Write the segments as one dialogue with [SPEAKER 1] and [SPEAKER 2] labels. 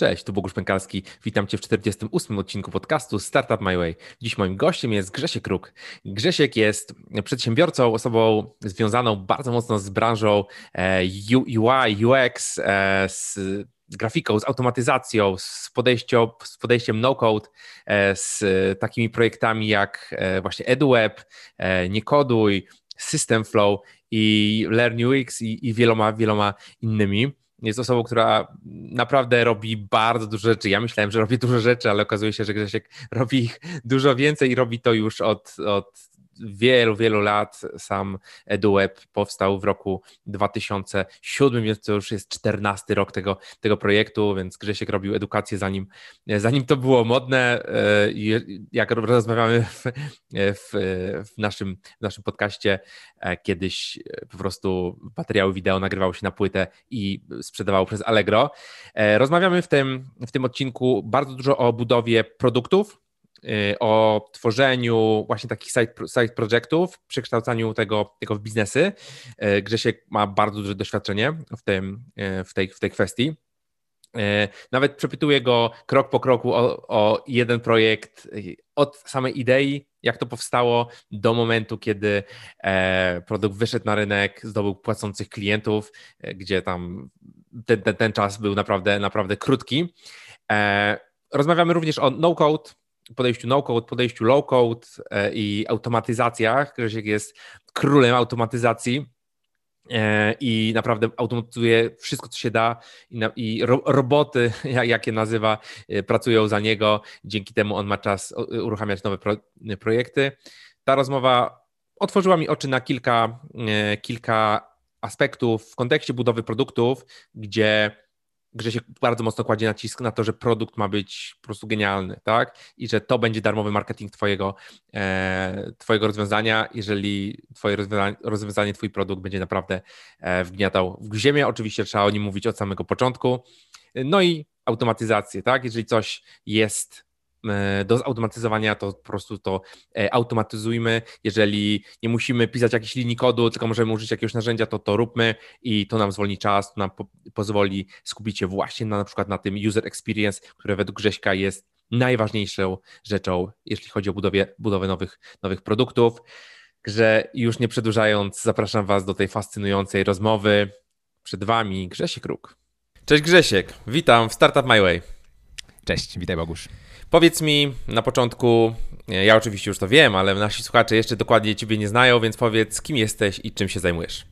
[SPEAKER 1] Cześć, tu Bogusz Pękalski. Witam Cię w 48. odcinku podcastu Startup My Way. Dziś moim gościem jest Grzesiek Kruk. Grzesiek jest przedsiębiorcą, osobą związaną bardzo mocno z branżą UI, UX, e, z grafiką, z automatyzacją, z, z podejściem no-code, e, z takimi projektami jak e, właśnie EduWeb, Niekoduj, Systemflow i Learn UX i, i wieloma, wieloma innymi jest osobą, która naprawdę robi bardzo dużo rzeczy. Ja myślałem, że robi dużo rzeczy, ale okazuje się, że Grzesiek robi ich dużo więcej i robi to już od, od wielu, wielu lat. Sam EduWeb powstał w roku 2007, więc to już jest 14 rok tego, tego projektu, więc Grzesiek robił edukację zanim, zanim to było modne. E, jak rozmawiamy w, w, w, naszym, w naszym podcaście, e, kiedyś po prostu materiały wideo nagrywało się na płytę i sprzedawało przez Allegro. E, rozmawiamy w tym, w tym odcinku bardzo dużo o budowie produktów, o tworzeniu właśnie takich side, side przekształcaniu tego, tego w biznesy. Y, Grzesiek ma bardzo duże doświadczenie w, tym, y, w, tej, w tej kwestii. Nawet przepytuję go krok po kroku o, o jeden projekt od samej idei, jak to powstało, do momentu, kiedy e, produkt wyszedł na rynek, zdobył płacących klientów, e, gdzie tam ten, ten, ten czas był naprawdę, naprawdę krótki. E, rozmawiamy również o no-code, podejściu no-code, podejściu low-code e, i automatyzacjach. Grzesiek jest królem automatyzacji e, i naprawdę automatyzuje wszystko, co się da i, roboty, jak je nazywa, e, pracują za niego. Dzięki temu on ma czas uruchamiać nowe pro, projekty. Ta rozmowa otworzyła mi oczy na kilka, kilka aspektów w kontekście budowy produktów, gdzie Grzesiek bardzo mocno kładzie nacisk na to, że produkt ma być po prostu genialny, tak? I że to będzie darmowy marketing twojego, e, twojego rozwiązania, jeżeli twoje rozwiązanie, rozwiązanie, twój produkt będzie naprawdę e, wgniatał w ziemię. Oczywiście trzeba o nim mówić od samego początku. No i automatyzację, tak? Jeżeli coś jest do zautomatyzowania, to po prostu to e, automatyzujmy. Jeżeli nie musimy pisać jakiejś linii kodu, tylko możemy użyć jakiegoś narzędzia, to to róbmy i to nam zwolni czas, to nam po pozwoli skupić się właśnie na, na przykład na tym user experience, które według Grześka jest najważniejszą rzeczą, jeśli chodzi o budowie, budowę nowych, nowych produktów. Że już nie przedłużając, zapraszam Was do tej fascynującej rozmowy. Przed Wami Grzesiek Kruk. Cześć Grzesiek, witam w Startup My Way.
[SPEAKER 2] Cześć, witaj Bogusz.
[SPEAKER 1] Powiedz mi na początku, ja oczywiście już to wiem, ale nasi słuchacze jeszcze dokładnie Ciebie nie znają, więc powiedz, kim jesteś i czym się zajmujesz.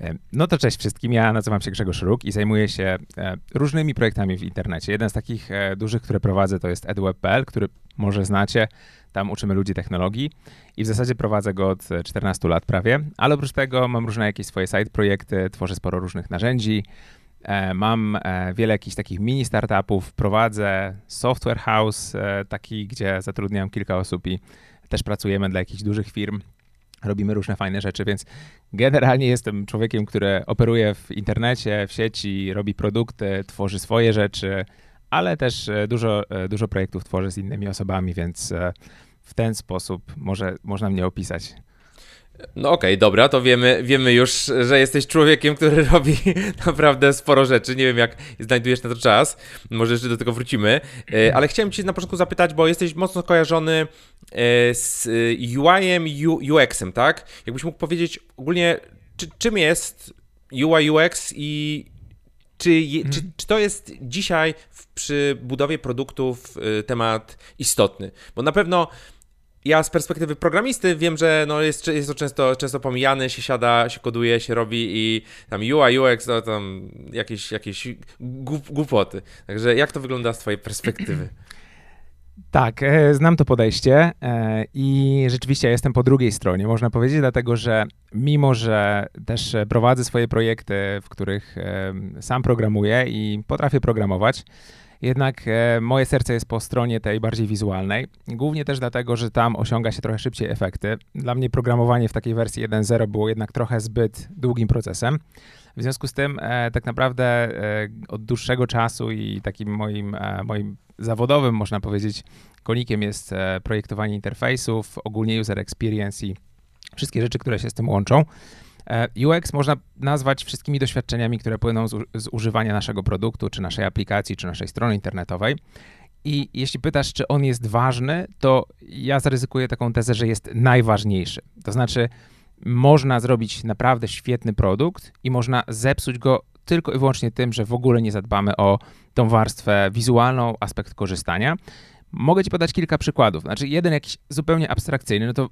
[SPEAKER 2] E, no to cześć wszystkim, ja nazywam się Grzegorz Róg i zajmuję się e, różnymi projektami w internecie. Jeden z takich e, dużych, które prowadzę, to jest edweb.pl, który może znacie. Tam uczymy ludzi technologii i w zasadzie prowadzę go od 14 lat prawie, ale oprócz tego mam różne jakieś swoje side projekty, tworzę sporo różnych narzędzi, E, mam e, wiele jakichś takich mini startupów, prowadzę software house, e, taki, gdzie zatrudniam kilka osób i też pracujemy dla jakichś dużych firm. Robimy różne fajne rzeczy, więc generalnie jestem człowiekiem, który operuje w internecie, w sieci, robi produkty, tworzy swoje rzeczy, ale też dużo, dużo projektów tworzę z innymi osobami, więc w ten sposób może, można mnie opisać.
[SPEAKER 1] No okej, okay, dobra, to wiemy, wiemy już, że jesteś człowiekiem, który robi naprawdę sporo rzeczy. Nie wiem, jak znajdujesz na to czas. Może jeszcze do tego wrócimy. E, ale chciałem Cię na początku zapytać, bo jesteś mocno kojarzony e, z UI-em, UX-em, tak? Jakbyś mógł powiedzieć ogólnie, czy, czym jest UI, UX i czy, czy, czy, to jest dzisiaj w, przy budowie produktów e, temat istotny? Bo na pewno ja z perspektywy programisty wiem, że no jest, jest to często, często się siada, się koduje, się robi i tam UI, UX, no tam jakieś, jakieś głupoty. Także jak to wygląda z twojej perspektywy?
[SPEAKER 2] Tak, e, znam to podejście e, i rzeczywiście jestem po drugiej stronie, można powiedzieć, dlatego że mimo, że też prowadzę swoje projekty, w których sam programuję i potrafię programować, jednak e, moje serce jest po stronie tej bardziej wizualnej. Głównie też dlatego, że tam osiąga się trochę szybciej efekty. Dla mnie programowanie w takiej wersji 1.0 było jednak trochę zbyt długim procesem. W związku z tym e, tak naprawdę e, od dłuższego czasu i takim moim, moim zawodowym, można powiedzieć, konikiem jest projektowanie interfejsów, ogólnie user experience i wszystkie rzeczy, które się z tym łączą. UX można nazwać wszystkimi doświadczeniami, które płyną z, z używania naszego produktu, czy naszej aplikacji, czy naszej strony internetowej. I jeśli pytasz, czy on jest ważny, to ja zaryzykuję taką tezę, że jest najważniejszy. To znaczy, można zrobić naprawdę świetny produkt i można zepsuć go tylko i wyłącznie tym, że w ogóle nie zadbamy o tą warstwę wizualną, aspekt korzystania. Mogę ci podać kilka przykładów. Znaczy, jeden jakiś zupełnie abstrakcyjny, no to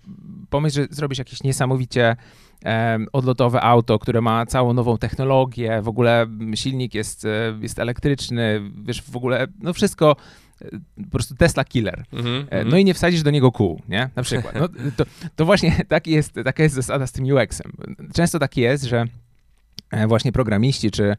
[SPEAKER 2] pomyśl, że zrobisz jakieś niesamowicie e, odlotowe auto, które ma całą nową technologię, w ogóle silnik jest, e, jest elektryczny, wiesz, w ogóle, no wszystko po prostu Tesla killer. Mm -hmm. No i nie wsadzisz do niego kół, nie? Na przykład. No, to, to właśnie tak jest, taka jest zasada z tym UX-em. Często tak jest, że e, właśnie programiści czy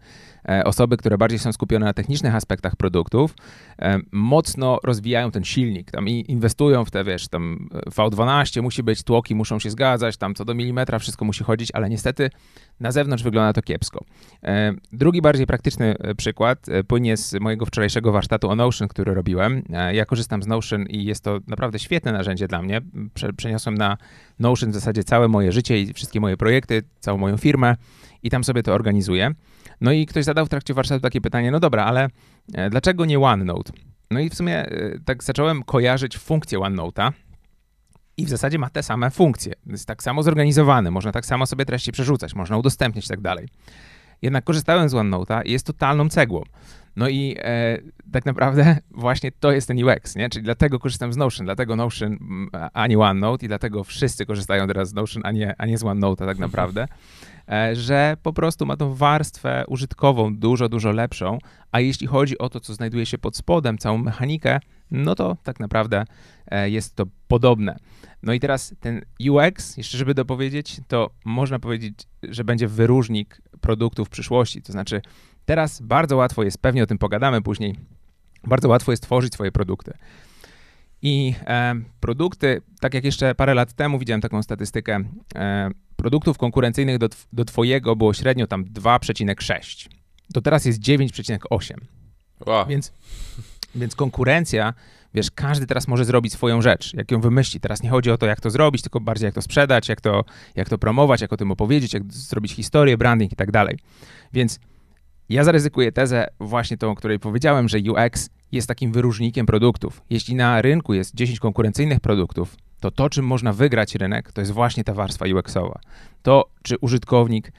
[SPEAKER 2] E, osoby, które bardziej są skupione na technicznych aspektach produktów, e, mocno rozwijają ten silnik, tam inwestują w te, wiesz, tam V12 musi być, tłoki muszą się zgadzać, tam co do milimetra wszystko musi chodzić, ale niestety na zewnątrz wygląda to kiepsko. E, drugi bardziej praktyczny przykład płynie z mojego wczorajszego warsztatu o Notion, który robiłem. Ja korzystam z Notion i jest to naprawdę świetne narzędzie dla mnie. Przeniosłem na Notion w zasadzie całe moje życie i wszystkie moje projekty, całą moją firmę i tam sobie to organizuję. No i ktoś zadał w trakcie warsztatu takie pytanie, no dobra, ale e, dlaczego nie OneNote? No i w sumie e, tak zacząłem kojarzyć funkcję OneNote'a i w zasadzie ma te same funkcje. Jest tak samo zorganizowany, można tak samo sobie treści przerzucać, można udostępnić i tak dalej. Jednak korzystałem z OneNote'a i jest totalną cegłą. No i e, tak naprawdę właśnie to jest ten UX, nie? Czyli dlatego korzystam z Notion, dlatego Notion, a nie OneNote i dlatego wszyscy korzystają teraz z Notion, a nie, a nie z OneNote'a tak naprawdę. E, że po prostu ma tą warstwę użytkową dużo, dużo lepszą, a jeśli chodzi o to, co znajduje się pod spodem, całą mechanikę, no to tak naprawdę e, jest to podobne. No i teraz ten UX, jeszcze żeby dopowiedzieć, to można powiedzieć, że będzie wyróżnik produktów przyszłości. To znaczy, teraz bardzo łatwo jest, pewnie o tym pogadamy później, bardzo łatwo jest tworzyć swoje produkty. I e, produkty, tak jak jeszcze parę lat temu widziałem taką statystykę, e, produktów konkurencyjnych do, do Twojego było średnio tam 2,6. To teraz jest 9,8. Wow. Więc, więc konkurencja, wiesz, każdy teraz może zrobić swoją rzecz, jak ją wymyśli. Teraz nie chodzi o to, jak to zrobić, tylko bardziej jak to sprzedać, jak to, jak to promować, jak o tym opowiedzieć, jak zrobić historię, branding i tak dalej. Więc ja zaryzykuję tezę właśnie tą, o której powiedziałem, że UX jest takim wyróżnikiem produktów. Jeśli na rynku jest 10 konkurencyjnych produktów, to to, czym można wygrać rynek, to jest właśnie ta warstwa UX-owa. To, czy użytkownik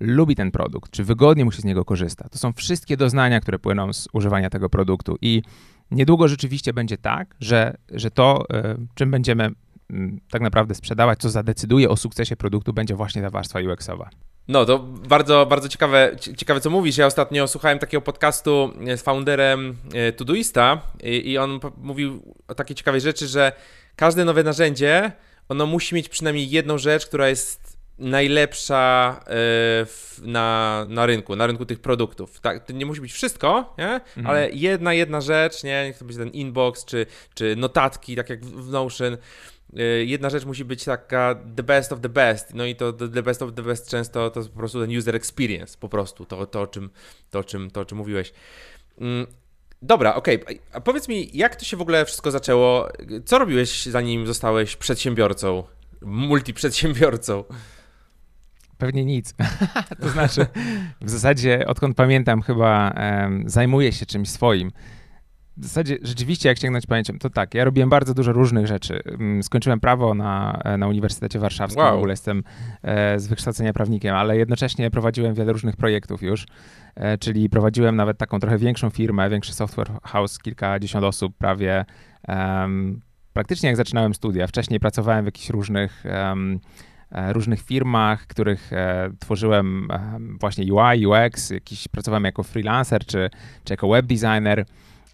[SPEAKER 2] lubi ten produkt, czy wygodnie mu się z niego korzysta. To są wszystkie doznania, które płyną z używania tego produktu i niedługo rzeczywiście będzie tak, że, że to, e, czym będziemy mm, tak naprawdę sprzedawać, co zadecyduje o sukcesie produktu, będzie właśnie ta warstwa UX-owa.
[SPEAKER 1] No, to bardzo, bardzo ciekawe, ciekawe, co mówisz. Ja ostatnio słuchałem takiego podcastu z founderem e, Todoista i, i on mówił o takiej ciekawej rzeczy, że każde nowe narzędzie, ono musi mieć przynajmniej jedną rzecz, która jest najlepsza e, na, na rynku, na rynku tych produktów. Tak, to nie musi być wszystko, nie? Mhm. ale jedna, jedna rzecz, nie? niech to będzie ten inbox, czy, czy notatki, tak jak w Notion, e, jedna rzecz musi być taka the best of the best, no i to the best of the best często to jest po prostu ten user experience, po prostu, to, to, o, czym, to, o, czym, to o czym mówiłeś. Mm, Dobra, okej. Okay. A powiedz mi, jak to się w ogóle wszystko zaczęło? Co robiłeś zanim zostałeś przedsiębiorcą, multiprzedsiębiorcą?
[SPEAKER 2] Pewnie nic. to znaczy, w zasadzie odkąd pamiętam, chyba um, zajmuję się czymś swoim. W zasadzie rzeczywiście, jak sięgnąć pamięcią, to tak, ja robiłem bardzo dużo różnych rzeczy. Mm, skończyłem prawo na, na Uniwersytecie Warszawskim, wow. w ogóle jestem e, z wykształcenia prawnikiem, ale jednocześnie prowadziłem wiele różnych projektów już, e, czyli prowadziłem nawet taką trochę większą firmę, większy software house, kilkadziesiąt osób prawie. Um, praktycznie jak zaczynałem studia. Wcześniej pracowałem w jakichś różnych um, różnych firmach, których e, tworzyłem e, właśnie UI, UX, jakiś pracowałem jako freelancer czy, czy jako web designer.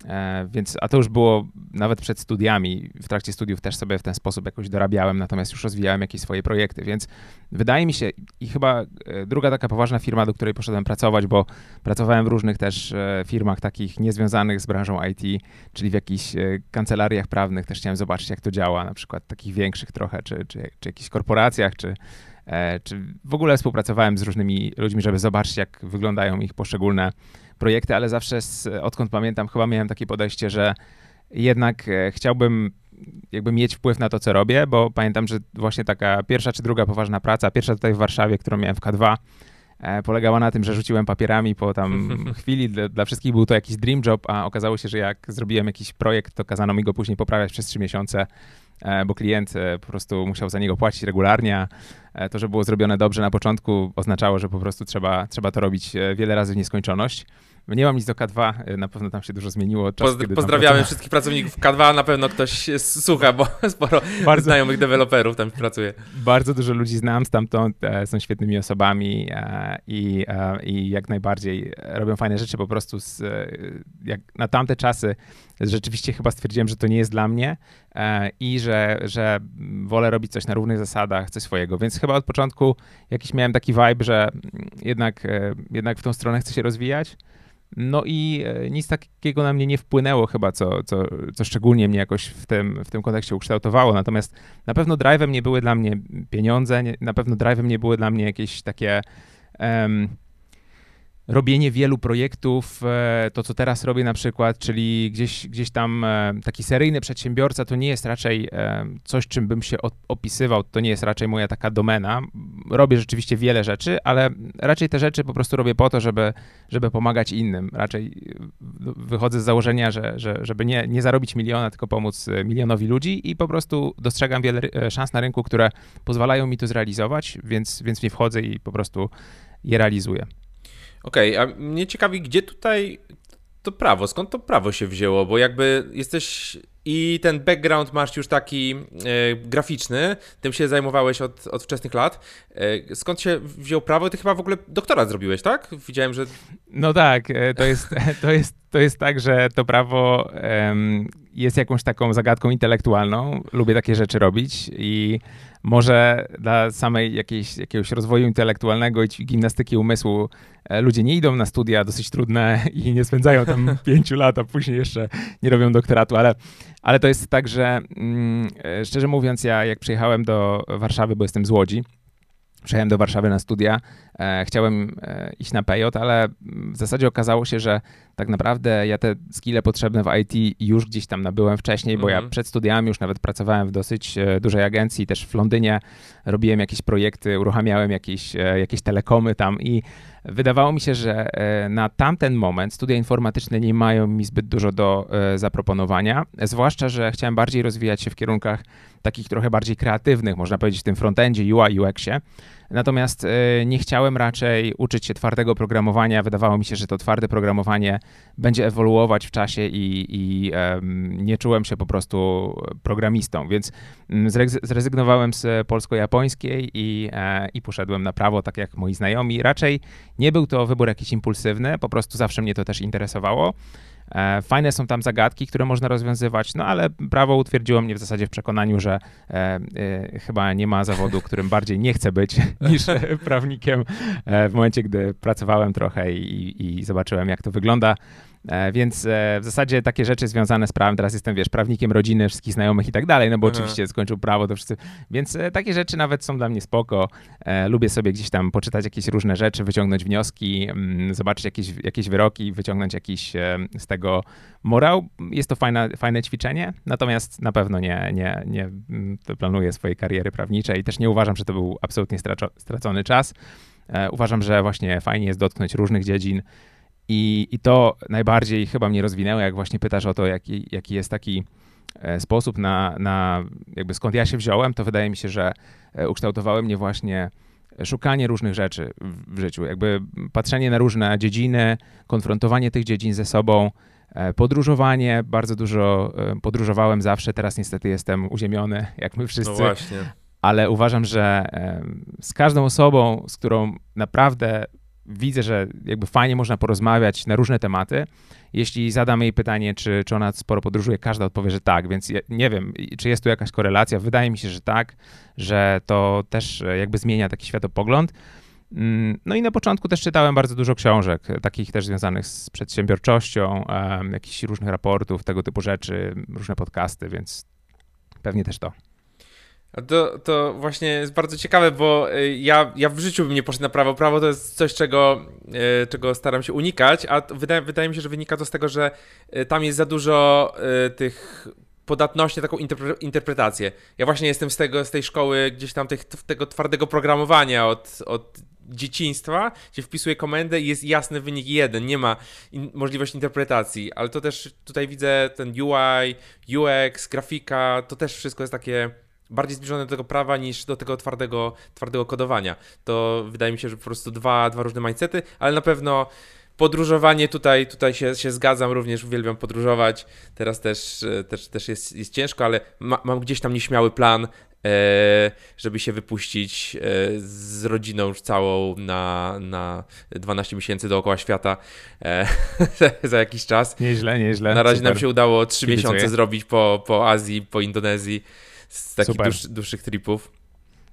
[SPEAKER 2] E, więc, a to już było nawet przed studiami. W trakcie studiów też sobie w ten sposób jakoś dorabiałem, natomiast już rozwijałem jakieś swoje projekty, więc wydaje mi się, i chyba e, druga taka poważna firma, do której poszedłem pracować, bo pracowałem w różnych też e, firmach takich niezwiązanych z branżą IT, czyli w jakichś kancelariach prawnych, też chciałem zobaczyć, jak to działa, na przykład takich większych trochę, czy, czy, czy jakichś korporacjach, czy, czy w ogóle współpracowałem z różnymi ludźmi, żeby zobaczyć, jak wyglądają ich poszczególne projekty, ale zawsze z, odkąd pamiętam, chyba miałem takie podejście, że jednak e, chciałbym jakby mieć wpływ na to, co robię, bo pamiętam, że właśnie taka pierwsza czy druga poważna praca, pierwsza tutaj w Warszawie, którą miałem w K2, e, polegała na tym, że rzuciłem papierami po tam chwili. Dla, dla, wszystkich był to jakiś dream job, a okazało się, że jak zrobiłem jakiś projekt, to kazano mi go później poprawiać przez trzy miesiące, bo klient e, po prostu musiał za niego płacić regularnie. E, to, że było zrobione dobrze na początku, oznaczało, że po prostu trzeba, trzeba to robić e, wiele razy w nieskończoność. Nie mam nic do K2, y, na pewno tam się dużo zmieniło.
[SPEAKER 1] Czas, Pozdr pozdrawiamy wszystkich pracowników K2, na pewno ktoś słucha, bo sporo bardzo, znajomych deweloperów tam pracuje.
[SPEAKER 2] Bardzo dużo ludzi znam stamtąd, e, są świetnymi osobami e, i, e, i jak najbardziej robią fajne rzeczy po prostu z, jak na tamte czasy rzeczywiście chyba stwierdziłem, że to nie jest dla mnie i że, że wolę robić coś na równych zasadach, coś swojego, więc chyba od początku jakiś miałem taki vibe, że jednak, jednak w tą stronę chcę się rozwijać. No i e, nic takiego na mnie nie wpłynęło chyba, co, co, co szczególnie mnie jakoś w tym, w tym kontekście ukształtowało. Natomiast na pewno drive'em nie były dla mnie pieniądze, nie, na pewno drive'em nie były dla mnie jakieś takie um, robienie wielu projektów, e, to co teraz robię na przykład, czyli gdzieś, gdzieś tam e, taki seryjny przedsiębiorca, to nie jest raczej e, coś, czym bym się opisywał, to nie jest raczej moja taka domena. Robię rzeczywiście wiele rzeczy, ale raczej te rzeczy po prostu robię po to, żeby, żeby pomagać innym. Raczej wychodzę z założenia, że, że, żeby nie, nie zarobić miliona, tylko pomóc milionowi ludzi i po prostu dostrzegam wiele szans na rynku, które pozwalają mi to zrealizować, więc, więc nie wchodzę i po prostu je realizuję.
[SPEAKER 1] Okej, okay, a mnie ciekawi, gdzie tutaj to prawo, skąd to prawo się wzięło, bo jakby jesteś i ten background masz już taki e, graficzny, tym się zajmowałeś od, od wczesnych lat. E, skąd się wziął prawo? Ty chyba w ogóle doktorat zrobiłeś, tak? Widziałem, że...
[SPEAKER 2] No tak, e, to jest, to jest, to jest tak, że to prawo jest jakąś taką zagadką intelektualną. Lubię takie rzeczy robić i może dla samej jakiejś, jakiegoś rozwoju intelektualnego i gimnastyki umysłu e, ludzie nie idą na studia dosyć trudne i nie spędzają tam pięciu lat, a później jeszcze nie robią doktoratu, ale, ale to jest tak, że mm, e, szczerze mówiąc, ja jak przyjechałem do Warszawy, bo jestem z Łodzi, Przyjechałem do Warszawy na studia, e, chciałem e, iść na PJ, ale w zasadzie okazało się, że tak naprawdę ja te skille potrzebne w IT już gdzieś tam nabyłem wcześniej, bo ja mhm. przed studiami już nawet pracowałem w dosyć e, dużej agencji, też w Londynie. Robiłem jakieś projekty, uruchamiałem jakieś, e, jakieś telekomy tam i wydawało mi się, że e, na tamten moment studia informatyczne nie mają mi zbyt dużo do e, zaproponowania, zwłaszcza, że chciałem bardziej rozwijać się w kierunkach takich trochę bardziej kreatywnych, można powiedzieć w tym frontendzie, UI, UX-ie. Natomiast e, nie chciałem raczej uczyć się twardego programowania. Wydawało mi się, że to twarde programowanie będzie ewoluować w czasie i, i nie czułem się po prostu programistą, więc mm, zrezygnowałem z polsko-japońskiej i, e, i poszedłem na prawo, tak jak moi znajomi. Raczej nie był to wybór jakiś impulsywny, po prostu zawsze mnie to też interesowało. E, fajne są tam zagadki, które można rozwiązywać, no ale prawo utwierdziło mnie w zasadzie w przekonaniu, że e, e, chyba nie ma zawodu, którym bardziej nie chcę być niż prawnikiem. E, w momencie, gdy pracowałem trochę i, i zobaczyłem, jak to wygląda, więc e, w zasadzie takie rzeczy związane z prawem, teraz jestem, wiesz, prawnikiem rodziny, wszystkich znajomych i tak dalej, no bo Aha. oczywiście skończył prawo, to wszyscy, więc e, takie rzeczy nawet są dla mnie spoko. Lubię sobie gdzieś tam poczytać jakieś różne rzeczy, wyciągnąć wnioski, mm, zobaczyć jakieś, jakieś wyroki, wyciągnąć jakiś z tego morał. Jest to fajne, fajne ćwiczenie, natomiast na pewno nie, nie, nie mm, planuję swojej kariery prawniczej i też nie uważam, że to był absolutnie stracony czas. Uważam, że właśnie fajnie jest dotknąć różnych dziedzin, i, I to najbardziej chyba mnie rozwinęło, jak właśnie pytasz o to, jaki, jaki jest taki e, sposób na, na jakby skąd ja się wziąłem, to wydaje mi się, że e, ukształtowały mnie właśnie szukanie różnych rzeczy w życiu, jakby patrzenie na różne dziedziny, konfrontowanie tych dziedzin ze sobą, e, podróżowanie, bardzo dużo podróżowałem zawsze, teraz niestety jestem uziemiony, jak my wszyscy. No
[SPEAKER 1] właśnie.
[SPEAKER 2] Ale uważam, że z każdą osobą, z którą naprawdę widzę, że jakby fajnie można porozmawiać na różne tematy. Jeśli zadam jej pytanie, czy, czy ona sporo podróżuje, każda odpowie, że tak, więc ja nie wiem, czy jest tu jakaś korelacja. Wydaje mi się, że tak, że to też jakby zmienia taki światopogląd. Mm, no i na początku też czytałem bardzo dużo książek, takich też związanych z przedsiębiorczością, um, jakichś różnych raportów, tego typu rzeczy, różne podcasty, więc pewnie też to.
[SPEAKER 1] To, to właśnie jest bardzo ciekawe, bo y, ja, ja w życiu bym nie poszedł na prawo. Prawo to jest coś, czego, y, czego staram się unikać, a wydaje, wydaje mi się, że wynika to z tego, że y, tam jest za dużo tych podatność na taką interpretację. Ja właśnie jestem z tego, z tej szkoły gdzieś tam tych, tego twardego programowania od, od dzieciństwa, gdzie wpisuję komendę i jest jasny wynik jeden, nie ma in możliwości interpretacji, ale to też tutaj widzę ten UI, UX, grafika, to też wszystko jest takie bardziej zbliżone do tego prawa niż do tego twardego, twardego kodowania. To wydaje mi się, że po prostu dwa, dwa różne mindsety, ale na pewno podróżowanie tutaj, tutaj się, się zgadzam, również uwielbiam podróżować. Teraz też, też, też jest, jest ciężko, ale ma, mam gdzieś tam nieśmiały plan, e, żeby się wypuścić e, z rodziną już całą na, na 12 miesięcy dookoła świata e, za jakiś czas.
[SPEAKER 2] Nieźle, nieźle.
[SPEAKER 1] Na razie Super. nam się udało 3 Kibicuję. miesiące zrobić po, po Azji, po Indonezji z takich dłuż, dłuższych tripów.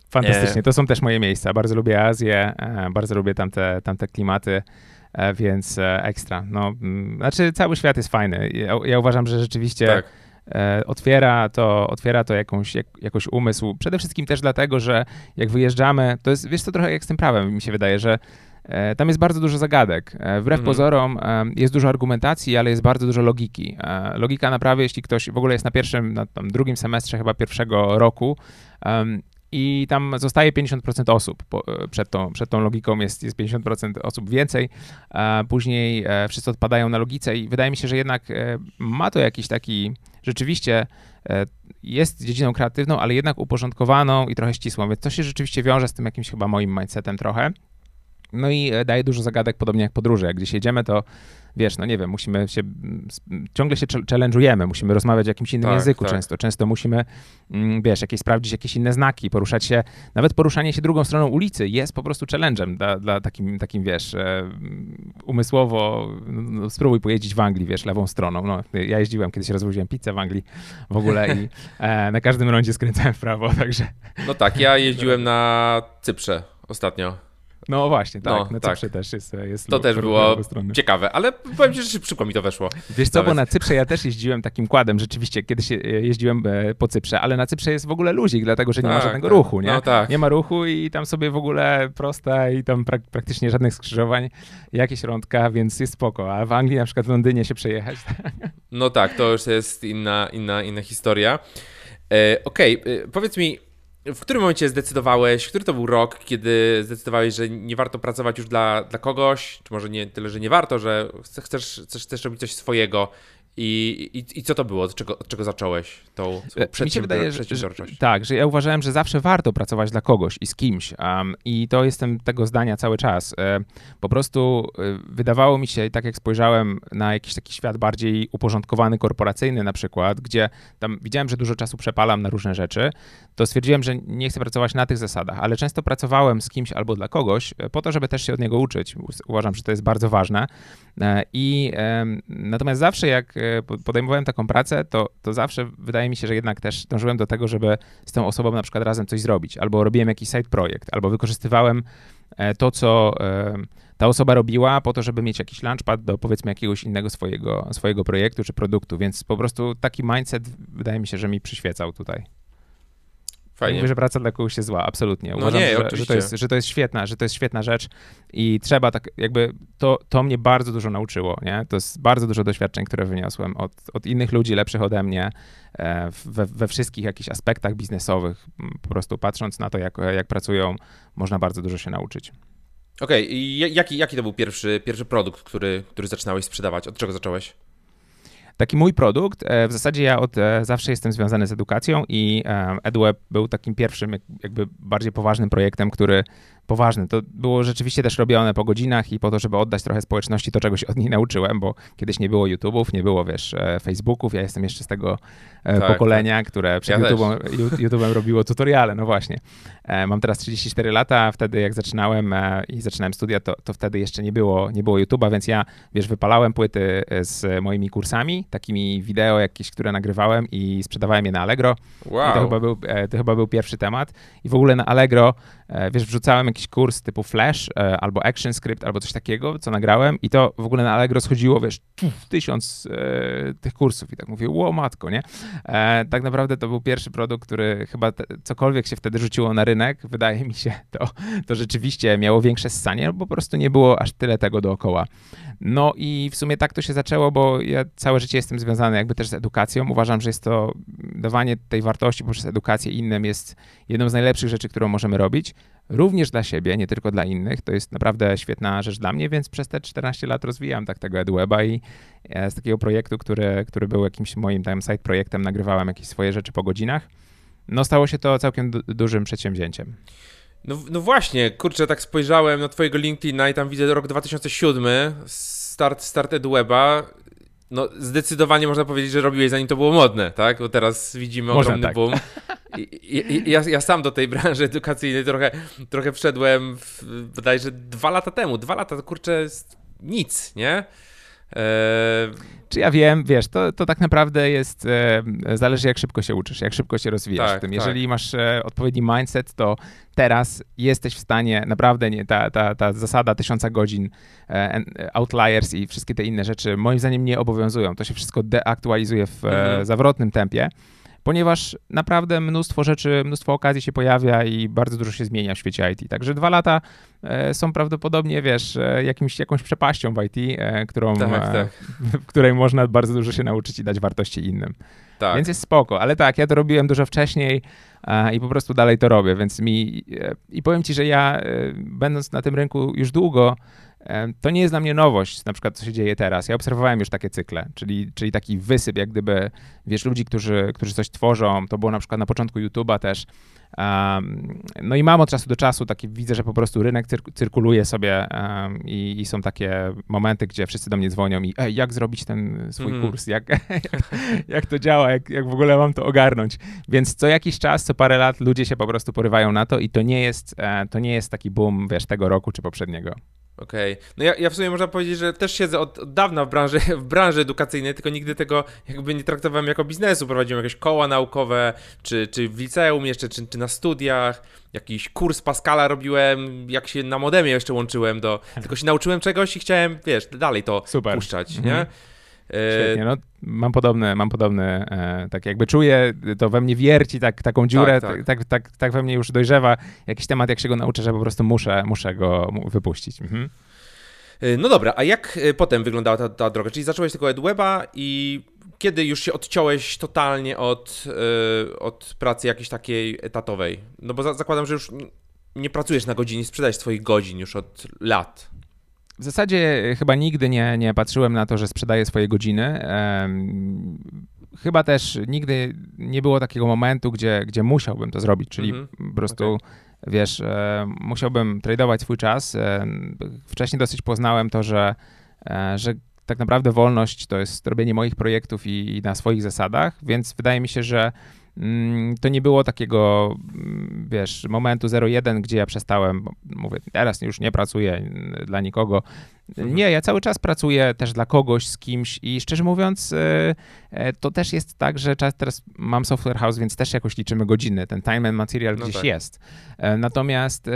[SPEAKER 2] Fantastycznie, to są też moje miejsca. Bardzo lubię Azję, bardzo lubię tamte, tamte klimaty. E, więc e, ekstra. No, mm, znaczy cały świat jest fajny. Ja, ja uważam, że rzeczywiście tak. E, otwiera to, otwiera to jakąś, jak, jakoś umysł. Przede wszystkim też dlatego, że jak wyjeżdżamy, to jest, wiesz to trochę jak z tym prawem mi się wydaje, że tam jest bardzo dużo zagadek. Wbrew mhm. pozorom jest dużo argumentacji, ale jest bardzo dużo logiki. Logika naprawy, jeśli ktoś w ogóle jest na pierwszym, na drugim semestrze chyba pierwszego roku, i tam zostaje 50% osób. E, przed tą, przed tą logiką jest, jest 50% osób więcej, później e, wszyscy odpadają na logice i wydaje mi się, że jednak e, ma to jakiś taki rzeczywiście jest dziedziną kreatywną, ale jednak uporządkowaną i trochę ścisłą, więc to się rzeczywiście wiąże z tym jakimś chyba moim mindsetem trochę. No i daje dużo zagadek, podobnie jak podróże. Jak gdzieś jedziemy, to wiesz, no nie wiem, musimy się, ciągle się challenge'ujemy, musimy rozmawiać w jakimś innym tak, języku tak. często, często musimy, mm, wiesz, jakieś sprawdzić jakieś inne znaki, poruszać się, nawet poruszanie się drugą stroną ulicy jest po prostu challenge'em dla, dla takim, takim, wiesz, e, umysłowo, no, spróbuj pojeździć w Anglii, wiesz, lewą stroną, no, ja jeździłem, kiedyś rozwoziłem pizzę w Anglii w ogóle i e, na każdym rondzie skręcałem w prawo, także...
[SPEAKER 1] No tak, ja jeździłem na Cyprze ostatnio.
[SPEAKER 2] No właśnie, tak. No, na tak. Cyprze też jest, jest
[SPEAKER 1] To też było ciekawe, ale powiem ci, że szybko mi to weszło.
[SPEAKER 2] Wiesz co, Nawet. bo na Cyprze ja też jeździłem takim kładem, rzeczywiście, kiedyś jeździłem e, po Cyprze, ale na Cyprze jest w ogóle luzik, dlatego że nie tak, ma żadnego tak. ruchu, nie? No, tak. Nie ma ruchu i tam sobie w ogóle prosta i tam prak praktycznie żadnych skrzyżowań, jakieś rądka, więc jest spoko. A w Anglii na przykład w Londynie się przejechać.
[SPEAKER 1] No tak, to już jest inna, inna, inna historia. E, Okej, okay, powiedz mi, w którym momencie zdecydowałeś, który to był rok, kiedy zdecydowałeś, że nie warto pracować już dla, dla kogoś, czy może nie tyle, że nie warto, że chcesz, chcesz, chcesz robić coś swojego i, i, I co to było? Od czego, od czego zacząłeś tą, że, że,
[SPEAKER 2] Tak, że ja uważałem, że zawsze warto pracować dla kogoś i z kimś. Um, I to jestem tego zdania cały czas. E, po prostu e, wydawało mi się, tak jak spojrzałem na jakiś taki świat bardziej uporządkowany, korporacyjny na przykład, gdzie tam widziałem, że dużo czasu przepalam na różne rzeczy, to stwierdziłem, że nie chcę pracować na tych zasadach, ale często pracowałem z kimś albo dla kogoś e, po to, żeby też się od niego uczyć. Uważam, że to jest bardzo ważne. E, I natomiast zawsze jak e, podejmowałem taką pracę, to, to zawsze wydaje mi się, że jednak też dążyłem do tego, żeby z tą osobą na przykład razem coś zrobić, albo robiłem jakiś side projekt, albo wykorzystywałem to, co ta osoba robiła po to, żeby mieć jakiś launchpad do powiedzmy jakiegoś innego swojego, swojego projektu czy produktu, więc po prostu taki mindset wydaje mi się, że mi przyświecał tutaj. Fajnie. Mówię, że praca dla kogoś jest zła, absolutnie. No Uważam, no nie, że, że, to jest, że to jest świetna, że to jest świetna rzecz i trzeba tak jakby, to, to mnie bardzo dużo nauczyło, nie? To jest bardzo dużo doświadczeń, które wyniosłem od, od innych ludzi lepszych ode mnie e, we, we wszystkich jakichś aspektach biznesowych. Po prostu patrząc na to, jak, jak pracują, można bardzo dużo się nauczyć.
[SPEAKER 1] Okej, okay. jaki, jaki to był pierwszy, pierwszy produkt, który, który zaczynałeś sprzedawać? Od czego zacząłeś?
[SPEAKER 2] Taki mój produkt, e, w zasadzie ja od e, zawsze jestem związany z edukacją i e, EdWeb był takim pierwszym, jakby bardziej poważnym projektem, który poważny. To było rzeczywiście też robione po godzinach i po to, żeby oddać trochę społeczności to, czego się od niej nauczyłem, bo kiedyś nie było YouTube'ów, nie było, wiesz, Facebooków. Ja jestem jeszcze z tego tak, pokolenia, tak. które przed ja YouTube'em, YouTube'em robiło tutoriale, no właśnie. Mam teraz 34 lata, wtedy jak zaczynałem i zaczynałem studia, to, to wtedy jeszcze nie było, nie było YouTube'a, więc ja, wiesz, wypalałem płyty z moimi kursami, takimi wideo jakieś, które nagrywałem i sprzedawałem je na Allegro. Wow. I to chyba, był, e, to chyba był pierwszy temat. I w ogóle na Allegro, e, wiesz, wrzucałem jakiś kurs typu Flash e, albo ActionScript albo coś takiego, co nagrałem i to w ogóle na Allegro schodziło, wiesz, tysiąc e, tych kursów i tak mówię, ło matko, nie? E, tak naprawdę to był pierwszy produkt, który chyba cokolwiek się wtedy rzuciło na rynek, wydaje mi się, to, to rzeczywiście miało większe ssanie, bo po prostu nie było aż tyle tego dookoła. No i w sumie tak to się zaczęło, bo ja całe życie jestem związany jakby też z edukacją. Uważam, że jest to dawanie tej wartości poprzez edukację innym jest jedną z najlepszych rzeczy, którą możemy robić. Również dla siebie, nie tylko dla innych. To jest naprawdę świetna rzecz dla mnie, więc przez te 14 lat rozwijam tak tego EduWeba i e, z takiego projektu, który, który był jakimś moim tam side projektem, nagrywałem jakieś swoje rzeczy po godzinach. No stało się to całkiem du dużym przedsięwzięciem.
[SPEAKER 1] No, no właśnie, kurczę, tak spojrzałem na twojego LinkedIna i tam widzę rok 2007, start, start EduWeba. No zdecydowanie można powiedzieć, że robiłeś zanim to było modne, tak? Bo teraz widzimy można ogromny tak. boom. I, i, ja, ja, sam do tej branży edukacyjnej trochę, trochę wszedłem w, bodajże dwa lata temu. Dwa lata kurczę nic, nie?
[SPEAKER 2] Eee... Czy ja wiem, wiesz, to, to tak naprawdę jest, e, zależy jak szybko się uczysz, jak szybko się rozwijasz tak, w tym. Tak. Jeżeli masz e, odpowiedni mindset, to teraz jesteś w stanie, naprawdę nie, ta, ta, ta zasada tysiąca godzin, e, outliers i wszystkie te inne rzeczy moim zdaniem nie obowiązują. To się wszystko deaktualizuje w mhm. zawrotnym tempie ponieważ naprawdę mnóstwo rzeczy, mnóstwo okazji się pojawia i bardzo dużo się zmienia w świecie IT. Także dwa lata e, są prawdopodobnie, wiesz, e, jakimś, jakąś przepaścią w IT, e, którą, tak, tak. w której można bardzo dużo się nauczyć i dać wartości innym. Tak. Więc jest spoko, ale tak, ja to robiłem dużo wcześniej i po prostu dalej to robię, więc mi i powiem ci, że ja będąc na tym rynku już długo, to nie jest dla mnie nowość, na przykład co się dzieje teraz. Ja obserwowałem już takie cykle, czyli, czyli taki wysyp, jak gdyby, wiesz, ludzi, którzy, którzy coś tworzą. To było na przykład na początku YouTube'a też. Um, no i mam od czasu do czasu taki, widzę, że po prostu rynek cyr cyrkuluje sobie um, i, i, są takie momenty, gdzie wszyscy do mnie dzwonią i ej, jak zrobić ten swój mm. kurs, jak, jak, jak, to działa, jak, jak w ogóle mam to ogarnąć. Więc co jakiś czas, co parę lat ludzie się po prostu porywają na to i to nie jest, e, to nie jest taki boom, wiesz, tego roku czy poprzedniego.
[SPEAKER 1] Okej. Okay. No ja, ja w sumie można powiedzieć, że też siedzę od, od, dawna w branży, w branży edukacyjnej, tylko nigdy tego jakby nie traktowałem jako biznesu. Prowadziłem jakieś koła naukowe, czy, czy w liceum jeszcze, czy, czy na studiach. Jakiś kurs Pascala robiłem, jak się na modemie jeszcze łączyłem do... Tylko się nauczyłem czegoś i chciałem, wiesz, dalej to Super. puszczać, mhm. nie?
[SPEAKER 2] Świetnie, no mam podobne, mam podobne, e, tak jakby czuję, to we mnie wierci tak, taką dziurę, tak, tak. Tak, tak, tak we mnie już dojrzewa jakiś temat, jak się go nauczę, że po prostu muszę, muszę go wypuścić. Mhm.
[SPEAKER 1] E, no dobra, a jak e, potem wyglądała ta, ta droga? Czyli zacząłeś tylko EdWeba i kiedy już się odciąłeś totalnie od, od pracy jakiejś takiej etatowej? No bo za, zakładam, że już nie pracujesz na godzinie, sprzedajesz swoich godzin już od lat.
[SPEAKER 2] W zasadzie chyba nigdy nie, nie patrzyłem na to, że sprzedaję swoje godziny. Chyba też nigdy nie było takiego momentu, gdzie, gdzie musiałbym to zrobić, czyli mm -hmm. po prostu, okay. wiesz, e, musiałbym tradować swój czas. E, wcześniej dosyć poznałem to, że, e, że tak naprawdę wolność to jest robienie moich projektów i, i na swoich zasadach, więc wydaje mi się, że to nie było takiego, mm, wiesz, momentu 0-1, gdzie ja przestałem, mówię, teraz już nie pracuję dla nikogo. Mhm. Nie, ja cały czas pracuję też dla kogoś, z kimś i szczerze mówiąc, e, e, to też jest tak, że czas, teraz mam software house, więc też jakoś liczymy godziny. Ten time and material no gdzieś tak. jest. E, natomiast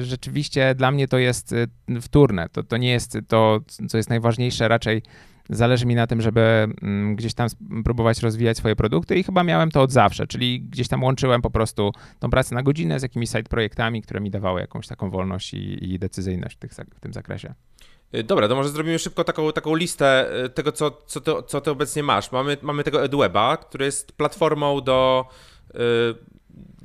[SPEAKER 2] rzeczywiście dla mnie to jest wtórne. To, to nie jest to, co jest najważniejsze, raczej Zależy mi na tym, żeby mm, gdzieś tam próbować rozwijać swoje produkty i chyba miałem to od zawsze, czyli gdzieś tam łączyłem po prostu tą pracę na godzinę z jakimiś side projektami, które mi dawały jakąś taką wolność i, i decyzyjność w, tych, w tym zakresie.
[SPEAKER 1] Y, dobra, to może zrobimy szybko taką, taką listę y, tego, co, co, ty, co ty obecnie masz. Mamy, mamy tego EdWeba, który jest platformą do, y,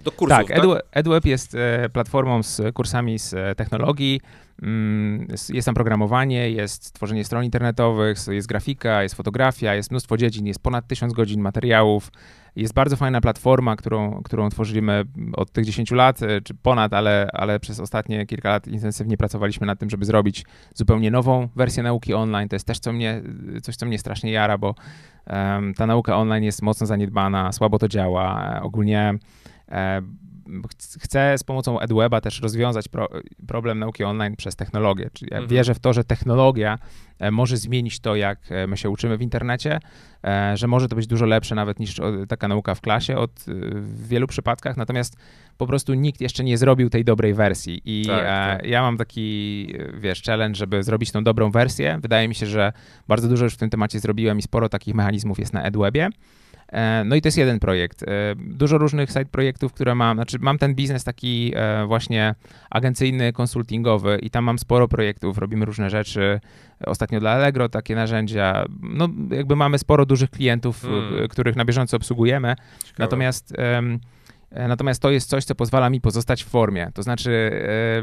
[SPEAKER 1] do kursów.
[SPEAKER 2] Tak, tak? EdWeb jest e, platformą z kursami z e, technologii, Mm, jest tam programowanie, jest tworzenie stron internetowych, jest grafika, jest fotografia, jest mnóstwo dziedzin, jest ponad tysiąc godzin materiałów. Jest bardzo fajna platforma, którą, którą tworzymy od tych 10 lat, e, czy ponad, ale, ale przez ostatnie kilka lat intensywnie pracowaliśmy nad tym, żeby zrobić zupełnie nową wersję nauki online. To jest też co mnie, coś, co mnie strasznie jara, bo um, ta nauka online jest mocno zaniedbana, słabo to działa. Ogólnie chcę z pomocą EdWeba też rozwiązać pro, problem nauki online przez technologię. Czyli ja mhm. wierzę w to, że technologia e, może zmienić to, jak e, my się uczymy w internecie, e, że może to być dużo lepsze nawet niż taka nauka w klasie od, w wielu przypadkach, natomiast po prostu nikt jeszcze nie zrobił tej dobrej wersji i tak, tak. ja mam taki, wiesz, challenge, żeby zrobić tą dobrą wersję. Wydaje mi się, że bardzo dużo już w tym temacie zrobiłem i sporo takich mechanizmów jest na EdWebie. E, no i to jest jeden projekt. E, dużo różnych side projektów, które mam. Znaczy, mam ten biznes taki e, właśnie agencyjny, konsultingowy i tam mam sporo projektów, robimy różne rzeczy. Ostatnio dla Allegro takie narzędzia. No, jakby mamy sporo dużych klientów, hmm. których na bieżąco obsługujemy. Ciekawe. Natomiast. Um, natomiast to jest coś, co pozwala mi pozostać w formie. To znaczy,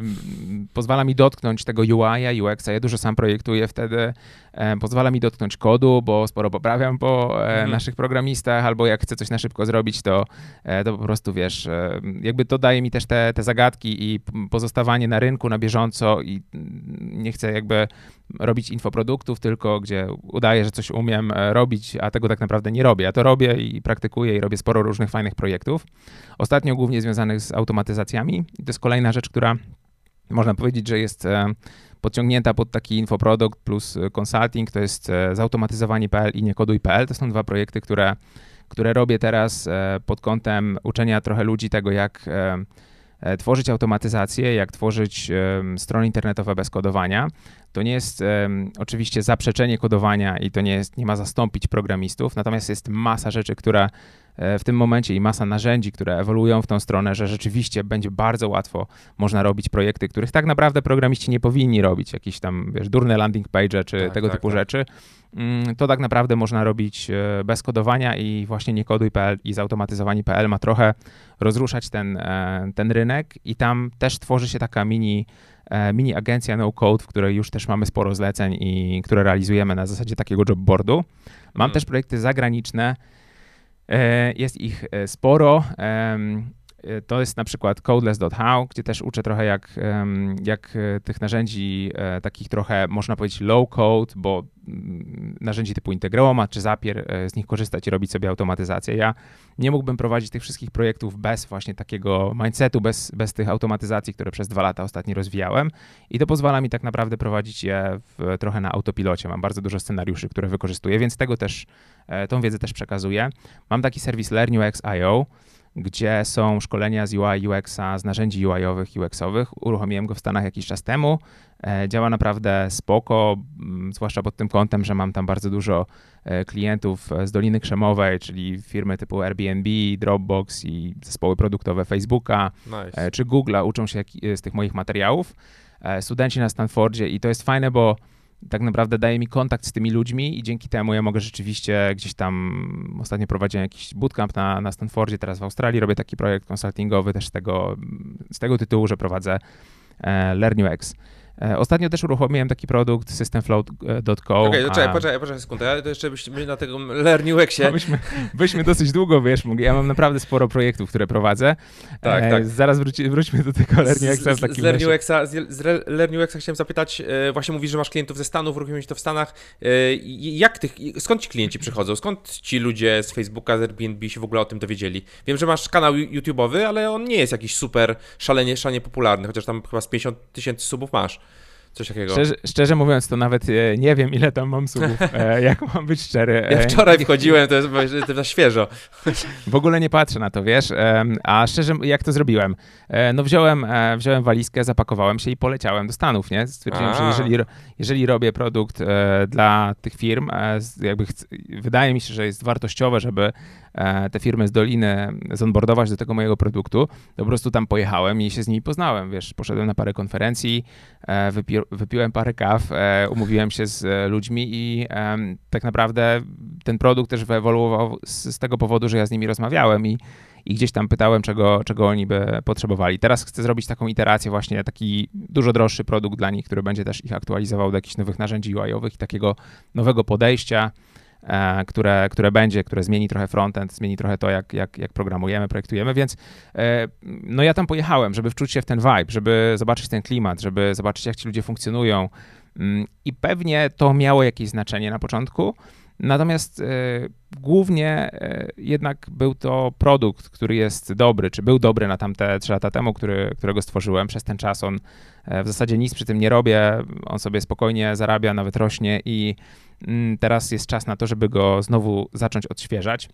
[SPEAKER 2] yy, pozwala mi dotknąć tego UI, UX-a. Ja dużo sam projektuję wtedy. Yy, pozwala mi dotknąć kodu, bo sporo poprawiam po yy, mhm. naszych programistach, albo jak chcę coś na szybko zrobić, to, to po prostu wiesz, jakby to daje mi też te, te zagadki i pozostawanie na rynku na bieżąco i nie chcę jakby robić infoproduktów, tylko gdzie udaję, że coś umiem robić, a tego tak naprawdę nie robię. Ja to robię i praktykuję i robię sporo różnych fajnych projektów. Ostatnio głównie związanych z automatyzacjami. to jest kolejna rzecz, która można powiedzieć, że jest e, podciągnięta pod taki infoprodukt plus consulting, to jest e, zautomatyzowanie.pl i niekoduj.pl. To są dwa projekty, które, które robię teraz e, pod kątem uczenia trochę ludzi tego, jak tworzyć automatyzację, jak tworzyć strony internetowe bez kodowania. To nie jest oczywiście zaprzeczenie kodowania i to nie, jest, nie ma zastąpić programistów, natomiast jest masa rzeczy, która E, w tym momencie i masa narzędzi, które ewoluują w tą stronę, że rzeczywiście będzie bardzo łatwo można robić projekty, których tak naprawdę programiści nie powinni robić, jakieś tam, wiesz, durne landing page czy tak, tego tak, typu tak. rzeczy. Mm, to tak naprawdę można robić e, bez kodowania i właśnie niekoduj.pl i zautomatyzowani.pl ma trochę rozruszać ten, e, ten rynek i tam też tworzy się taka mini mini agencja no code, w której już też mamy sporo zleceń i które realizujemy na zasadzie takiego jobboardu. Mam hmm. też projekty zagraniczne, E, jest ich e, sporo. E, to jest na przykład codeless.how, gdzie też uczę trochę jak, jak tych narzędzi takich trochę, można powiedzieć, low code, bo mm, narzędzi typu Integromat czy Zapier, z nich korzystać i robić sobie automatyzację. Ja nie mógłbym prowadzić tych wszystkich projektów bez właśnie takiego mindsetu, bez, bez tych automatyzacji, które przez dwa lata ostatnio rozwijałem i to pozwala mi tak naprawdę prowadzić je w, trochę na autopilocie. Mam bardzo dużo scenariuszy, które wykorzystuję, więc tego też E, tą wiedzę też przekazuję. Mam taki serwis LearnUX.io, gdzie są szkolenia z UI, UX-a, z narzędzi UI-owych, UX-owych. Uruchomiłem go w Stanach jakiś czas temu. E, działa naprawdę spoko, mm, zwłaszcza pod tym kątem, że mam tam bardzo dużo e, klientów z Doliny Krzemowej, czyli firmy typu Airbnb, Dropbox i zespoły produktowe Facebooka nice. czy Google'a uczą się z tych moich materiałów. Studenci na Stanfordzie i to jest fajne, bo tak naprawdę daje mi kontakt z tymi ludźmi i dzięki temu ja mogę rzeczywiście gdzieś tam, ostatnio prowadziłem jakiś bootcamp na, na Stanfordzie, teraz w Australii robię taki projekt konsultingowy też z tego, z tego tytułu, że prowadzę e, LearnUX. E, ostatnio też uruchomiłem taki produkt systemflow.co.
[SPEAKER 1] Okej, okay, poczekaj, a... poczekaj, poczekaj sekundę, ja to jeszcze byśmy na tego LearnUXie.
[SPEAKER 2] No byśmy, byśmy dosyć długo, wiesz, ja mam naprawdę sporo projektów, które prowadzę. Tak, e, tak. Zaraz wróci, wróćmy do tego LearnUXa w takim
[SPEAKER 1] z, z LearnUXa, z LearnUXa chciałem zapytać, e, właśnie mówisz, że masz klientów ze Stanów, uruchomiłeś to w Stanach. E, jak tych, skąd ci klienci przychodzą? Skąd ci ludzie z Facebooka, z Airbnb się w ogóle o tym dowiedzieli? Wiem, że masz kanał YouTube'owy, ale on nie jest jakiś super szalenie, szalenie popularny, chociaż tam chyba z 50 tysięcy subów masz. Coś takiego.
[SPEAKER 2] Szczerze, szczerze, mówiąc, to nawet e, nie wiem, ile tam mam subów, e, jak mam być szczery.
[SPEAKER 1] Ja wczoraj wchodziłem, to jest, to jest świeżo.
[SPEAKER 2] W ogóle nie patrzę na to, wiesz. A szczerze, jak to zrobiłem? E, no wziąłem, wziąłem walizkę, zapakowałem się i poleciałem do Stanów, nie? Stwierdziłem, A. że jeżeli, jeżeli robię produkt dla tych firm, jakby wydaje mi się, że jest wartościowe, żeby te firmy z Doliny zonboardować do tego mojego produktu, po prostu tam pojechałem i się z nimi poznałem, wiesz. Poszedłem na parę konferencji, wypi wypiłem parę kaw, e, umówiłem się z e, ludźmi i tak naprawdę ten produkt też wyewoluował z, z, tego powodu, że ja z nimi rozmawiałem i, i gdzieś tam pytałem, czego, czego oni by potrzebowali. Teraz chcę zrobić taką iterację, właśnie taki dużo droższy produkt dla nich, który będzie też ich aktualizował do jakichś nowych narzędzi UI-owych i takiego nowego podejścia E, które, które będzie, które zmieni trochę frontend, zmieni trochę to, jak, jak, jak programujemy, projektujemy, więc e, no ja tam pojechałem, żeby wczuć się w ten vibe, żeby zobaczyć ten klimat, żeby zobaczyć, jak ci ludzie funkcjonują mm, i pewnie to miało jakieś znaczenie na początku, Natomiast e, głównie e, jednak był to produkt, który jest dobry, czy był dobry na tamte 3 lata temu, który, którego stworzyłem. Przez ten czas on e, w zasadzie nic przy tym nie robię, on sobie spokojnie zarabia, nawet rośnie i teraz jest czas na to, żeby go znowu zacząć odświeżać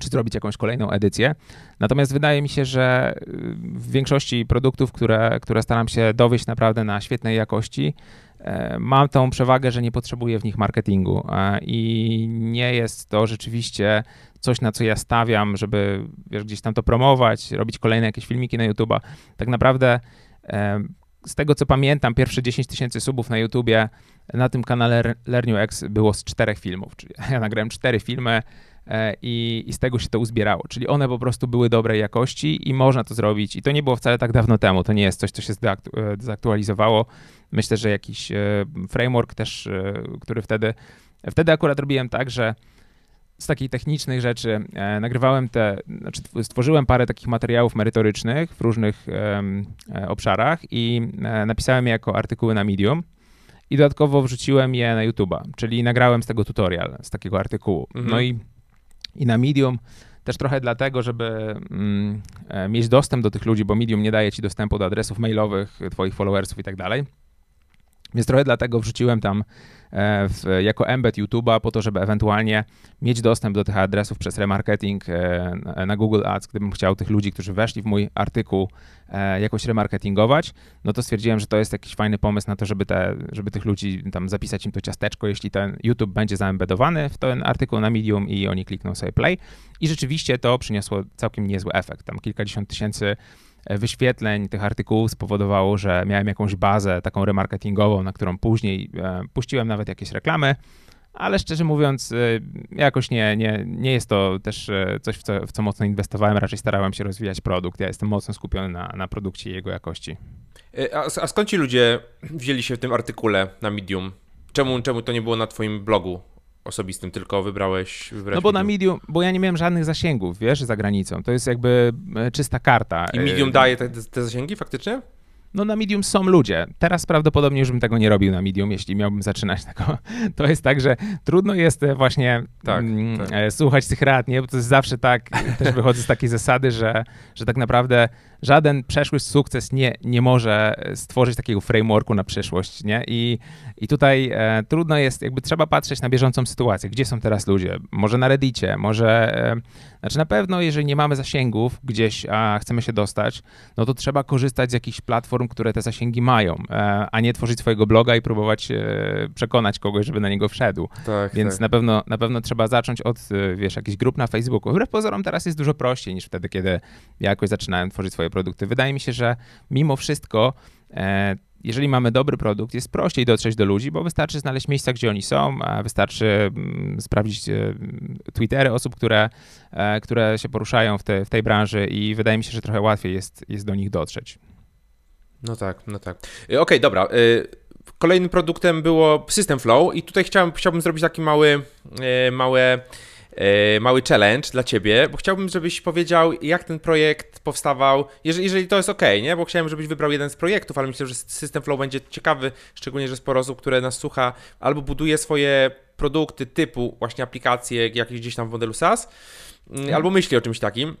[SPEAKER 2] czy zrobić jakąś kolejną edycję. Natomiast wydaje mi się, że y, w większości produktów, które, które staram się dowieść naprawdę na świetnej jakości, mam tą przewagę, że nie potrzebuję w nich marketingu i nie jest to rzeczywiście coś, na co ja stawiam, żeby wiesz, gdzieś tam to promować, robić kolejne jakieś filmiki na YouTube'a. Tak naprawdę z tego co pamiętam, pierwsze 10 tysięcy subów na YouTubie na tym kanale LearnUX było z czterech filmów, czyli ja nagrałem cztery filmy e, i, i, z tego się to uzbierało, czyli one po prostu były dobrej jakości i można to zrobić. I to nie było wcale tak dawno temu, to nie jest coś, co się zaktualizowało. Myślę, że jakiś e, framework też, e, który wtedy, wtedy akurat robiłem tak, że z takich technicznych rzeczy e, nagrywałem te, znaczy stworzyłem parę takich materiałów merytorycznych w różnych e, obszarach i e, napisałem je jako artykuły na Medium i dodatkowo wrzuciłem je na YouTube'a, czyli nagrałem z tego tutorial, z takiego artykułu. No mhm. No i, i na Medium też trochę dlatego, żeby mm, e, mieć dostęp do tych ludzi, bo Medium nie daje ci dostępu do adresów mailowych twoich followersów i tak dalej. Więc trochę dlatego wrzuciłem tam w, jako embed YouTube'a po to, żeby ewentualnie mieć dostęp do tych adresów przez remarketing e, na Google Ads, gdybym chciał tych ludzi, którzy weszli w mój artykuł e, jakoś remarketingować, no to stwierdziłem, że to jest jakiś fajny pomysł na to, żeby, te, żeby tych ludzi tam zapisać im to ciasteczko, jeśli ten YouTube będzie zaembedowany w ten artykuł na Medium i oni klikną sobie play. I rzeczywiście to przyniosło całkiem niezły efekt. Tam kilkadziesiąt tysięcy E, wyświetleń tych artykułów spowodowało, że miałem jakąś bazę taką remarketingową, na którą później e, puściłem nawet jakieś reklamy, ale szczerze mówiąc, e, jakoś nie, nie, nie jest to też coś, w co, w co mocno inwestowałem, raczej starałem się rozwijać produkt. Ja jestem mocno skupiony na, na produkcie i jego jakości.
[SPEAKER 1] A, a skąd ci ludzie wzięli się w tym artykule na Medium? Czemu, czemu to nie było na twoim blogu? Osobistym, tylko wybrałeś,
[SPEAKER 2] No bo Medium. na Medium, bo ja nie miałem żadnych zasięgów, wiesz, za granicą. To jest jakby e, czysta karta.
[SPEAKER 1] I Medium e, daje te, te zasięgi faktycznie?
[SPEAKER 2] No na Medium są ludzie. Teraz prawdopodobnie już bym tego nie robił na Medium, jeśli miałbym zaczynać tego. To jest tak, że trudno jest e, właśnie tak, mm, tak. słuchać tych rad, nie? Bo to jest zawsze tak, też wychodzę z takiej zasady, że, że tak naprawdę żaden przeszły sukces nie, nie może stworzyć takiego frameworku na przyszłość, nie? I, i tutaj e, trudno jest, jakby trzeba patrzeć na bieżącą sytuację, gdzie są teraz ludzie, może na Reddicie, może, e, znaczy na pewno jeżeli nie mamy zasięgów gdzieś, a chcemy się dostać, no to trzeba korzystać z jakichś platform, które te zasięgi mają, e, a nie tworzyć swojego bloga i próbować e, przekonać kogoś, żeby na niego wszedł. Tak, Więc tak. Na, pewno, na pewno trzeba zacząć od, e, wiesz, jakichś grup na Facebooku. Wbrew pozorom teraz jest dużo prościej niż wtedy, kiedy ja jakoś zaczynałem tworzyć swoje produkty. Wydaje mi się, że mimo wszystko jeżeli mamy dobry produkt, jest prościej dotrzeć do ludzi, bo wystarczy znaleźć miejsca, gdzie oni są, a wystarczy mm, sprawdzić Twittery osób, które, które się poruszają w, te, w tej branży i wydaje mi się, że trochę łatwiej jest, jest do nich dotrzeć.
[SPEAKER 1] No tak, no tak. Okej, okay, dobra. Kolejnym produktem było System Flow i tutaj chciałem, chciałbym zrobić taki mały, małe E, mały challenge dla ciebie, bo chciałbym, żebyś powiedział, jak ten projekt powstawał, jeżeli, jeżeli to jest ok, nie? Bo chciałem, żebyś wybrał jeden z projektów, ale myślę, że System Flow będzie ciekawy, szczególnie, że sporo osób, które nas słucha, albo buduje swoje produkty typu właśnie aplikacje jakieś gdzieś tam w modelu SaaS, hmm. albo myśli o czymś takim.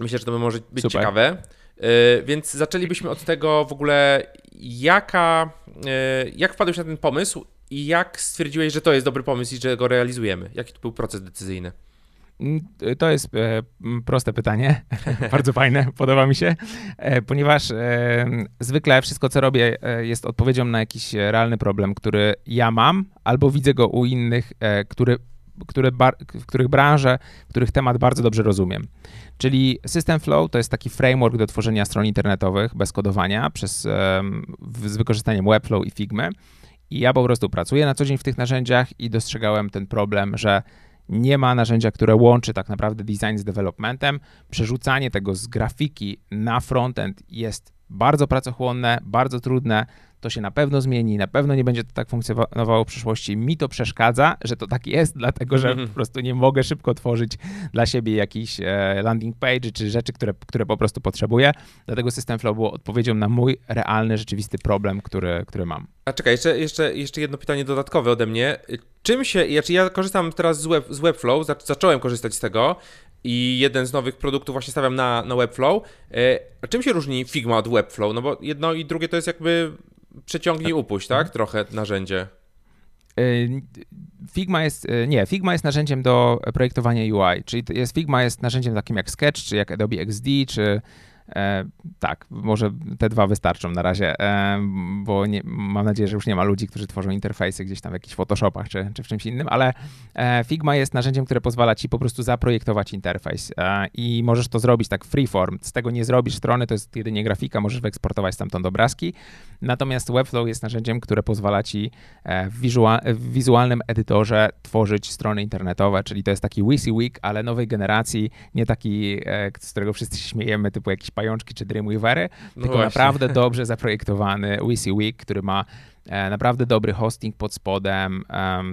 [SPEAKER 1] Myślę, że to może być Super. ciekawe. Yy, więc zaczęlibyśmy od tego w ogóle, jaka, yy, jak wpadłeś na ten pomysł i jak stwierdziłeś, że to jest dobry pomysł i że go realizujemy? Jaki to był proces decyzyjny?
[SPEAKER 2] Mm, to jest e, proste pytanie, bardzo fajne, podoba mi się, e, ponieważ e, zwykle wszystko, co robię, e, jest odpowiedzią na jakiś realny problem, który ja mam, albo widzę go u innych, e, który, który bar, w których branże, w których temat bardzo dobrze rozumiem. Czyli System Flow to jest taki framework do tworzenia stron internetowych bez kodowania przez, z wykorzystaniem Webflow i Figma. I ja po prostu pracuję na co dzień w tych narzędziach i dostrzegałem ten problem, że nie ma narzędzia, które łączy tak naprawdę design z developmentem. Przerzucanie tego z grafiki na frontend jest bardzo pracochłonne, bardzo trudne to się na pewno zmieni, na pewno nie będzie to tak funkcjonowało w przyszłości. Mi to przeszkadza, że to tak jest, dlatego że po prostu nie mogę szybko tworzyć dla siebie jakiś e, landing page czy rzeczy, które, które po prostu potrzebuję. Dlatego System Flow było odpowiedzią na mój realny, rzeczywisty problem, który, który mam.
[SPEAKER 1] A czekaj, jeszcze, jeszcze, jeszcze jedno pytanie dodatkowe ode mnie. Czym się, znaczy ja korzystam teraz z, web, z Webflow, zacząłem korzystać z tego i jeden z nowych produktów właśnie stawiam na, na Webflow. E, a czym się różni Figma od Webflow? No bo jedno i drugie to jest jakby przeciągnij, upuść, tak? Trochę narzędzie.
[SPEAKER 2] Y, Figma jest, y, nie, Figma jest narzędziem do projektowania UI, czyli jest, Figma jest narzędziem takim jak Sketch, czy jak Adobe XD, czy E, tak, może te dwa wystarczą na razie, e, bo nie, mam nadzieję, że już nie ma ludzi, którzy tworzą interfejsy gdzieś tam w jakichś Photoshopach czy, czy w czymś innym, ale e, Figma jest narzędziem, które pozwala ci po prostu zaprojektować interfejs e, i możesz to zrobić tak freeform. Z tego nie zrobisz strony, to jest jedynie grafika, możesz wyeksportować stamtąd obrazki. Natomiast Webflow jest narzędziem, które pozwala ci e, w, w wizualnym edytorze tworzyć strony internetowe, czyli to jest taki WYSIWYG, ale nowej generacji, nie taki, e, z którego wszyscy się śmiejemy, typu jakiś pajączki czy Dreamweavery, no tylko właśnie. naprawdę dobrze zaprojektowany WYSIWYG, który ma naprawdę dobry hosting pod spodem,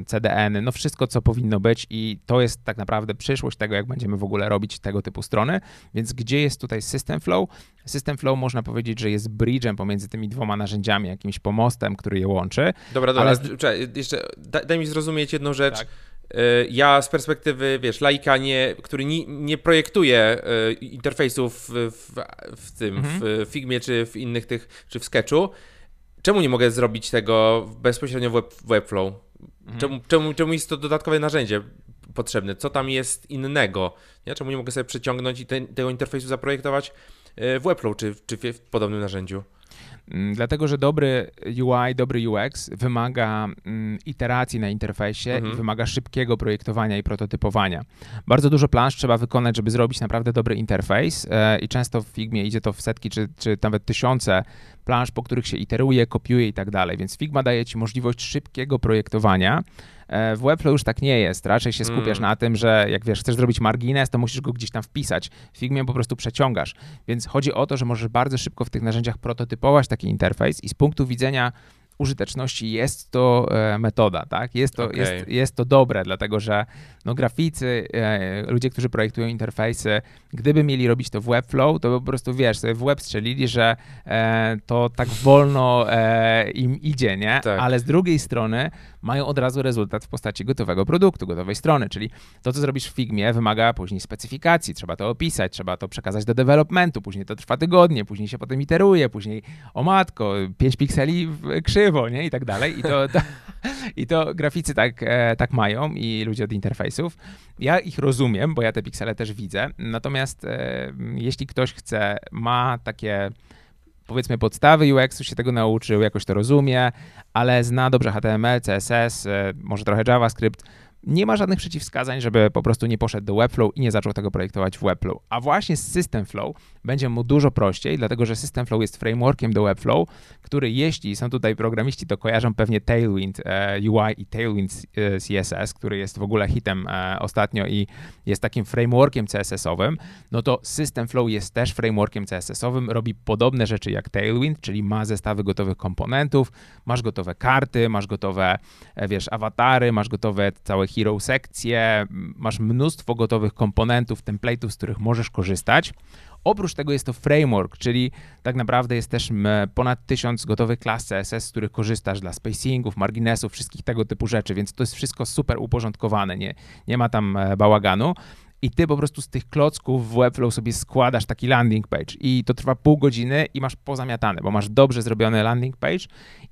[SPEAKER 2] CDN, no wszystko, co powinno być i to jest tak naprawdę przyszłość tego, jak będziemy w ogóle robić tego typu strony. Więc gdzie jest tutaj System Flow? System Flow można powiedzieć, że jest bridge'em pomiędzy tymi dwoma narzędziami, jakimś pomostem, który je łączy.
[SPEAKER 1] Dobra, dobra, ale... Czekaj, jeszcze daj, daj mi zrozumieć jedną rzecz. Tak Y, ja z perspektywy, wiesz, laika, nie, który nie, nie projektuje y, interfejsów w, w, w tym, mhm. w Figmie czy w innych tych, czy w Sketchu, czemu nie mogę zrobić tego bezpośrednio w, web, w Webflow? Mhm. Czemu, czemu, czemu jest to dodatkowe narzędzie potrzebne? Co tam jest innego? Czemu nie mogę sobie przeciągnąć i te, tego interfejsu zaprojektować y, w Webflow czy, czy w podobnym narzędziu?
[SPEAKER 2] Mm, dlatego, że dobry UI, dobry UX wymaga mm, iteracji na interfejsie mhm. i wymaga szybkiego projektowania i prototypowania. Bardzo dużo plansz trzeba wykonać, żeby zrobić naprawdę dobry interfejs e, i często w Figmie idzie to w setki czy, czy nawet tysiące plansz, po których się iteruje, kopiuje i tak dalej. Więc Figma daje ci możliwość szybkiego projektowania w Webflow już tak nie jest. Raczej się skupiasz mm. na tym, że jak wiesz, chcesz zrobić margines, to musisz go gdzieś tam wpisać. W Figmie po prostu przeciągasz. Więc chodzi o to, że możesz bardzo szybko w tych narzędziach prototypować taki interfejs i z punktu widzenia użyteczności jest to e, metoda, tak? Jest to, okay. jest, jest to dobre, dlatego że no, graficy, e, ludzie, którzy projektują interfejsy, gdyby mieli robić to w Webflow, to po prostu, wiesz, sobie w web strzelili, że e, to tak wolno e, im idzie, nie? Tak. Ale z drugiej strony mają od razu rezultat w postaci gotowego produktu, gotowej strony, czyli to, co zrobisz w Figmie, wymaga później specyfikacji, trzeba to opisać, trzeba to przekazać do developmentu, później to trwa tygodnie, później się potem iteruje, później o matko, 5 pikseli krzywo, nie? I tak dalej. I to, to i to graficy tak, e, tak mają i ludzie od interfejsów. Ja ich rozumiem, bo ja te piksele też widzę, natomiast e, jeśli ktoś chce, ma takie powiedzmy podstawy UX-u, się tego nauczył, jakoś to rozumie, ale zna dobrze HTML, CSS, e, może trochę JavaScript, nie ma żadnych przeciwwskazań, żeby po prostu nie poszedł do Webflow i nie zaczął tego projektować w Webflow. A właśnie z System Flow będzie mu dużo prościej, dlatego że System Flow jest frameworkiem do Webflow, który jeśli są tutaj programiści, to kojarzą pewnie Tailwind e, UI i Tailwind e, CSS, który jest w ogóle hitem e, ostatnio i jest takim frameworkiem CSS-owym, no to System Flow jest też frameworkiem CSS-owym, robi podobne rzeczy jak Tailwind, czyli ma zestawy gotowych komponentów, masz gotowe karty, masz gotowe, wiesz, awatary, masz gotowe całe hero sekcje, masz mnóstwo gotowych komponentów, template'ów, z których możesz korzystać. Oprócz tego jest to framework, czyli tak naprawdę jest też ponad tysiąc gotowych klas CSS, z których korzystasz dla spacingów, marginesów, wszystkich tego typu rzeczy, więc to jest wszystko super uporządkowane, nie, nie ma tam e, bałaganu i ty po prostu z tych klocków w Webflow sobie składasz taki landing page i to trwa pół godziny i masz pozamiatane, bo masz dobrze zrobiony landing page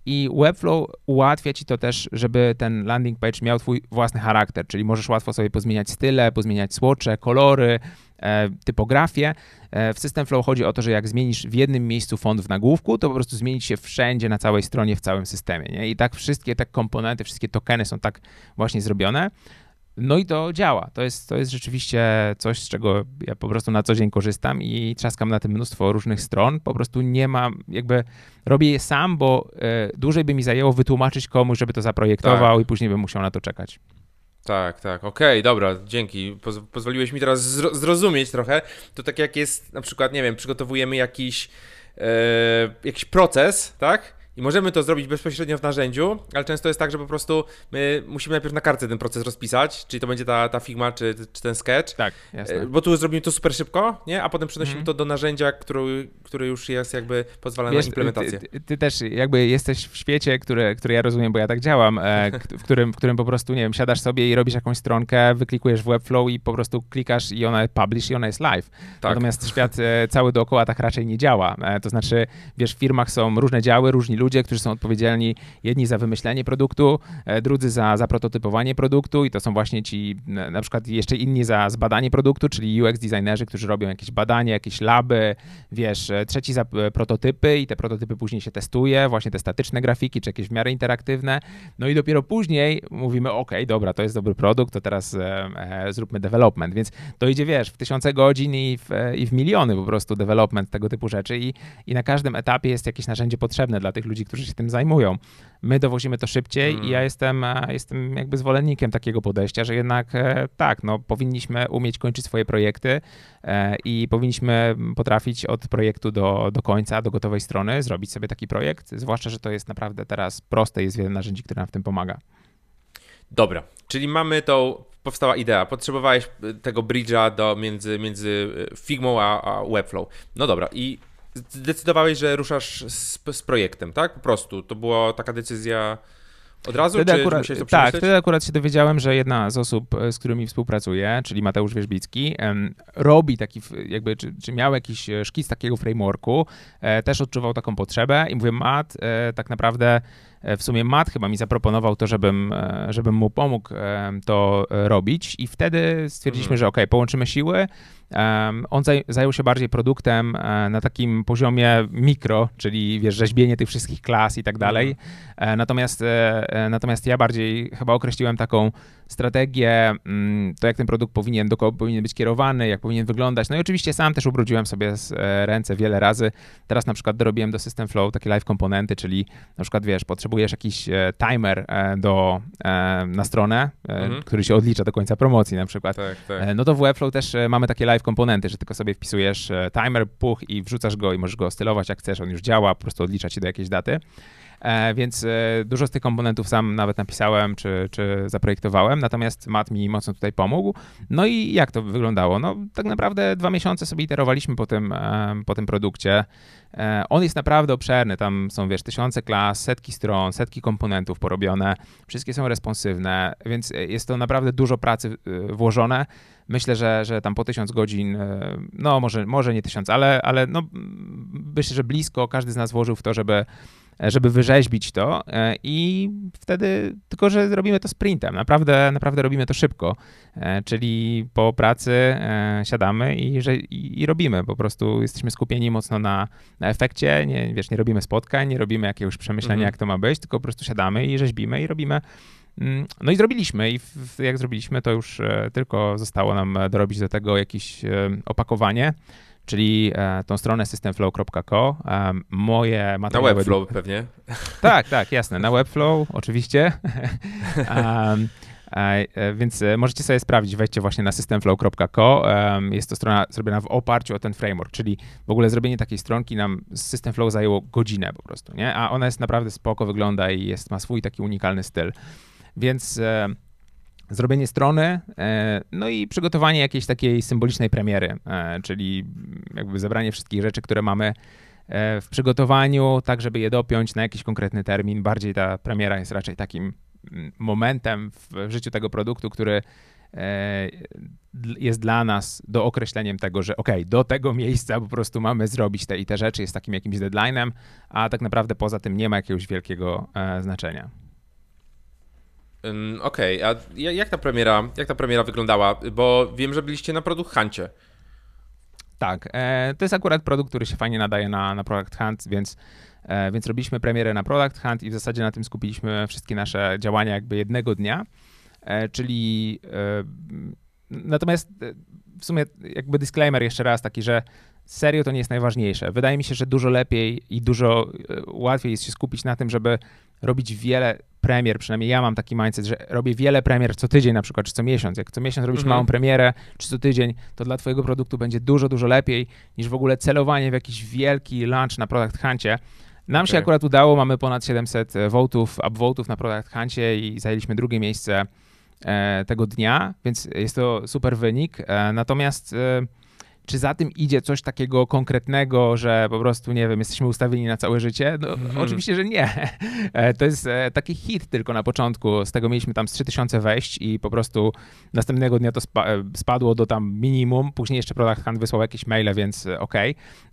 [SPEAKER 2] i Webflow ułatwia ci to też, żeby ten landing page miał twój własny charakter, czyli możesz łatwo sobie pozmieniać style, pozmieniać słocze, kolory, e, typografię. E, w System Flow chodzi o to, że jak zmienisz w jednym miejscu font w nagłówku, to po prostu zmieni się wszędzie na całej stronie, w całym systemie. Nie? I tak wszystkie te komponenty, wszystkie tokeny są tak właśnie zrobione. No i to działa. To jest, to jest rzeczywiście coś, z czego ja po prostu na co dzień korzystam i trzaskam na tym mnóstwo różnych stron. Po prostu nie mam, jakby robię je sam, bo y, dłużej by mi zajęło wytłumaczyć komuś, żeby to zaprojektował tak. i później bym musiał na to czekać.
[SPEAKER 1] Tak, tak, okej, okay, dobra, dzięki. Poz pozwoliłeś mi teraz zro zrozumieć trochę. To tak jak jest, na przykład, nie wiem, przygotowujemy jakiś, e, jakiś proces, tak? I możemy to zrobić bezpośrednio w narzędziu, ale często jest tak, że po prostu my musimy najpierw na kartce ten proces rozpisać, czyli to będzie ta, ta Figma czy, czy ten sketch.
[SPEAKER 2] Tak, jasne.
[SPEAKER 1] E, bo tu zrobimy to super szybko, nie? A potem przenosimy mm. to do narzędzia, który, który już jest jakby pozwala Wiesz, na implementację.
[SPEAKER 2] Ty, ty, ty, też jakby jesteś w świecie, który, który ja rozumiem, bo ja tak działam, e, w, którym, w którym po prostu, nie wiem, siadasz sobie i robisz jakąś stronkę, wyklikujesz w Webflow i po prostu klikasz i ona publish i ona jest live. Tak. Natomiast świat e, cały dookoła tak raczej nie działa. To znaczy, wiesz, w firmach są różne działy, różni ludzie, którzy są odpowiedzialni jedni za wymyślenie produktu, drudzy za, za prototypowanie produktu i to są właśnie ci na przykład jeszcze inni za zbadanie produktu, czyli UX designerzy, którzy robią jakieś badanie, jakieś laby, wiesz, trzeci za prototypy i te prototypy później się testuje, właśnie te statyczne grafiki, czy jakieś w miarę interaktywne, no i dopiero później mówimy, ok, dobra, to jest dobry produkt, to teraz e, e, zróbmy development, więc to idzie, wiesz, w tysiące godzin i w, e, i w miliony po prostu development tego typu rzeczy i, i na każdym etapie jest jakieś narzędzie potrzebne dla tych ludzi, którzy się tym zajmują. My dowozimy to szybciej mm. i ja mm. jestem, e, jestem jakby zwolennikiem takiego podejścia, że jednak e, tak, no powinniśmy umieć kończyć swoje projekty e, i powinniśmy potrafić od projektu do, do końca, do gotowej strony zrobić sobie taki projekt, zwłaszcza, że to jest naprawdę teraz proste, jest wiele narzędzi, które nam w tym pomaga.
[SPEAKER 1] Dobra, czyli mamy tą, powstała idea, potrzebowałeś tego bridge'a do, między, między Figmą a, a Webflow. No dobra, i zdecydowałeś, że ruszasz z, z projektem, tak? Po prostu. To była taka decyzja od razu, wtedy czy akurat, to
[SPEAKER 2] Tak, wtedy akurat się dowiedziałem, że jedna z osób, e, z którymi współpracuję, czyli Mateusz Wierzbicki, robi taki, jakby, czy, czy miał jakiś e, szkic takiego frameworku, e, też odczuwał taką potrzebę i mówię, Mat, tak naprawdę w sumie Matt chyba mi zaproponował to, żebym, żebym mu pomógł to robić i wtedy stwierdziliśmy, mhm. że ok, połączymy siły, on zajął się bardziej produktem e, na takim poziomie mikro, czyli wiesz, rzeźbienie tych wszystkich klas i tak dalej. Mhm. E, natomiast, e, natomiast ja bardziej chyba określiłem taką strategię, mm, to jak ten produkt powinien, do kogo powinien być kierowany, jak powinien wyglądać. No i oczywiście sam też ubrudziłem sobie ręce wiele razy. Teraz na przykład dorobiłem do System Flow takie live komponenty, czyli na przykład wiesz, potrzebujesz jakiś timer do, na stronę, mhm. który się odlicza do końca promocji na przykład. Tak, tak. No to w Webflow też mamy takie live komponenty, że tylko sobie wpisujesz e, timer, puch i wrzucasz go i możesz go stylować jak chcesz, on już działa, po prostu odlicza ci do jakiejś daty. E, więc e, dużo z tych komponentów sam nawet napisałem czy, czy zaprojektowałem, natomiast Matt mi mocno tutaj pomógł. No i jak to wyglądało? No tak naprawdę dwa miesiące sobie iterowaliśmy po tym, po tym produkcie. On jest naprawdę obszerny, tam są wiesz tysiące klas, setki stron, setki komponentów porobione, wszystkie są responsywne, więc jest to naprawdę dużo pracy włożone. Myślę, że, że tam po tysiąc godzin, no może, może nie tysiąc, ale, ale no, myślę, że blisko każdy z nas włożył w to, żeby żeby wyrzeźbić to e, i wtedy, tylko że robimy to sprintem, naprawdę, naprawdę robimy to szybko, e, czyli po pracy e, siadamy i, i, i robimy, po prostu jesteśmy skupieni mocno na, na efekcie, nie, wiesz, nie robimy spotkań, nie robimy jakiegoś przemyślenia, mhm. jak to ma być, tylko po prostu siadamy i rzeźbimy i robimy. Mm, no i zrobiliśmy. I jak zrobiliśmy, to już tylko zostało nam dorobić do tego jakieś opakowanie czyli e, tą stronę systemflow.co. E, moje
[SPEAKER 1] materiały... Na Webflow pewnie.
[SPEAKER 2] Tak, tak, jasne, na Webflow oczywiście. E, więc możecie sobie sprawdzić, wejdźcie właśnie na systemflow.co. Jest to strona zrobiona w oparciu o ten framework, czyli w ogóle zrobienie takiej stronki nam z Systemflow zajęło godzinę po prostu, nie? A ona jest naprawdę spoko, wygląda i jest, ma swój taki unikalny styl. Więc zrobienie strony, e, no i przygotowanie jakiejś takiej symbolicznej premiery, e, czyli jakby zebranie wszystkich rzeczy, które mamy e, w przygotowaniu, tak żeby je dopiąć na jakiś konkretny termin. Bardziej ta premiera jest raczej takim mm, momentem w życiu tego produktu, który jest dla nas do określeniem tego, że ok, do tego miejsca po prostu mamy zrobić te i te rzeczy, jest takim jakimś deadline'em, a tak naprawdę poza tym nie ma jakiegoś wielkiego znaczenia.
[SPEAKER 1] Okej, okay, a jak ta premiera, jak ta premiera wyglądała? Bo wiem, że byliście na Product Huncie.
[SPEAKER 2] Tak, e, to jest akurat produkt, który się fajnie nadaje na, na Product Hunt, więc, e, więc robiliśmy premierę na Product Hunt i w zasadzie na tym skupiliśmy wszystkie nasze działania jakby jednego dnia, e, czyli natomiast w sumie jakby disclaimer jeszcze raz taki, że serio to nie jest najważniejsze. Wydaje mi się, że dużo lepiej i dużo łatwiej jest się skupić na tym, żeby robić wiele premier, przynajmniej ja mam taki mindset, że robię wiele premier co tydzień na przykład, czy co miesiąc. Jak co miesiąc robisz mhm. małą premierę, czy co tydzień, to dla twojego produktu będzie dużo, dużo lepiej niż w ogóle celowanie w jakiś wielki launch na Product Huncie. Nam okay. się akurat udało, mamy ponad 700 votów, upvotów na Product Huncie i zajęliśmy drugie miejsce e, tego dnia, więc jest to super wynik. E, natomiast e, czy za tym idzie coś takiego konkretnego, że po prostu, nie wiem, jesteśmy ustawieni na całe życie? No, mhm. Oczywiście, że nie. E, to jest e, taki hit tylko na początku. Z tego mieliśmy tam z 3000 wejść i po prostu następnego dnia to e, spadło do tam minimum. Później jeszcze Product Hunt wysłał jakieś maile, więc ok.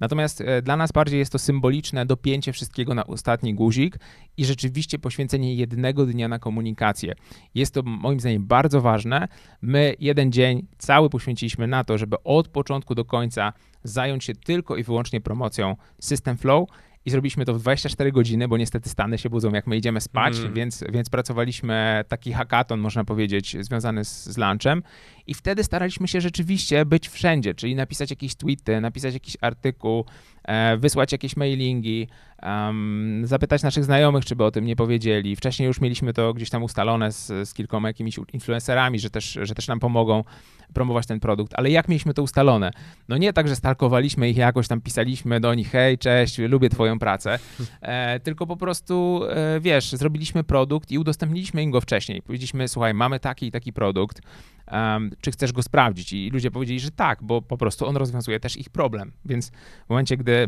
[SPEAKER 2] Natomiast dla nas bardziej jest to symboliczne dopięcie wszystkiego na ostatni guzik i rzeczywiście poświęcenie jednego dnia na komunikację. Jest to moim zdaniem bardzo ważne. My jeden dzień cały poświęciliśmy na to, żeby od początku do końca zająć się tylko i wyłącznie promocją System Flow i zrobiliśmy to w 24 godziny, bo niestety Stany się budzą, jak my idziemy spać, mm. więc, więc pracowaliśmy taki hackathon, można powiedzieć, związany z, z lunchem i wtedy staraliśmy się rzeczywiście być wszędzie, czyli napisać jakieś tweety, napisać jakiś artykuł, wysłać jakieś mailingi, zapytać naszych znajomych, czy by o tym nie powiedzieli. Wcześniej już mieliśmy to gdzieś tam ustalone z, z kilkoma jakimiś influencerami, że też, że też nam pomogą promować ten produkt, ale jak mieliśmy to ustalone? No nie tak, że stalkowaliśmy ich jakoś tam, pisaliśmy do nich, hej, cześć, lubię twoją pracę, e, tylko po prostu, e, wiesz, zrobiliśmy produkt i udostępniliśmy im go wcześniej. Powiedzieliśmy, słuchaj, mamy taki i taki produkt, um, czy chcesz go sprawdzić? I ludzie powiedzieli, że tak, bo po prostu on rozwiązuje też ich problem. Więc w momencie, gdy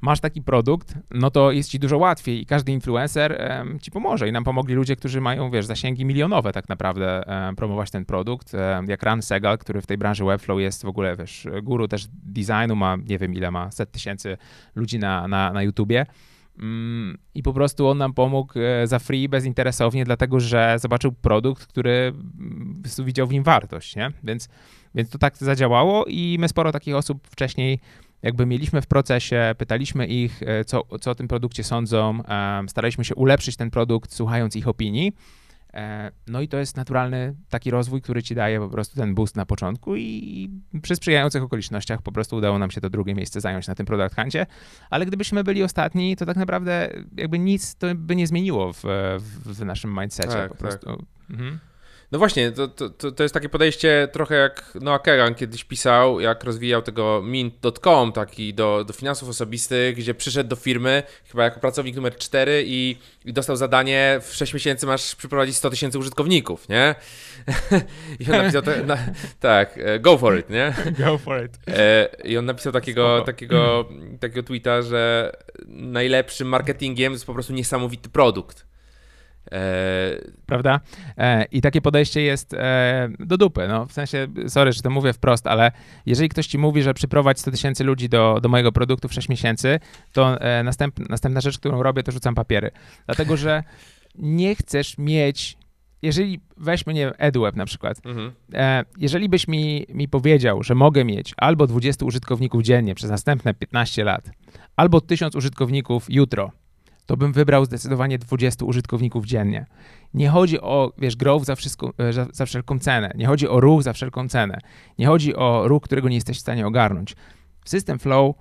[SPEAKER 2] masz taki produkt, no to jest ci dużo łatwiej i każdy influencer um, ci pomoże. I nam pomogli ludzie, którzy mają, wiesz, zasięgi milionowe tak naprawdę um, promować ten produkt. Um, jak Ran Segal, który w tej branży Webflow jest w ogóle, wiesz, guru też designu, ma nie wiem ile ma, set tysięcy ludzi na, na, na YouTubie. I po prostu on nam pomógł e, za free, bezinteresownie, dlatego że zobaczył produkt, który mm, widział w nim wartość, nie? Więc, więc to tak zadziałało i my sporo takich osób wcześniej jakby mieliśmy w procesie, pytaliśmy ich, e, co, co o tym produkcie sądzą, staraliśmy się ulepszyć ten produkt, słuchając ich opinii. E, no i to jest naturalny taki rozwój, który ci daje po prostu ten boost na początku i przy sprzyjających okolicznościach po prostu udało nam się to drugie miejsce zająć na tym Product Huncie, ale gdybyśmy byli ostatni, to tak naprawdę jakby nic to by nie zmieniło w, w, naszym mindsetie tak, po prostu. Tak. Mhm.
[SPEAKER 1] No właśnie, to, to, to jest takie podejście trochę jak Noah Kagan kiedyś pisał, jak rozwijał tego mint.com, taki do, do finansów osobistych, gdzie przyszedł do firmy, chyba jako pracownik numer 4 i, i dostał zadanie, w 6 miesięcy masz przyprowadzić 100 tysięcy użytkowników, nie? I on napisał, na, tak, e, go for it, nie?
[SPEAKER 2] Go for it.
[SPEAKER 1] E, I on napisał takiego, takiego, takiego tweeta, że najlepszym marketingiem jest po prostu niesamowity produkt.
[SPEAKER 2] E, Prawda? E, I takie podejście jest e, do dupy. No, w sensie, sorry, że to mówię wprost, ale jeżeli ktoś ci mówi, że przyprowadź 100 tysięcy ludzi do, do mojego produktu w 6 miesięcy, to następ, następna rzecz, którą robię, to rzucam papiery. Dlatego, że nie chcesz mieć jeżeli weźmy, nie wiem, EduWeb na przykład, mhm. jeżeli byś mi, mi powiedział, że mogę mieć albo 20 użytkowników dziennie przez następne 15 lat, albo 1000 użytkowników jutro, to bym wybrał zdecydowanie 20 użytkowników dziennie. Nie chodzi o, wiesz, growth za, wszystko, e, za, za wszelką cenę, nie chodzi o ruch za wszelką cenę, nie chodzi o ruch, którego nie jesteś w stanie ogarnąć. W System Flow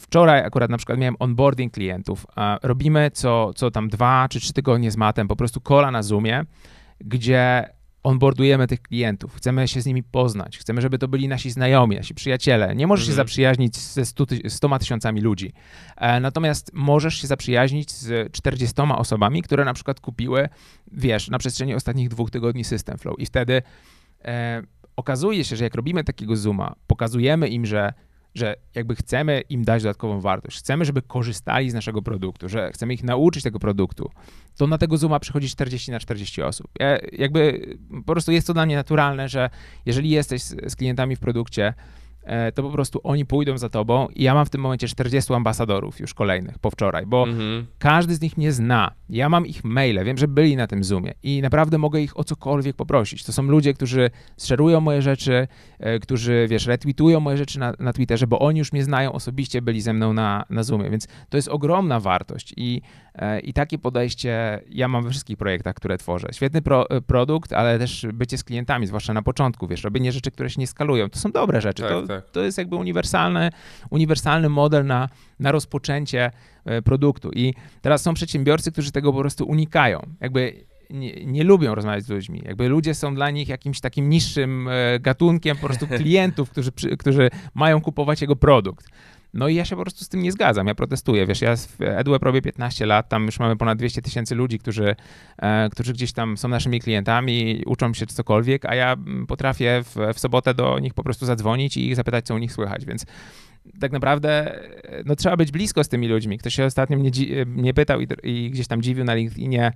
[SPEAKER 2] Wczoraj akurat na przykład miałem onboarding klientów. Robimy co, co tam dwa czy trzy tygodnie z matem, po prostu kola na Zoomie, gdzie onboardujemy tych klientów, chcemy się z nimi poznać, chcemy, żeby to byli nasi znajomi, nasi przyjaciele. Nie możesz się mhm. zaprzyjaźnić ze 100 tysiącami ludzi, e, natomiast możesz się zaprzyjaźnić z 40 osobami, które na przykład kupiły, wiesz, na przestrzeni ostatnich dwóch tygodni System Flow i wtedy e, okazuje się, że jak robimy takiego zooma, pokazujemy im, że że jakby chcemy im dać dodatkową wartość, chcemy, żeby korzystali z naszego produktu, że chcemy ich nauczyć tego produktu, to na tego Zooma przychodzi 40 na 40 osób. Ja, jakby po prostu jest to dla mnie naturalne, że jeżeli jesteś z, z klientami w produkcie, E, to po prostu oni pójdą za tobą i ja mam w tym momencie 40 ambasadorów już kolejnych po wczoraj, bo mhm. każdy z nich mnie zna. Ja mam ich maile, wiem, że byli na tym Zoomie i naprawdę mogę ich o cokolwiek poprosić. To są ludzie, którzy szerują moje rzeczy, e, którzy, wiesz, retweetują moje rzeczy na, na Twitterze, bo oni już mnie znają osobiście, byli ze mną na, na Zoomie, więc to jest ogromna wartość i, e, i takie podejście ja mam we wszystkich projektach, które tworzę. Świetny pro, produkt, ale też bycie z klientami, zwłaszcza na początku, wiesz, robienie rzeczy, które się nie skalują, to są dobre rzeczy. Tak, to, tak. To jest jakby uniwersalny, uniwersalny model na, na rozpoczęcie e, produktu. I teraz są przedsiębiorcy, którzy tego po prostu unikają. Jakby nie, nie, lubią rozmawiać z ludźmi. Jakby ludzie są dla nich jakimś takim niższym e, gatunkiem po prostu klientów, którzy, którzy mają kupować jego produkt. No i ja się po prostu z tym nie zgadzam, ja protestuję. Wiesz, ja w EduWeb robię 15 lat, tam już mamy ponad 200 tysięcy ludzi, którzy, e, którzy gdzieś tam są naszymi klientami, uczą się cokolwiek, a ja mm, potrafię w, w sobotę do nich po prostu zadzwonić i ich zapytać, co u nich słychać, więc tak naprawdę no, trzeba być blisko z tymi ludźmi. Ktoś się ostatnio mnie, mnie pytał i, i gdzieś tam dziwił na LinkedInie,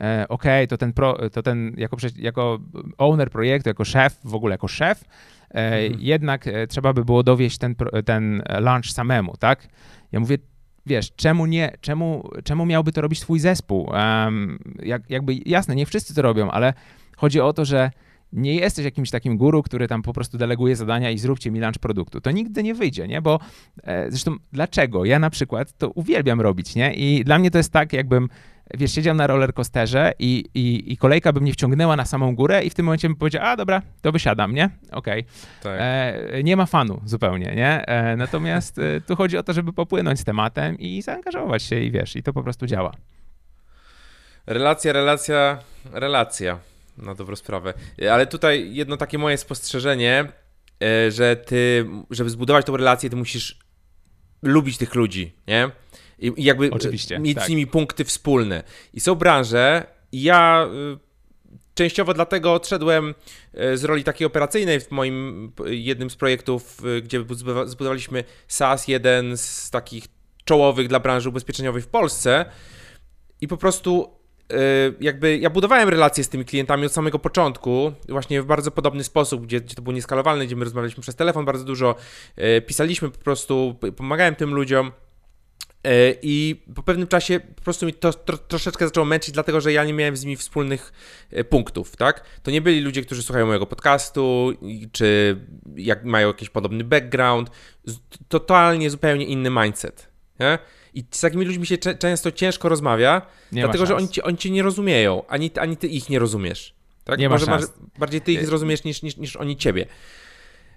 [SPEAKER 2] e, OK, to ten, pro, to ten jako, jako owner projektu, jako szef, w ogóle jako szef, e, mhm. jednak e, trzeba by było dowieść ten, ten launch samemu, tak? Ja mówię, wiesz, czemu nie, czemu, czemu miałby to robić twój zespół? Um, jak, jakby jasne, nie wszyscy to robią, ale chodzi o to, że nie jesteś jakimś takim guru, który tam po prostu deleguje zadania i zróbcie mi lunch produktu. To nigdy nie wyjdzie, nie? Bo e, zresztą dlaczego? Ja na przykład to uwielbiam robić, nie? I dla mnie to jest tak, jakbym wiesz, siedział na rollercoasterze i, i, i kolejka by mnie wciągnęła na samą górę i w tym momencie bym powiedział, a dobra, to wysiadam, nie? Okej. Okay. Tak. E, nie ma fanu zupełnie, nie? E, natomiast e, tu chodzi o to, żeby popłynąć z tematem i zaangażować się i wiesz, i to po prostu działa.
[SPEAKER 1] Relacja, relacja, relacja na dobrą sprawę. Ale tutaj jedno takie moje spostrzeżenie, e, że ty, żeby zbudować tą relację, ty musisz lubić tych ludzi, nie? I jakby Oczywiście, mieć tak. z nimi punkty wspólne. I są branże, i ja częściowo dlatego odszedłem e, z roli takiej operacyjnej w moim jednym z projektów, gdzie zbudowaliśmy SaaS, jeden z takich czołowych dla branży ubezpieczeniowej w Polsce. I po prostu jakby ja budowałem relacje z tymi klientami od samego początku, właśnie w bardzo podobny sposób, gdzie, gdzie to było nieskalowalne, gdzie my rozmawialiśmy przez telefon bardzo dużo, y, pisaliśmy po prostu, pomagałem tym ludziom. Y, I po pewnym czasie po prostu mi to tro, troszeczkę zaczęło męczyć, dlatego że ja nie miałem z nimi wspólnych punktów, tak? To nie byli ludzie, którzy słuchają mojego podcastu, czy jak mają jakiś podobny background, totalnie zupełnie inny mindset, nie? I z takimi ludźmi się często ciężko rozmawia, nie dlatego że oni, ci, oni cię nie rozumieją, ani, ani ty ich nie rozumiesz. Tak? Nie Może masz, bardziej ty ich zrozumiesz niż, niż, niż oni ciebie.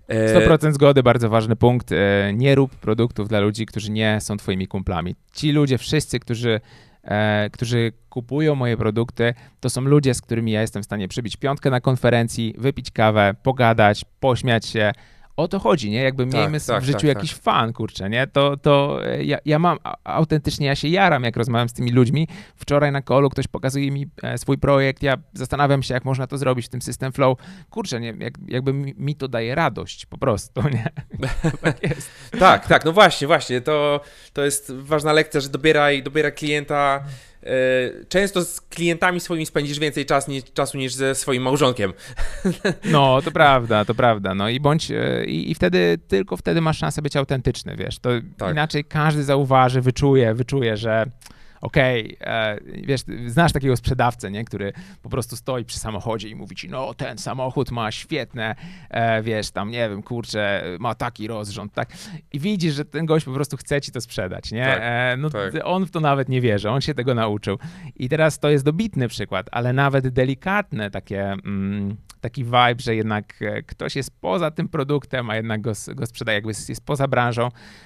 [SPEAKER 2] 100% e, zgody, bardzo ważny punkt. E, nie rób produktów dla ludzi, którzy nie są twoimi kumplami. Ci ludzie, wszyscy, którzy, e, którzy kupują moje produkty, to są ludzie, z którymi ja jestem w stanie przybić piątkę na konferencji, wypić kawę, pogadać, pośmiać się, o to chodzi, nie? Jakby tak, miejmy tak, w życiu tak, jakiś tak. fan, kurczę, nie? To, to e, ja, ja mam, autentycznie ja się jaram, jak rozmawiam z tymi ludźmi. Wczoraj na kolu ktoś pokazuje mi e, swój projekt, ja zastanawiam się, jak można to zrobić w tym System Flow. Kurczę, nie? Jak, jakby mi to daje radość, po prostu, nie?
[SPEAKER 1] tak jest. tak, tak, no właśnie, właśnie, to, to jest ważna lekcja, że dobieraj, dobieraj klienta często z klientami swoimi spędzisz więcej czas, niż, czasu niż ze swoim małżonkiem.
[SPEAKER 2] No, to prawda, to prawda. No i bądź, e, i, i wtedy, tylko wtedy masz szansę być autentyczny, wiesz. To tak. inaczej każdy zauważy, wyczuje, wyczuje, że okej, okay, e, wiesz, znasz takiego sprzedawcę, nie, który po prostu stoi przy samochodzie i mówi ci, no ten samochód ma świetne, e, wiesz, tam nie wiem, kurczę, ma taki rozrząd, tak? I widzisz, że ten gość po prostu chce ci to sprzedać, nie? Tak, e, no tak. on w to nawet nie wierzy, on się tego nauczył. I teraz to jest dobitny przykład, ale nawet delikatne takie... Mm, taki vibe, że jednak ktoś jest poza tym produktem, a jednak go, go sprzedaje, jakby jest poza branżą, E,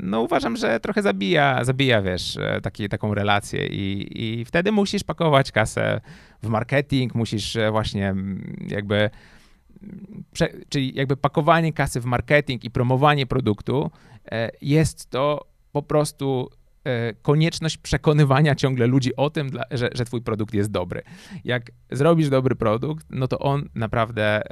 [SPEAKER 2] no uważam, że trochę zabija, zabija wiesz, e, taki, taką relację i, i wtedy musisz pakować kasę w marketing, musisz e, właśnie jakby czyli jakby pakowanie kasy w marketing i promowanie produktu jest to po prostu E, konieczność przekonywania ciągle ludzi o tym, że, że twój produkt jest dobry. Jak zrobisz dobry produkt, no to on naprawdę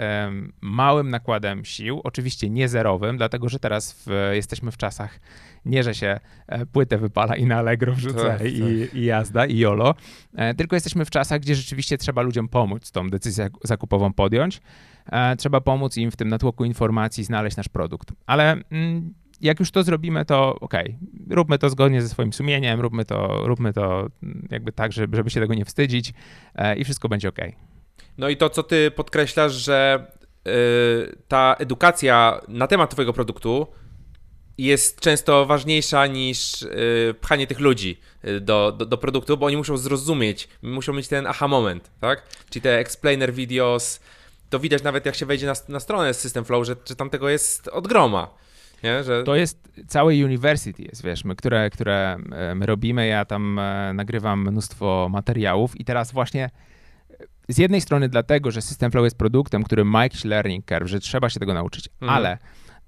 [SPEAKER 2] małym nakładem sił, oczywiście nie zerowym, dlatego że teraz w, jesteśmy w czasach nie, że się e, płytę wypala i na Allegro wrzuca tak, i, tak. i, jazda, i jolo, e, tylko jesteśmy w czasach, gdzie rzeczywiście trzeba ludziom pomóc tą decyzję zakupową podjąć. Trzeba pomóc im w tym natłoku informacji znaleźć nasz produkt. Ale mm, jak już to zrobimy, to okej, okay, róbmy to zgodnie ze swoim sumieniem, róbmy to, róbmy to jakby tak, żeby, żeby się tego nie wstydzić e, i wszystko będzie ok.
[SPEAKER 1] No i to, co ty podkreślasz, że yy, ta edukacja na temat twojego produktu jest często ważniejsza niż yy, pchanie tych ludzi y, do, do, do, produktu, bo oni muszą zrozumieć, muszą mieć ten aha moment, tak? Czyli te explainer videos, to widać nawet jak się wejdzie na, na stronę System Flow, że, że tam tego jest od groma. Nie? Że...
[SPEAKER 2] To jest całe university, jest, wiesz, my, które, które e, my robimy. Ja tam e, nagrywam mnóstwo materiałów i teraz właśnie e, z jednej strony dlatego, że System Flow jest produktem, który ma jakiś learning curve, że trzeba się tego nauczyć, mhm. ale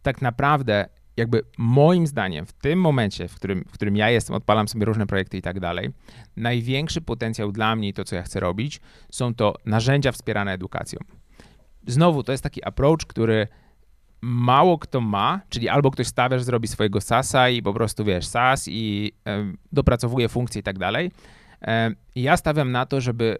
[SPEAKER 2] tak naprawdę jakby moim zdaniem w tym momencie, w którym, w którym ja jestem, odpalam sobie różne projekty i tak dalej, największy potencjał dla mnie i to, co ja chcę robić, są to narzędzia wspierane edukacją. Znowu, to jest taki approach, który mało kto ma, czyli albo ktoś stawia, że zrobi swojego SASa i po prostu, wiesz, SAS i y, dopracowuje funkcje i tak dalej. Y, ja stawiam na to, żeby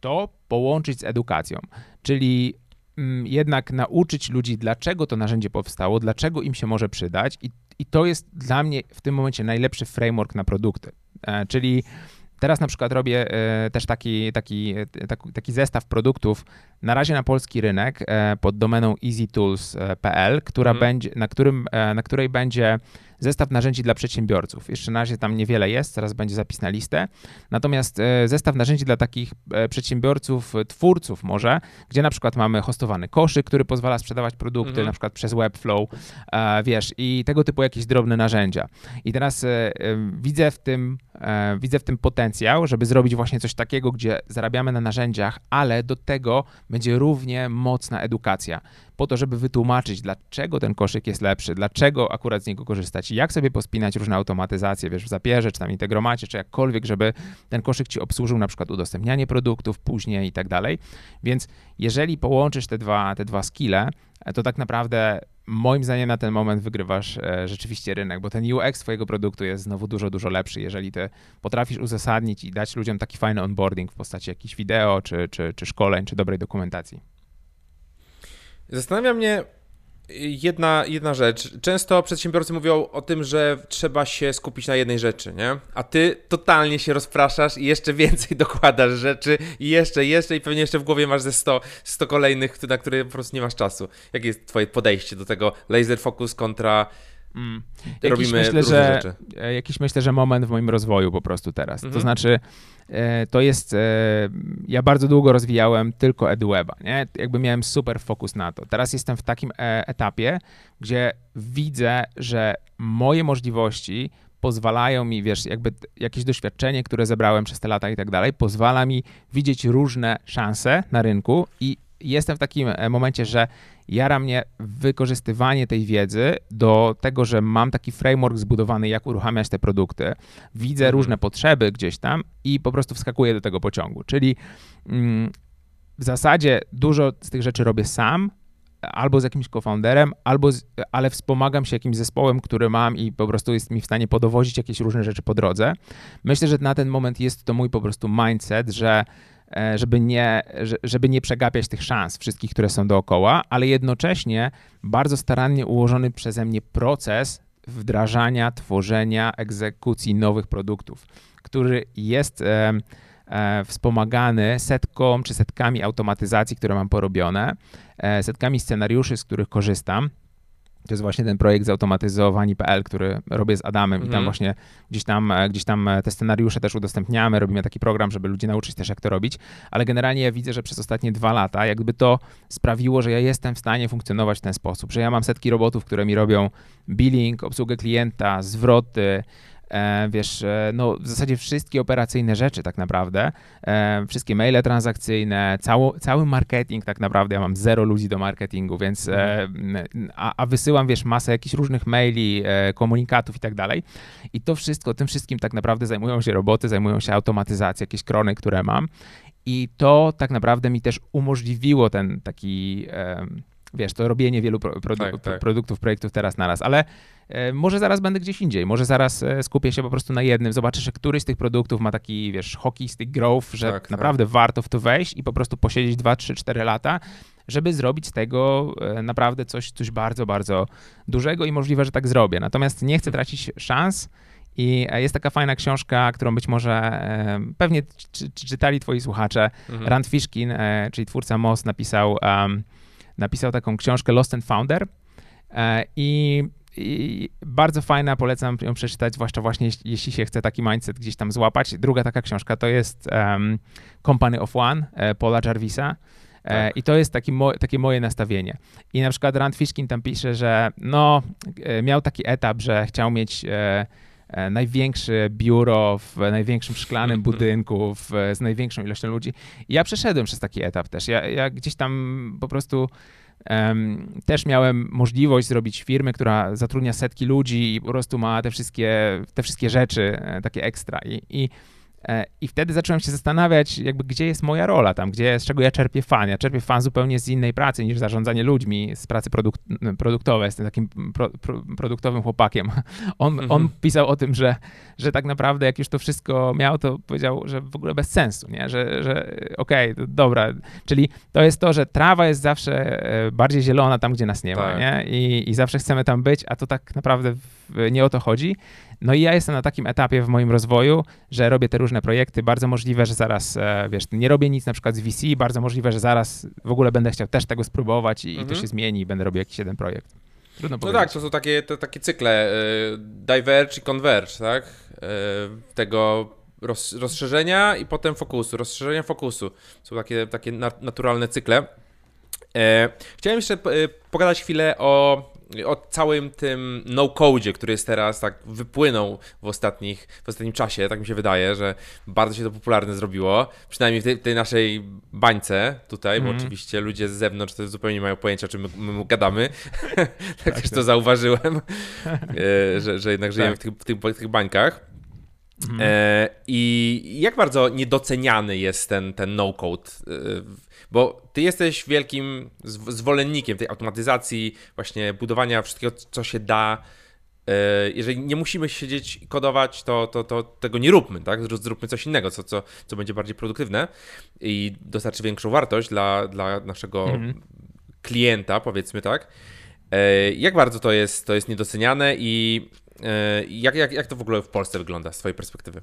[SPEAKER 2] to połączyć z edukacją, czyli mm, jednak nauczyć ludzi, dlaczego to narzędzie powstało, dlaczego im się może przydać i, i to jest dla mnie w tym momencie najlepszy framework na produkty. E, czyli Teraz na przykład robię e, też taki, taki, taki, taki zestaw produktów na razie na polski rynek e, pod domeną easytools.pl, która mhm. będzie, na, którym, na której będzie zestaw narzędzi dla przedsiębiorców. Jeszcze na razie tam niewiele jest, zaraz będzie zapis na listę. Natomiast e, zestaw narzędzi dla takich e, przedsiębiorców, e, twórców może, gdzie na przykład mamy hostowany koszyk, który pozwala sprzedawać produkty, mhm. na przykład przez Webflow, wiesz, i tego typu jakieś drobne narzędzia. I teraz widzę w tym, widzę w tym potencjał, żeby zrobić właśnie coś takiego, gdzie zarabiamy na narzędziach, ale do tego będzie równie mocna edukacja po to, żeby wytłumaczyć, dlaczego ten koszyk jest lepszy, dlaczego akurat z niego korzystać jak sobie pospinać różne automatyzacje, wiesz, w zapierze, czy tam integromacie, czy jakkolwiek, żeby ten koszyk ci obsłużył na przykład udostępnianie produktów później i tak dalej. Więc jeżeli połączysz te dwa, te dwa skille, to tak naprawdę moim zdaniem na ten moment wygrywasz e, rzeczywiście rynek, bo ten UX twojego produktu jest znowu dużo, dużo lepszy, jeżeli ty potrafisz uzasadnić i dać ludziom taki fajny onboarding w postaci jakichś wideo, czy, czy, czy szkoleń, czy dobrej dokumentacji.
[SPEAKER 1] Zastanawia mnie jedna, jedna rzecz. Często przedsiębiorcy mówią o tym, że trzeba się skupić na jednej rzeczy, nie? A ty totalnie się rozpraszasz i jeszcze więcej dokładasz rzeczy i jeszcze, jeszcze i pewnie jeszcze w głowie masz ze 100, 100 kolejnych, na które po prostu nie masz czasu. Jakie jest twoje podejście do tego laser focus kontra Mm. Robimy myślę, że, rzeczy.
[SPEAKER 2] E, jakiś myślę, że moment w moim rozwoju po prostu teraz. Mhm. To znaczy, e, to jest, e, ja bardzo długo rozwijałem tylko EduWeba, nie? Jakby miałem super fokus na to. Teraz jestem w takim etapie, gdzie widzę, że moje możliwości pozwalają mi, wiesz, jakby jakieś doświadczenie, które zebrałem przez te lata i tak dalej, pozwala mi widzieć różne szanse na rynku i jestem w takim momencie, że jara mnie wykorzystywanie tej wiedzy do tego, że mam taki framework zbudowany, jak uruchamiać te produkty. Widzę mhm. różne potrzeby gdzieś tam i po prostu wskakuję do tego pociągu. Czyli mm, w zasadzie dużo z tych rzeczy robię sam, albo z jakimś co-founderem, albo z, ale wspomagam się jakimś zespołem, który mam i po prostu jest mi w stanie podowozić jakieś różne rzeczy po drodze. Myślę, że na ten moment jest to mój po prostu mindset, że żeby nie, żeby nie przegapiać tych szans wszystkich, które są dookoła, ale jednocześnie bardzo starannie ułożony przeze mnie proces wdrażania, tworzenia, egzekucji nowych produktów, który jest e, e, wspomagany setką czy setkami automatyzacji, które mam porobione, e, setkami scenariuszy, z których korzystam. To jest właśnie ten projekt zautomatyzowani.pl, który robię z Adamem mm. i tam mhm. właśnie gdzieś tam, e, gdzieś tam e, te scenariusze też udostępniamy, robimy taki program, żeby ludzi nauczyć też jak to robić, ale generalnie ja widzę, że przez ostatnie dwa lata jakby to sprawiło, że ja jestem w stanie funkcjonować w ten sposób, że ja mam setki robotów, które mi robią billing, obsługę klienta, zwroty, wiesz, e, no w zasadzie wszystkie operacyjne rzeczy tak naprawdę, e, wszystkie maile transakcyjne, cało, cały marketing tak naprawdę, ja mam zero ludzi do marketingu, więc a, a wysyłam, wiesz, masę jakichś różnych maili, komunikatów i tak dalej. I to wszystko, tym wszystkim tak naprawdę zajmują się roboty, zajmują się automatyzacją, jakieś krony, które mam. I to tak naprawdę mi też umożliwiło ten taki wiesz, to robienie wielu produ tak, tak. produktów, projektów teraz naraz, ale e, może zaraz będę gdzieś indziej, może zaraz e, skupię się po prostu na jednym, zobaczę, że któryś z tych produktów ma taki, wiesz, hockey stick growth, że tak, tak. naprawdę warto w to wejść i po prostu posiedzieć 2, 3, 4 lata, żeby zrobić z tego e, naprawdę coś, coś bardzo, bardzo dużego i możliwe, że tak zrobię. Natomiast nie chcę tracić szans, i jest taka fajna książka, którą być może pewnie czytali twoi słuchacze. Mhm. Rand Fishkin, czyli twórca MOS, napisał um, napisał taką książkę Lost and Founder e, i, i bardzo fajna, polecam ją przeczytać, zwłaszcza właśnie jeśli się chce taki mindset gdzieś tam złapać. Druga taka książka to jest um, Company of One e, Paula Jarvisa. E, tak. I to jest taki mo takie moje nastawienie. I na przykład Rand Fishkin tam pisze, że no, miał taki etap, że chciał mieć największe biuro w największym szklanym budynku w, z największą ilością ludzi. I ja przeszedłem przez taki etap też. Ja, ja gdzieś tam po prostu też miałem możliwość zrobić firmę, która zatrudnia setki ludzi i po prostu ma te wszystkie, te wszystkie rzeczy takie ekstra. I, i E, I wtedy zacząłem się zastanawiać, jakby gdzie jest moja rola tam, gdzie, z czego ja czerpię fan. Ja czerpię fan zupełnie z innej pracy niż zarządzanie ludźmi, z pracy produkt, produktowej. Jestem takim pro, pro, produktowym chłopakiem. On, mhm. on pisał o tym, że, że tak naprawdę jak już to wszystko miał, to powiedział, że w ogóle bez sensu, nie? że, że okej, okay, dobra. Czyli to jest to, że trawa jest zawsze e, bardziej zielona tam, gdzie nas nie ma tak. nie? I, i zawsze chcemy tam być, a to tak naprawdę nie o to chodzi. No i ja jestem na takim etapie w moim rozwoju, że robię te różne projekty. Bardzo możliwe, że zaraz, e, wiesz, nie robię nic na przykład z VC, bardzo możliwe, że zaraz w ogóle będę chciał też tego spróbować i, mhm. i to mhm. się zmieni i będę robił jakiś jeden projekt.
[SPEAKER 1] Trudno no powiedzieć. tak, to są takie, to, takie cykle y, diverge i converge, tak? Y, tego roz, rozszerzenia i potem fokusu, rozszerzenia fokusu. Są takie, takie naturalne cykle. E, chciałem jeszcze pogadać chwilę o o całym tym no-codzie, który jest teraz tak wypłynął w, ostatnich, w ostatnim czasie, tak mi się wydaje, że bardzo się to popularne zrobiło, przynajmniej w tej, tej naszej bańce tutaj, mm. bo mhm. oczywiście ludzie z zewnątrz to zupełnie nie mają pojęcia, o czym my, my gadamy, tak też to tak. zauważyłem, e, że, że jednak żyjemy tak. w, tych, w, tych, w tych bańkach. Mhm. E, I jak bardzo niedoceniany jest ten, ten no-code? E, bo ty jesteś wielkim zwolennikiem tej automatyzacji, właśnie budowania wszystkiego, co się da. E, jeżeli nie musimy siedzieć i kodować, to, to, to tego nie róbmy, tak? Zróbmy coś innego, co, co, co będzie bardziej produktywne i dostarczy większą wartość dla, dla naszego mhm. klienta, powiedzmy tak. Jak bardzo to jest, to jest niedoceniane i E, jak, jak, jak to w ogóle w Polsce wygląda z Twojej perspektywy?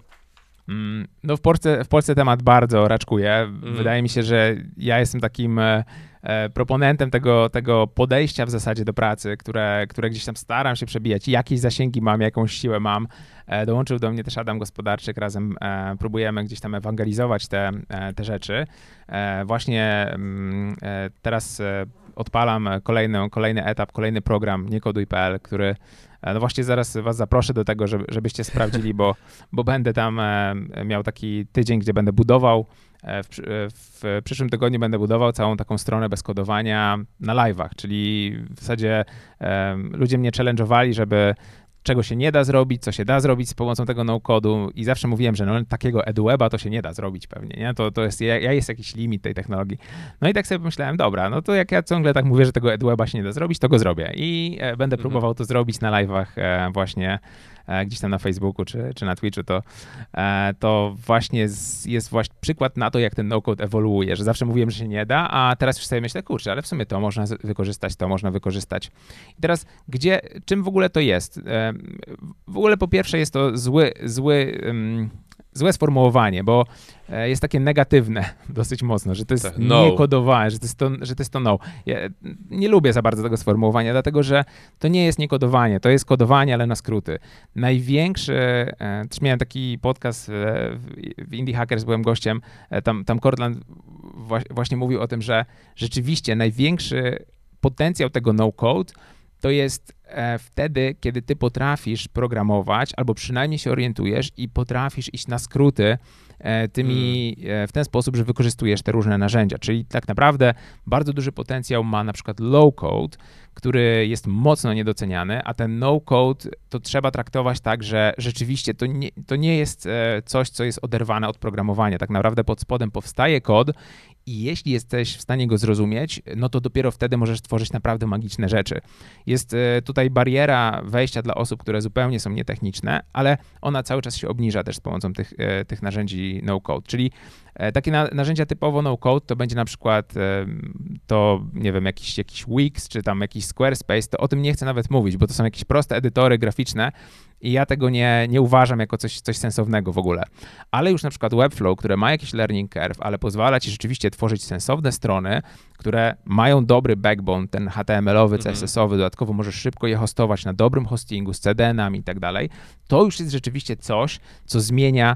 [SPEAKER 2] Mm, no w Polsce, w Polsce temat bardzo raczkuje. Mm. Wydaje mi się, że ja jestem takim e, e, proponentem tego, tego podejścia w zasadzie do pracy, które, które gdzieś tam staram się przebijać. Jakieś zasięgi mam, jakąś siłę mam. E, dołączył do mnie też Adam Gospodarczyk, razem e, próbujemy gdzieś tam ewangelizować te, e, te rzeczy. Właśnie mm, teraz odpalam kolejny, kolejny etap, kolejny program niekoduj.pl, który E, no właśnie zaraz was zaproszę do tego, żeby, żebyście sprawdzili, bo, bo będę tam e, miał taki tydzień, gdzie będę budował. E, w, w, przyszłym tygodniu będę budował całą taką stronę bez kodowania na live'ach, czyli w zasadzie um, ludzie mnie challenge'owali, żeby czego się nie da zrobić, co się da zrobić z pomocą tego no-codu i zawsze mówiłem, że no, takiego edweba to się nie da zrobić pewnie, nie? To, to jest, ja, jest jakiś limit tej technologii. No i tak sobie pomyślałem, dobra, no to jak ja ciągle tak mówię, że tego edweba się nie da zrobić, to go zrobię i e, będę mhm. próbował to zrobić na live'ach e, właśnie gdzieś tam na Facebooku czy, czy na Twitchu, to, e, to właśnie jest właśnie przykład na to, jak ten no-code ewoluuje, że zawsze mówiłem, że się nie da, a teraz już sobie myślę, kurczę, ale w sumie to można wykorzystać, to można wykorzystać. I teraz, gdzie, czym w ogóle to jest? E, w ogóle po pierwsze jest to zły, zły złe sformułowanie, bo e, jest takie negatywne dosyć mocno, że to jest tak, no. niekodowane, że to jest to, że to jest to no. Ja nie lubię za bardzo tego sformułowania, dlatego że to nie jest niekodowanie, to jest kodowanie, ale na skróty. Największy, e, też miałem taki podcast w Indie Hackers, byłem gościem, e, tam, tam Cortland właśnie mówił o tym, że rzeczywiście największy potencjał tego no-code to jest e, wtedy, kiedy ty potrafisz programować, albo przynajmniej się orientujesz i potrafisz iść na skróty e, tymi mm. E, w ten sposób, że wykorzystujesz te różne narzędzia. Czyli tak naprawdę bardzo duży potencjał ma na przykład low code, który jest mocno niedoceniany, a ten no code to trzeba traktować tak, że rzeczywiście to nie, to nie jest coś, co jest oderwane od programowania. Tak naprawdę pod spodem powstaje kod i jeśli jesteś w stanie go zrozumieć, no to dopiero wtedy możesz tworzyć naprawdę magiczne rzeczy. Jest e, tutaj bariera wejścia dla osób, które zupełnie są nietechniczne, ale ona cały czas się obniża też z pomocą tych, e, tych narzędzi no-code. Czyli e, takie na, narzędzia typowo no-code to będzie na przykład to, nie wiem, jakiś, jakiś Wix czy tam jakiś Squarespace, to o tym nie chcę nawet mówić, bo to są jakieś proste edytory graficzne, i ja tego nie, nie uważam jako coś, coś sensownego w ogóle. Ale już na przykład Webflow, które ma jakiś learning curve, ale pozwala ci rzeczywiście tworzyć sensowne strony, które mają dobry backbone, ten HTML-owy, mhm. CSS-owy, dodatkowo możesz szybko je hostować na dobrym hostingu z CDN-ami i tak dalej, to już jest rzeczywiście coś, co zmienia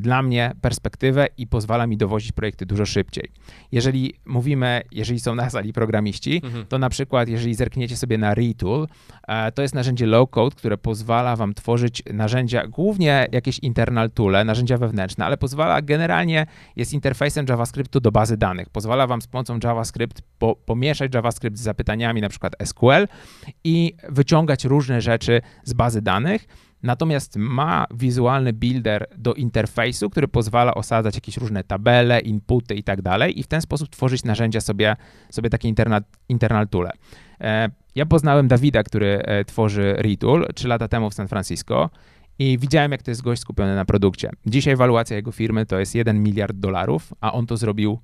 [SPEAKER 2] dla mnie perspektywę i pozwala mi dowozić projekty dużo szybciej. Jeżeli mówimy, jeżeli są na sali programiści, mhm. to na przykład jeżeli zerkniecie sobie na Retool, e, to jest narzędzie low-code, które pozwala wam tworzyć narzędzia, głównie jakieś internal toole, narzędzia wewnętrzne, ale pozwala generalnie, jest interfejsem JavaScriptu do bazy danych. Pozwala wam z pomocą JavaScript po, pomieszać JavaScript z zapytaniami na przykład SQL i wyciągać różne rzeczy z bazy danych Natomiast ma wizualny builder do interfejsu, który pozwala osadzać jakieś różne tabele, inputy i tak dalej i w ten sposób tworzyć narzędzia sobie, sobie takie internal, internal toole. E, ja poznałem Dawida, który e, tworzy Retool 3 lata temu w San Francisco i widziałem, jak to jest gość skupiony na produkcie. Dzisiaj ewaluacja jego firmy to jest 1 miliard dolarów, a on to zrobił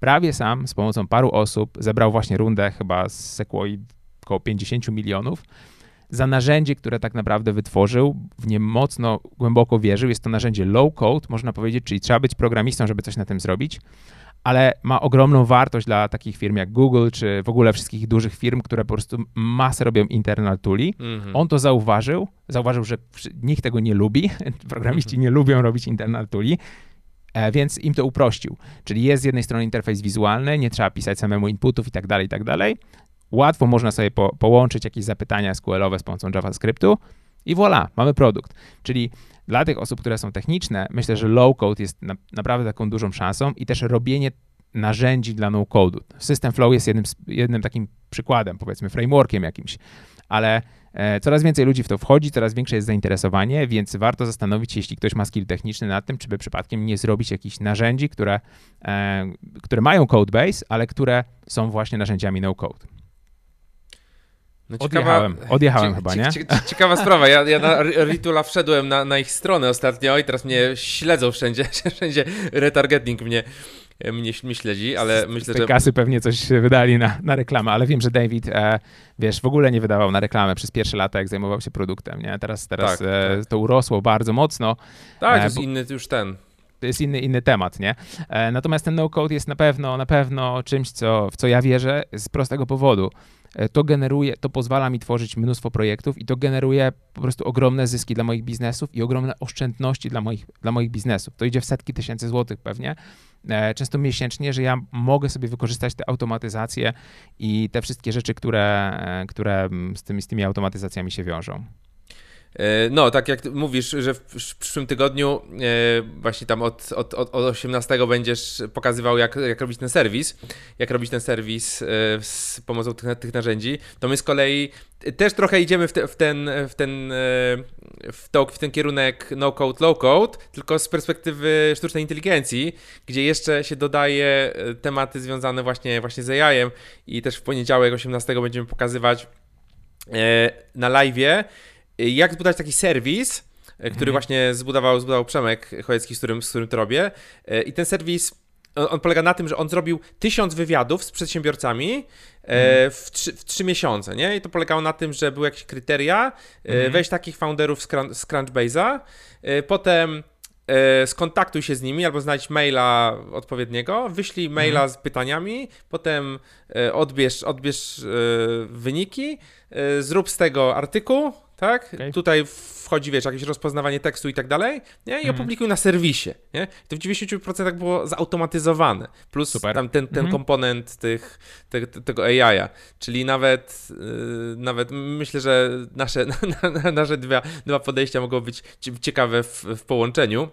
[SPEAKER 2] prawie sam, z pomocą paru osób. Zebrał właśnie rundę chyba z Sequoia około 50 milionów za narzędzie, które tak naprawdę wytworzył, w nie mocno, głęboko wierzył. Jest to narzędzie low code, można powiedzieć, czyli trzeba być programistą, żeby coś na tym zrobić, ale ma ogromną wartość dla takich firm jak Google, czy w ogóle wszystkich dużych firm, które po prostu masę robią internal tooli. Mm-hmm. On to zauważył, zauważył, że nikt tego nie lubi, programiści mm-hmm. nie lubią robić internal tooli, e, więc im to uprościł. Czyli jest z jednej strony interfejs wizualny, nie trzeba pisać samemu inputów i tak dalej, i tak dalej. Łatwo można sobie po, połączyć jakieś zapytania SQL-owe z pomocą JavaScriptu i voilà, mamy produkt. Czyli dla tych osób, które są techniczne, myślę, że low-code jest na, naprawdę taką dużą szansą i też robienie narzędzi dla no-code'u. System Flow jest jednym, jednym takim przykładem, powiedzmy frameworkiem jakimś, ale e, coraz więcej ludzi w to wchodzi, coraz większe jest zainteresowanie, więc warto zastanowić się, jeśli ktoś ma skill techniczny nad tym, czy by przypadkiem nie zrobić jakichś narzędzi, które, e, które mają codebase, ale które są właśnie narzędziami no-code. No ciekawa, odjechałem, odjechałem chyba, nie?
[SPEAKER 1] Ciekawa sprawa, ja, ja na Ritula wszedłem na, na, ich stronę ostatnio i teraz mnie śledzą wszędzie, wszędzie retargeting mnie, mnie, mnie śledzi, ale myślę,
[SPEAKER 2] z tej że... kasy pewnie coś wydali na, na reklamę, ale wiem, że David, e, wiesz, w ogóle nie wydawał na reklamę przez pierwsze lata, jak zajmował się produktem, nie? Teraz, teraz tak, e, tak. to urosło bardzo mocno.
[SPEAKER 1] Tak, to e, jest bo... inny już ten
[SPEAKER 2] to jest inny, inny temat, nie? E, natomiast ten no-code jest na pewno, na pewno czymś, co, w co ja wierzę z prostego powodu. E, to generuje, to pozwala mi tworzyć mnóstwo projektów i to generuje po prostu ogromne zyski dla moich biznesów i ogromne oszczędności dla moich, dla moich biznesów. To idzie w setki tysięcy złotych pewnie, e, często miesięcznie, że ja mogę sobie wykorzystać te automatyzacje i te wszystkie rzeczy, które, które z, tymi, z tymi automatyzacjami się wiążą.
[SPEAKER 1] E, no, tak jak mówisz, że w przyszłym tygodniu e, właśnie tam od, od, od 18 będziesz pokazywał, jak, jak robić ten serwis, jak robić ten serwis e, z pomocą tych, tych narzędzi, to my z kolei też trochę idziemy w, te, w ten, w ten, w, to, w ten kierunek no-code, low-code, tylko z perspektywy sztucznej inteligencji, gdzie jeszcze się dodaje tematy związane właśnie, właśnie z AI-em i też w poniedziałek 18 będziemy pokazywać na live'ie, jak zbudować taki serwis, e, który mhm. właśnie zbudował, zbudował Przemek Chojecki, z którym, z którym to robię. E, I ten serwis, on, on polega na tym, że on zrobił tysiąc wywiadów z przedsiębiorcami mhm. w, trzy, w trzy miesiące, nie? I to polegało na tym, że były jakieś kryteria, mhm. wejść takich founderów z, crunch, z Crunchbase'a, potem skontaktuj się z nimi albo znajdź maila odpowiedniego, wyślij maila mhm. z pytaniami, potem odbierz, odbierz wyniki, zrób z tego artykuł, tak? Okay. Tutaj wchodzi, wiesz, jakieś rozpoznawanie tekstu i tak dalej, nie? I mhm. opublikuj na serwisie, nie? To w 90% było zautomatyzowane, plus Super. tam ten, ten mhm. komponent tych, te, tego AI-a, czyli nawet, yy, nawet myślę, że nasze, nasze dwa, dwa podejścia mogą być ciekawe w, w połączeniu.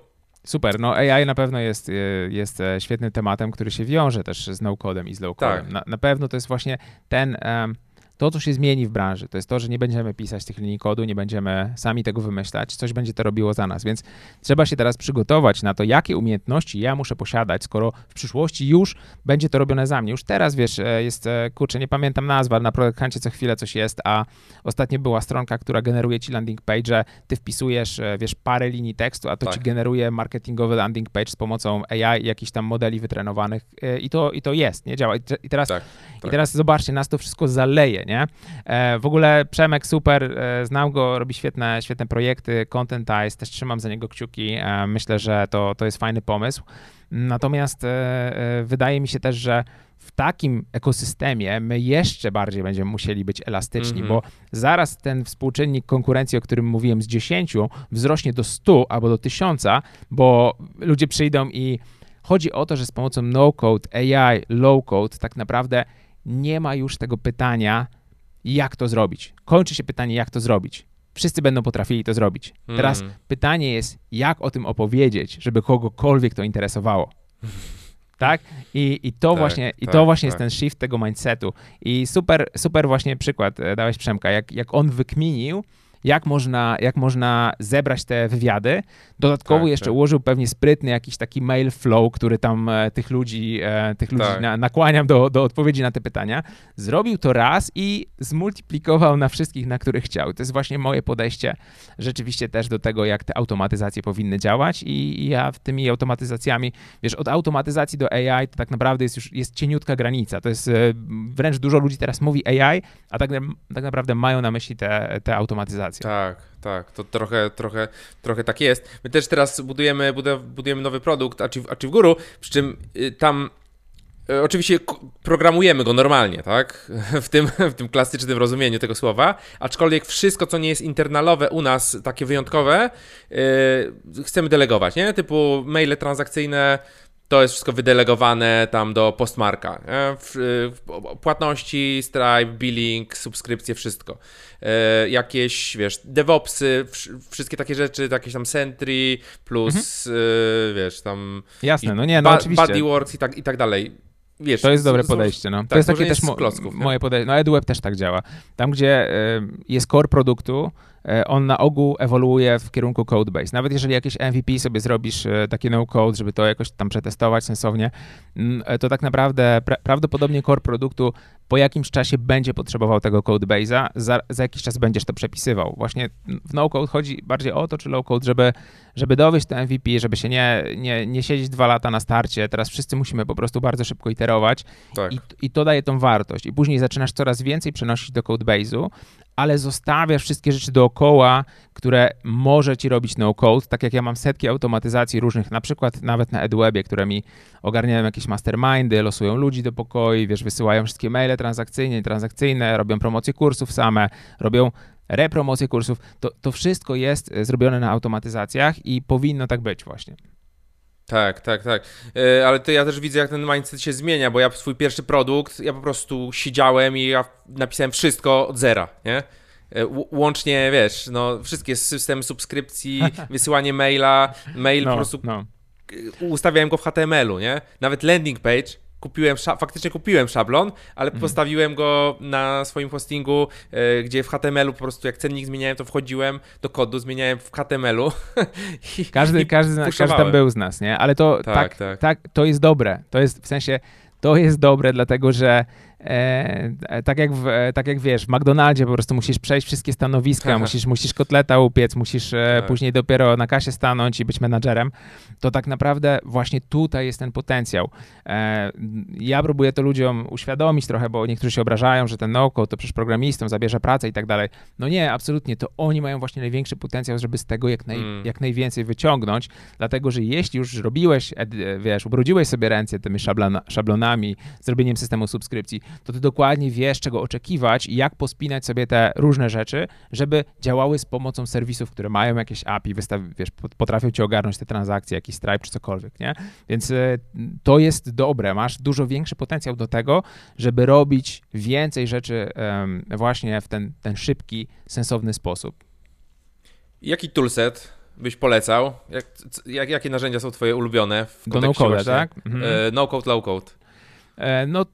[SPEAKER 2] Super, no AI na pewno jest, y, jest e, świetnym tematem, który się wiąże też z no-codem i z low-codem. Tak. Na, na pewno to jest właśnie ten... Um, to, co się zmieni w branży, to jest to, że nie będziemy pisać tych linii kodu, nie będziemy sami tego wymyślać, coś będzie to robiło za nas, więc trzeba się teraz przygotować na to, jakie umiejętności ja muszę posiadać, skoro w przyszłości już będzie to robione za mnie. Już teraz, wiesz, e, jest, e, kurczę, nie pamiętam nazwa, na Product co chwilę coś jest, a ostatnio była stronka, która generuje ci landing page, ty wpisujesz, e, wiesz, parę linii tekstu, a to tak. ci generuje marketingowy landing page z pomocą AI i jakichś tam modeli wytrenowanych i to, i to jest, nie działa. I teraz, tak, tak. I teraz zobaczcie, nas to wszystko zaleje, nie? E, w ogóle Przemek super, e, znam go, robi świetne, świetne projekty, Content Eyes, też trzymam za niego kciuki. E, myślę, że to, to jest fajny pomysł. Natomiast wydaje mi się też, że w takim ekosystemie my jeszcze bardziej będziemy musieli być elastyczni, mm-hmm. bo zaraz ten współczynnik konkurencji, o którym mówiłem, z 10 wzrośnie do 100 albo do 1000, bo ludzie przyjdą i chodzi o to, że z pomocą no-code, AI, low-code tak naprawdę nie ma już tego pytania, jak to zrobić. Kończy się pytanie, jak to zrobić. Wszyscy będą potrafili to zrobić. Teraz mm. pytanie jest, jak o tym opowiedzieć, żeby kogokolwiek to interesowało. tak? I, i to tak, właśnie, tak, i to właśnie tak. jest ten shift tego mindsetu. I super, super właśnie przykład e, dałeś Przemka, jak, jak on wykminił, jak można, jak można zebrać te wywiady. Dodatkowo tak, jeszcze tak. ułożył pewnie sprytny jakiś taki mail flow, który tam e, tych ludzi, e, tych ludzi tak. na, nakłaniam do, do odpowiedzi na te pytania. Zrobił to raz i zmultiplikował na wszystkich, na których chciał. To jest właśnie moje podejście rzeczywiście też do tego, jak te automatyzacje powinny działać i, i ja tymi automatyzacjami, wiesz, od automatyzacji do AI to tak naprawdę jest już jest cieniutka granica. To jest e, wręcz dużo ludzi teraz mówi AI, a tak, tak naprawdę mają na myśli te, te automatyzacje.
[SPEAKER 1] Tak, tak, to trochę, trochę, trochę tak jest. My też teraz budujemy, budujemy nowy produkt Achieve, Achieve Guru, przy czym y, tam y, Oczywiście programujemy go normalnie, tak? W tym, w tym klasycznym rozumieniu tego słowa, aczkolwiek wszystko, co nie jest internalowe u nas, takie wyjątkowe, yy, chcemy delegować, nie? Typu maile transakcyjne, to jest wszystko wydelegowane tam do postmarka. Płatności, Stripe, billing, subskrypcje, wszystko. E, jakieś, wiesz, DevOpsy, wszystkie takie rzeczy, jakieś tam Sentry, plus, mhm. E, wiesz, tam...
[SPEAKER 2] Jasne, no nie, no oczywiście.
[SPEAKER 1] Bodyworks i tak, i tak dalej. Wiesz,
[SPEAKER 2] to jest dobre podejście, no. Tak, to jest takie też mo klocków, moje podejście. No EduWeb też tak działa. Tam, gdzie y, jest core produktu, on na ogół ewoluuje w kierunku codebase. Nawet jeżeli jakieś MVP sobie zrobisz e, takie no-code, żeby to jakoś tam przetestować sensownie, mm, e, to tak naprawdę pra prawdopodobnie core produktu po jakimś czasie będzie potrzebował tego codebase'a, za, za jakiś czas będziesz to przepisywał. Właśnie w no-code chodzi bardziej o to, czy low-code, żeby, żeby dowieść to MVP, żeby się nie, nie, nie siedzieć dwa lata na starcie. Teraz wszyscy musimy po prostu bardzo szybko iterować tak. i, i to daje tą wartość. I później zaczynasz coraz więcej przenosić do codebase'u, ale zostawiasz wszystkie rzeczy dookoła, które może ci robić no-code, tak jak ja mam setki automatyzacji różnych, na przykład nawet na EdWebie, które mi ogarniają jakieś mastermindy, losują ludzi do pokoi, wiesz, wysyłają wszystkie maile transakcyjne, transakcyjne, robią promocje kursów same, robią repromocje kursów. To, to wszystko jest e, zrobione na automatyzacjach i powinno tak być właśnie.
[SPEAKER 1] Tak, tak, tak. Yy, ale to ja też widzę, jak ten mindset się zmienia, bo ja swój pierwszy produkt, ja po prostu siedziałem i ja napisałem wszystko od zera, nie? E, łącznie, wiesz, no, wszystkie systemy subskrypcji, wysyłanie maila, mail no, po prostu no. ustawiałem go w HTML-u, nie? Nawet landing page kupiłem, faktycznie kupiłem szablon, ale mhm. postawiłem go na swoim hostingu, e, gdzie w HTML-u po prostu jak cennik zmieniałem, to wchodziłem do kodu, zmieniałem w HTML-u.
[SPEAKER 2] I, każdy, i każdy, każdy tam był z nas, nie? Ale to tak, tak, tak, tak, to jest dobre. To jest w sensie, to jest dobre, dlatego że E, e, tak, jak w, e, tak jak wiesz, w McDonaldzie po prostu musisz przejść wszystkie stanowiska, musisz, musisz kotleta upiec, musisz e, tak. później dopiero na kasie stanąć i być menadżerem, to tak naprawdę właśnie tutaj jest ten potencjał. E, ja próbuję to ludziom uświadomić trochę, bo niektórzy się obrażają, że ten no to przecież programistom zabierze pracę i tak dalej. No nie, absolutnie, to oni mają właśnie największy potencjał, żeby z tego jak, naj, mm. jak najwięcej wyciągnąć, dlatego, że jeśli już zrobiłeś, wiesz, ubrudziłeś sobie ręce tymi szablona, szablonami, zrobieniem systemu subskrypcji, to ty dokładnie wiesz, czego oczekiwać i jak pospinać sobie te różne rzeczy, żeby działały z pomocą serwisów, które mają jakieś API, wystaw, wiesz, potrafią ci ogarnąć te transakcje, jakiś Stripe czy cokolwiek, nie? Więc e, to jest dobre, masz dużo większy potencjał do tego, żeby robić więcej rzeczy właśnie w ten, ten szybki, sensowny sposób.
[SPEAKER 1] Jaki toolset byś polecał? Jak, jak, jakie narzędzia są twoje ulubione w
[SPEAKER 2] Do no-code, tak?
[SPEAKER 1] Mhm. E, no-code, low-code.
[SPEAKER 2] E, no,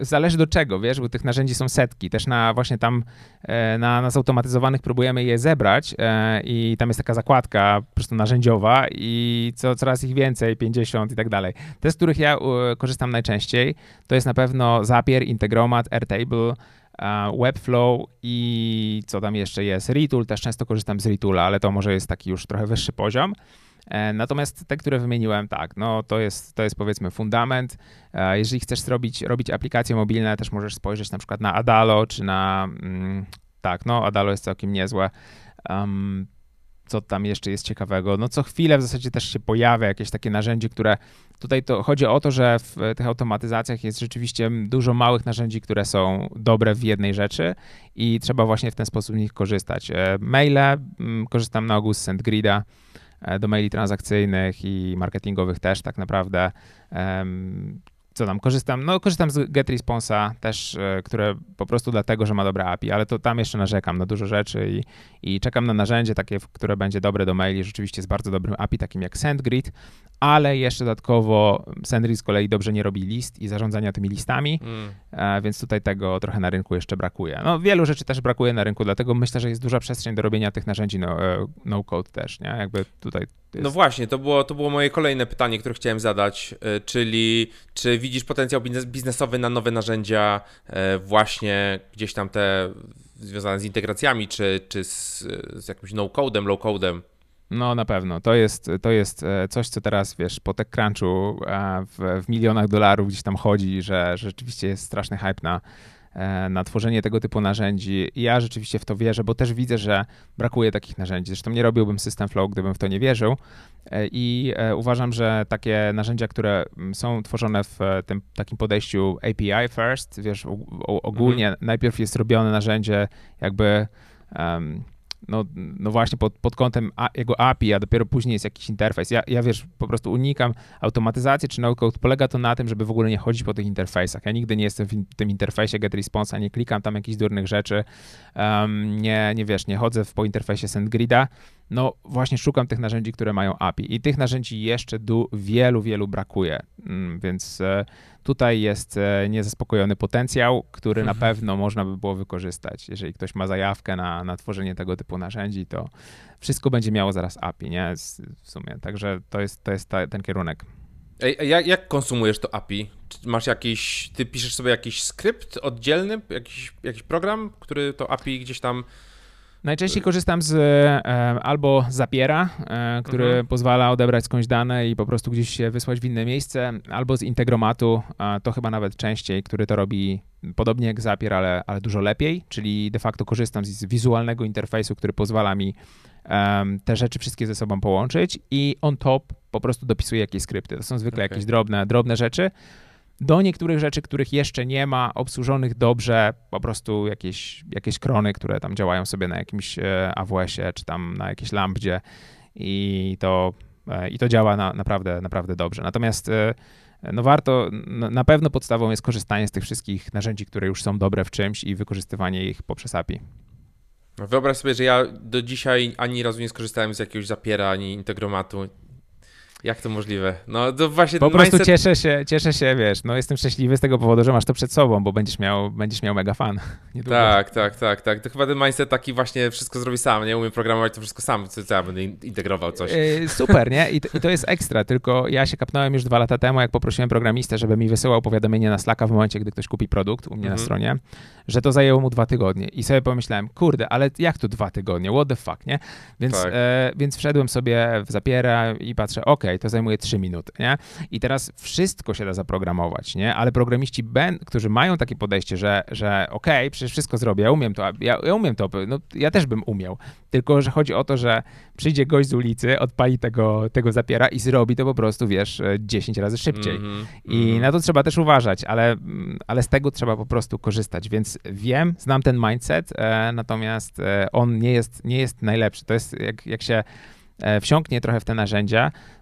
[SPEAKER 2] zależy do czego, wiesz, bo tych narzędzi są setki. Też na właśnie tam e, na, na zautomatyzowanych próbujemy je zebrać e, i tam jest taka zakładka po prostu narzędziowa i co, coraz ich więcej, 50 i tak dalej. Te, z których ja korzystam najczęściej, to jest na pewno Zapier, Integromat, Airtable, Webflow i co tam jeszcze jest? Retool, też często korzystam z Retoola, ale to może jest taki już trochę wyższy poziom. E, natomiast te, które wymieniłem, tak, no to jest, to jest powiedzmy fundament. E, jeżeli chcesz robić, robić aplikacje mobilne, też możesz spojrzeć na przykład na Adalo, czy na, mm, tak, no Adalo jest całkiem niezłe. Um, co tam jeszcze jest ciekawego? No co chwilę w zasadzie też się pojawia jakieś takie narzędzie, które tutaj to chodzi o to, że w tych automatyzacjach jest rzeczywiście dużo małych narzędzi, które są dobre w jednej rzeczy i trzeba właśnie w ten sposób z nich korzystać. E, maile, mm, korzystam na ogół z SendGrida do maili transakcyjnych i marketingowych też tak naprawdę co tam, korzystam, no korzystam z GetResponse'a też, e, które po prostu dlatego, że ma dobre API, ale to tam jeszcze narzekam na dużo rzeczy i, i czekam na narzędzie takie, które będzie dobre do maili, rzeczywiście z bardzo dobrym API, takim jak SendGrid, ale jeszcze dodatkowo SendGrid z kolei dobrze nie robi list i zarządzania tymi listami, mm. E, więc tutaj tego trochę na rynku jeszcze brakuje. No wielu rzeczy też brakuje na rynku, dlatego myślę, że jest duża przestrzeń do robienia tych narzędzi no, e, no code też, nie? Jakby tutaj
[SPEAKER 1] jest... No właśnie, to było, to było moje kolejne pytanie, które chciałem zadać, czyli czy widzisz potencjał biznesowy na nowe narzędzia, e, właśnie gdzieś tam te związane z integracjami, czy, czy z, z jakimś no-codem, low-codem?
[SPEAKER 2] No na pewno. To jest, to jest e, coś, co teraz, wiesz, po TechCrunchu w, w milionach dolarów gdzieś tam chodzi, że, że rzeczywiście jest straszny hype na, E, na tworzenie tego typu narzędzi. I ja rzeczywiście w to wierzę, bo też widzę, że brakuje takich narzędzi. Zresztą nie robiłbym System Flow, gdybym w to nie wierzył. E, I e, uważam, że takie narzędzia, które są tworzone w tym takim podejściu API first, wiesz, ogólnie mhm. najpierw jest robione narzędzie jakby um, no, no właśnie pod, pod kątem a, jego API, a dopiero później jest jakiś interfejs. Ja, ja wiesz, po prostu unikam automatyzacji czy no-code. Polega to na tym, żeby w ogóle nie chodzić po tych interfejsach. Ja nigdy nie jestem w tym interfejsie GetResponse, nie klikam tam jakichś durnych rzeczy, um, nie, nie wiesz, nie chodzę w, po interfejsie SendGrida. No właśnie szukam tych narzędzi, które mają API i tych narzędzi jeszcze du, wielu, wielu brakuje, mm, więc e, tutaj jest e, niezaspokojony potencjał, który na mhm. pewno można by było wykorzystać. Jeżeli ktoś ma zajawkę na, na tworzenie tego typu narzędzi, to wszystko będzie miało zaraz API, nie? W sumie, także to jest, to jest ta, ten kierunek.
[SPEAKER 1] Ej, jak, jak konsumujesz to API? Czy masz jakiś, ty piszesz sobie jakiś skrypt oddzielny, jakiś, jakiś program, który to API gdzieś tam
[SPEAKER 2] Najczęściej korzystam z e, albo Zapiera, e, który mhm. pozwala odebrać skądś dane i po prostu gdzieś się wysłać w inne miejsce, albo z Integromatu, to chyba nawet częściej, który to robi podobnie jak Zapier, ale, ale dużo lepiej, czyli de facto korzystam z wizualnego interfejsu, który pozwala mi um, te rzeczy wszystkie ze sobą połączyć i on top po prostu dopisuję jakieś skrypty. To są zwykle okay. jakieś drobne, drobne rzeczy, do niektórych rzeczy, których jeszcze nie ma, obsłużonych dobrze, po prostu jakieś, jakieś krony, które tam działają sobie na jakimś e, AWS-ie, czy tam na jakiejś lambdzie i to, e, i to działa na, naprawdę, naprawdę dobrze. Natomiast e, no warto, na pewno podstawą jest korzystanie z tych wszystkich narzędzi, które już są dobre w czymś i wykorzystywanie ich poprzez API.
[SPEAKER 1] Wyobraź sobie, że ja do dzisiaj ani razu nie skorzystałem z jakiegoś zapiera, ani integromatu. Jak to możliwe? No to właśnie
[SPEAKER 2] Po prostu mindset... cieszę się, cieszę się, wiesz, no jestem szczęśliwy z tego powodu, że masz to przed sobą, bo będziesz miał, będziesz miał mega fan.
[SPEAKER 1] Niedługo. Tak, tak, tak, tak. To chyba ten mindset taki właśnie wszystko zrobi sam, nie? Umiem programować to wszystko sam, co ja będę integrował coś.
[SPEAKER 2] Yy, super, nie? I to, I to, jest ekstra, tylko ja się kapnąłem już dwa lata temu, jak poprosiłem programistę, żeby mi wysyłał powiadomienie na Slacka w momencie, gdy ktoś kupi produkt u mnie mhm. na stronie, że to zajęło mu dwa tygodnie. I sobie pomyślałem, kurde, ale jak to dwa tygodnie? What the fuck, nie? Więc, tak. e, więc wszedłem sobie w zapiera i patrzę, ok, to zajmuje trzy minuty minuty, nie? I teraz wszystko się da zaprogramować, nie? Ale programiści, ben, którzy mają takie podejście, że, że okej, okay, przecież wszystko zrobię, ja umiem to, ja, ja umiem to, no ja też bym umiał, tylko, że chodzi o to, że przyjdzie gość z ulicy, odpali tego, tego zapiera i zrobi to po prostu, wiesz, 10 razy szybciej. Mm -hmm, I mm -hmm. na to trzeba też uważać, ale, ale z tego trzeba po prostu korzystać, więc wiem, znam ten mindset, e, natomiast e, on nie jest, nie jest najlepszy. To jest, jak, jak się e, wsiąknie trochę w te narzędzia, Mm,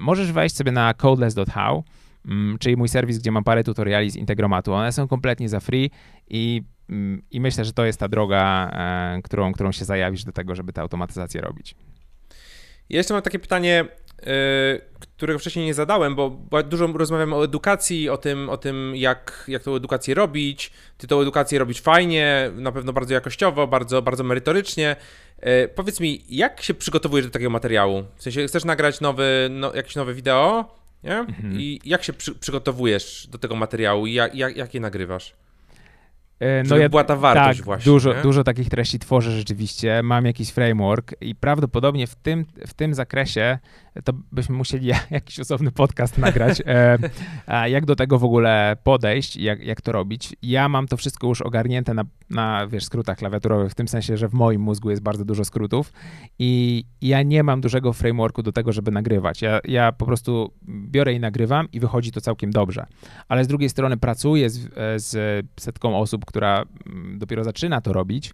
[SPEAKER 2] możesz wejść sobie na codeless.how, mm, czyli mój serwis, gdzie mam parę tutoriali z Integromatu. One są kompletnie za free i, mm, i myślę, że to jest ta droga, e, którą, którą się zajawisz do tego, żeby tę automatyzację robić.
[SPEAKER 1] Ja jeszcze mam takie pytanie, yy, którego wcześniej nie zadałem, bo dużo rozmawiamy o edukacji, o tym, o tym jak, jak tą edukację robić. Ty tą edukację robisz fajnie, na pewno bardzo jakościowo, bardzo, bardzo merytorycznie. E, powiedz mi, jak się przygotowujesz do takiego materiału? W sensie, chcesz nagrać nowy, no, jakieś nowe wideo, nie? Mhm. I jak się przy, przygotowujesz do tego materiału i jak, jak, jak je nagrywasz? E, no Żeby ja, była ta wartość
[SPEAKER 2] tak,
[SPEAKER 1] właśnie.
[SPEAKER 2] Dużo, dużo takich treści tworzę rzeczywiście. Mam jakiś framework i prawdopodobnie w tym, w tym zakresie to byśmy musieli jakiś osobny podcast nagrać, e, jak do tego w ogóle podejść, jak, jak to robić. Ja mam to wszystko już ogarnięte na, na wiesz, skrótach klawiaturowych, w tym sensie, że w moim mózgu jest bardzo dużo skrótów i ja nie mam dużego frameworku do tego, żeby nagrywać. Ja, ja po prostu biorę i nagrywam i wychodzi to całkiem dobrze. Ale z drugiej strony pracuję z, z setką osób, która mm, dopiero zaczyna to robić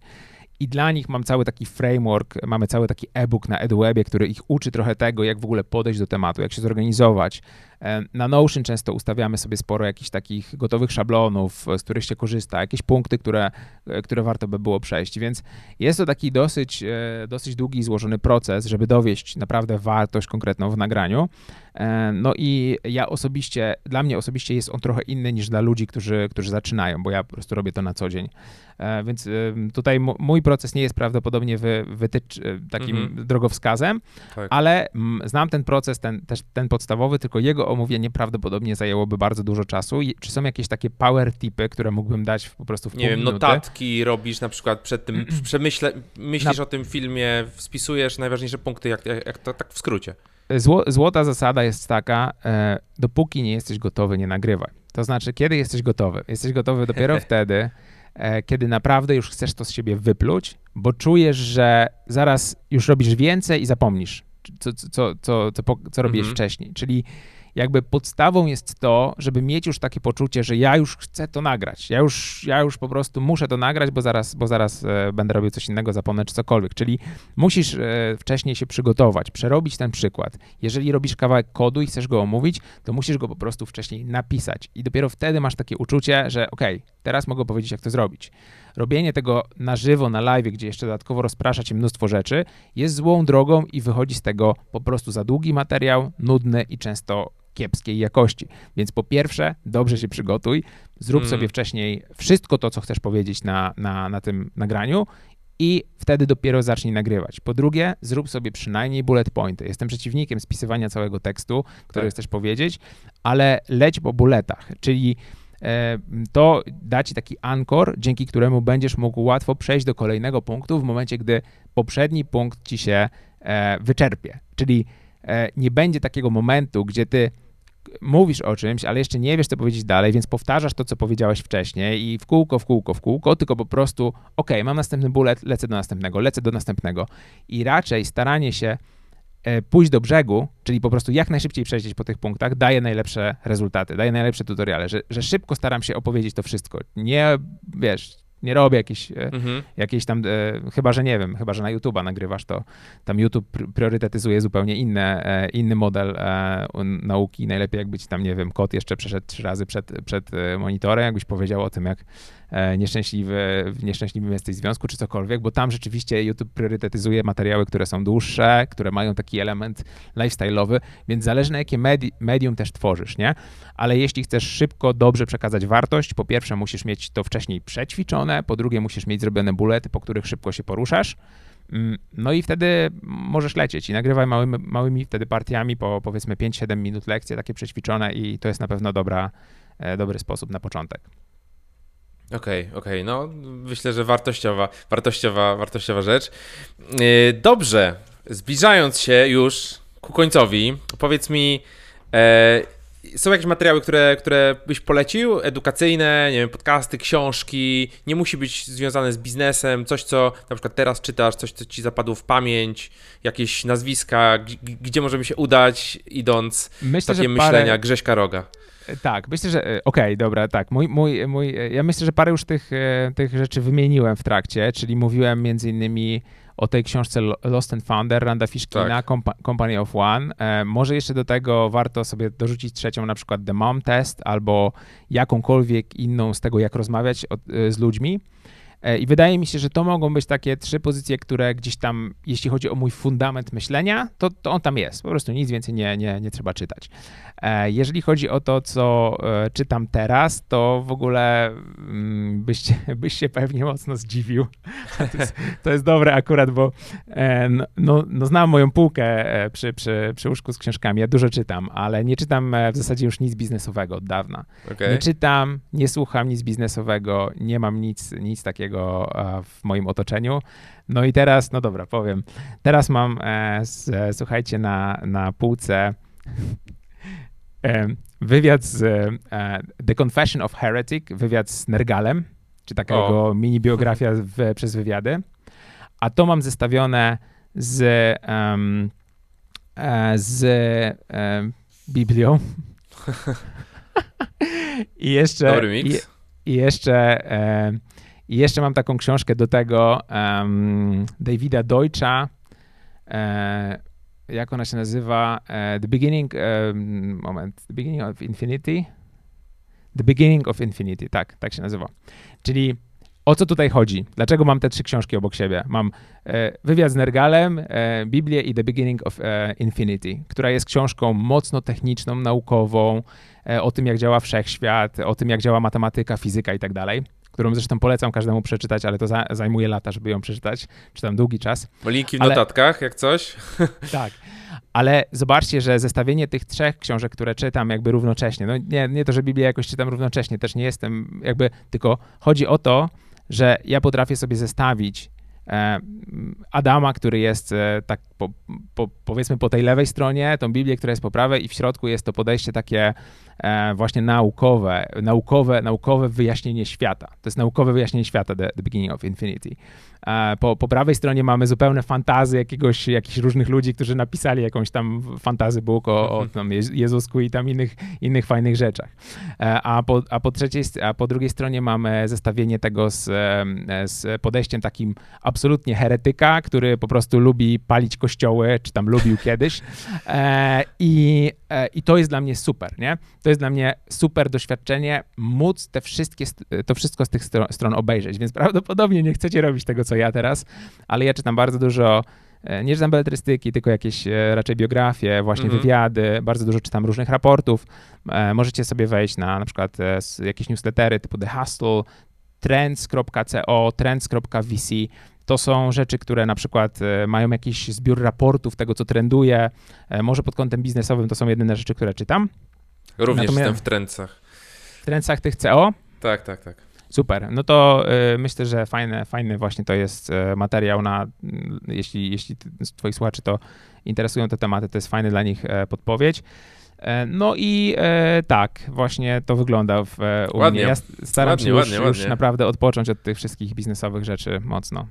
[SPEAKER 2] i dla nich mam cały taki framework, mamy cały taki e-book na EduWebie, który ich uczy trochę tego, jak w ogóle podejść do tematu, jak się zorganizować. E, na Notion często ustawiamy sobie sporo jakichś takich gotowych szablonów, z których się korzysta, jakieś punkty, które, e, które warto by było przejść. Więc jest to taki dosyć, e, dosyć długi i złożony proces, żeby dowieść naprawdę wartość konkretną w nagraniu. No i ja osobiście, dla mnie osobiście jest on trochę inny niż dla ludzi, którzy, którzy zaczynają, bo ja po prostu robię to na co dzień. Więc tutaj mój proces nie jest prawdopodobnie wy, wytycz, takim mhm. drogowskazem, tak. ale znam ten proces, ten, też ten podstawowy, tylko jego omówienie prawdopodobnie zajęłoby bardzo dużo czasu. Czy są jakieś takie power tipy, które mógłbym dać po prostu w
[SPEAKER 1] Nie
[SPEAKER 2] wiem,
[SPEAKER 1] minuty? notatki robisz na przykład przed tym, przemyśle, myślisz na... o tym filmie, spisujesz najważniejsze punkty, jak, jak, jak to tak w skrócie.
[SPEAKER 2] Zło, złota zasada jest taka, e, dopóki nie jesteś gotowy, nie nagrywaj. To znaczy, kiedy jesteś gotowy? Jesteś gotowy dopiero wtedy, e, kiedy naprawdę już chcesz to z siebie wypluć, bo czujesz, że zaraz już robisz więcej i zapomnisz, co, co, co, co, co, co robiłeś mhm. wcześniej. Czyli jakby podstawą jest to, żeby mieć już takie poczucie, że ja już chcę to nagrać. Ja już, ja już po prostu muszę to nagrać, bo zaraz, bo zaraz e, będę robił coś innego, zapomnę czy cokolwiek. Czyli musisz e, wcześniej się przygotować, przerobić ten przykład. Jeżeli robisz kawałek kodu i chcesz go omówić, to musisz go po prostu wcześniej napisać. I dopiero wtedy masz takie uczucie, że ok, teraz mogę powiedzieć, jak to zrobić. Robienie tego na żywo, na live, gdzie jeszcze dodatkowo rozprasza cię mnóstwo rzeczy, jest złą drogą i wychodzi z tego po prostu za długi materiał, nudny i często kiepskiej jakości. Więc po pierwsze, dobrze się przygotuj, zrób mm. sobie wcześniej wszystko to, co chcesz powiedzieć na, na, na tym nagraniu i wtedy dopiero zacznij nagrywać. Po drugie, zrób sobie przynajmniej bullet pointy. Jestem przeciwnikiem spisywania całego tekstu, który tak. chcesz powiedzieć, ale leć po bulletach, czyli to da ci taki ankor, dzięki któremu będziesz mógł łatwo przejść do kolejnego punktu w momencie, gdy poprzedni punkt ci się e, wyczerpie. Czyli e, nie będzie takiego momentu, gdzie ty mówisz o czymś, ale jeszcze nie wiesz, co powiedzieć dalej, więc powtarzasz to, co powiedziałeś wcześniej i w kółko, w kółko, w kółko, tylko po prostu, ok, mam następny bullet, lecę do następnego, lecę do następnego. I raczej staranie się e, pójść do brzegu, czyli po prostu jak najszybciej przejść po tych punktach, daje najlepsze rezultaty, daje najlepsze tutoriale, że, że szybko staram się opowiedzieć to wszystko. Nie, wiesz, nie robię jakiejś, e, mhm. tam, e, chyba że nie wiem, chyba że na YouTube'a nagrywasz to, tam YouTube priorytetyzuje zupełnie inne, e, inny model nauki. Najlepiej jakby ci tam, nie wiem, kod jeszcze przeszedł trzy razy przed, przed monitorem, jakbyś powiedział o tym, jak nieszczęśliwy, w nieszczęśliwym jesteś związku, czy cokolwiek, bo tam rzeczywiście YouTube priorytetyzuje materiały, które są dłuższe, które mają taki element lifestyle'owy, więc zależy na jakie medi medium też tworzysz, nie? Ale jeśli chcesz szybko, dobrze przekazać wartość, po pierwsze musisz mieć to wcześniej przećwiczone, po drugie musisz mieć zrobione bulety, po których szybko się poruszasz. Mm, no i wtedy możesz lecieć i nagrywaj małymi, małymi wtedy partiami po powiedzmy 5-7 minut lekcje, takie przećwiczone i to jest na pewno dobra, e, dobry sposób na początek.
[SPEAKER 1] Okej, okay, okej, okay. no myślę, że wartościowa, wartościowa, wartościowa rzecz. E, dobrze, zbliżając się już ku końcowi, powiedz mi, e, są jakieś materiały, które, które byś polecił? Edukacyjne, nie wiem, podcasty, książki. Nie musi być związane z biznesem. Coś, co na przykład teraz czytasz, coś, co ci zapadło w pamięć, jakieś nazwiska, gdzie możemy się udać, idąc myślę, takie myślenia parę... Grześka Roga.
[SPEAKER 2] Tak, myślę, że e, okej, okay, dobra, tak. Mój, mój, mój, ja myślę, że parę już tych, e, tych rzeczy wymieniłem w trakcie, czyli mówiłem między innymi o tej książce Lost and Founder, Randa Fishkina, tak. Company of One. E, może jeszcze do tego warto sobie dorzucić trzecią, na przykład The Mom Test, albo jakąkolwiek inną z tego, jak rozmawiać e, z ludźmi. E, I wydaje mi się, że to mogą być takie trzy pozycje, które gdzieś tam, jeśli chodzi o mój fundament myślenia, to, to on tam jest. Po prostu nic więcej nie, nie, nie trzeba czytać. E, jeżeli chodzi o to, co e, czytam teraz, to w ogóle mm, byś, byś się pewnie mocno zdziwił. To jest, to jest dobre akurat, bo no, no, no znam moją półkę przy, przy, przy łóżku z książkami. Ja dużo czytam, ale nie czytam w zasadzie już nic biznesowego od dawna. Okay. Nie czytam, nie słucham nic biznesowego, nie mam nic, nic takiego tego w moim otoczeniu. No i teraz, no dobra, powiem. Teraz mam, słuchajcie, na, na półce wywiad z The Confession of Heretic, wywiad z Nergalem, czy taka o. jego mini biografia w, przez wywiady. A to mam zestawione z, um, z um, Biblią. I jeszcze.
[SPEAKER 1] Dobry mix.
[SPEAKER 2] I, i jeszcze, um, I jeszcze mam taką książkę do tego Davida Deutscha. E, jak ona się nazywa? E, The Beginning. moment. The Beginning of Infinity. The Beginning of Infinity, tak, tak się nazywa. Czyli o co tutaj chodzi? Dlaczego mam te trzy książki obok siebie? Mam e, wywiad z Nergalem, e, Biblię i The Beginning of e, Infinity, która jest książką mocno techniczną, naukową, e, o tym, jak działa wszechświat, o tym, jak działa matematyka, fizyka i tak dalej, którą zresztą polecam każdemu przeczytać, ale to za, zajmuje lata, żeby ją przeczytać. Czytam długi czas.
[SPEAKER 1] Linki w ale, notatkach, jak coś.
[SPEAKER 2] Tak. Ale zobaczcie, że zestawienie tych trzech książek, które czytam jakby równocześnie, no nie, nie to, że Biblię jakoś czytam równocześnie, też nie jestem jakby, tylko chodzi o to, że ja potrafię sobie zestawić Adama, który jest e, tak po, po, powiedzmy po tej lewej stronie, tą Biblię, która jest po prawej i w środku jest to podejście takie E, właśnie naukowe, naukowe, naukowe wyjaśnienie świata. To jest naukowe wyjaśnienie świata, The, the Beginning of Infinity. E, po, po prawej stronie mamy zupełne fantazy jakiegoś, jakichś różnych ludzi, którzy napisali jakąś tam fantazy book o, o mhm. tam Jezusku i tam innych, innych fajnych rzeczach. E, a po, a, po trzeciej, a po drugiej stronie mamy zestawienie tego z, z podejściem takim absolutnie heretyka, który po prostu lubi palić kościoły, czy tam lubił kiedyś. I, i to jest dla mnie super, nie? to jest dla mnie super doświadczenie móc te wszystkie, to wszystko z tych stron obejrzeć, więc prawdopodobnie nie chcecie robić tego, co ja teraz, ale ja czytam bardzo dużo e, nie czytam beletrystyki, tylko jakieś e, raczej biografie, właśnie mm -hmm. wywiady, bardzo dużo czytam różnych raportów. E, możecie sobie wejść na na przykład jakieś newslettery typu The Hustle, trends.co, trends.vc. To są rzeczy, które na przykład mają jakiś zbiór raportów tego, co trenduje. Może pod kątem biznesowym to są jedyne rzeczy, które czytam.
[SPEAKER 1] Również Natomiast... jestem w trendcach.
[SPEAKER 2] W trendcach tych CO?
[SPEAKER 1] Tak, tak, tak.
[SPEAKER 2] Super. No to y, myślę, że fajny, fajny właśnie to jest y, materiał na, y, jeśli, jeśli twoich słuchaczy to interesują te tematy, to jest fajny dla nich e, podpowiedź. E, no i e, tak, właśnie to wygląda w, u ładnie. mnie. Ja staram ładnie, się już, ładnie, już naprawdę odpocząć od tych wszystkich biznesowych rzeczy mocno.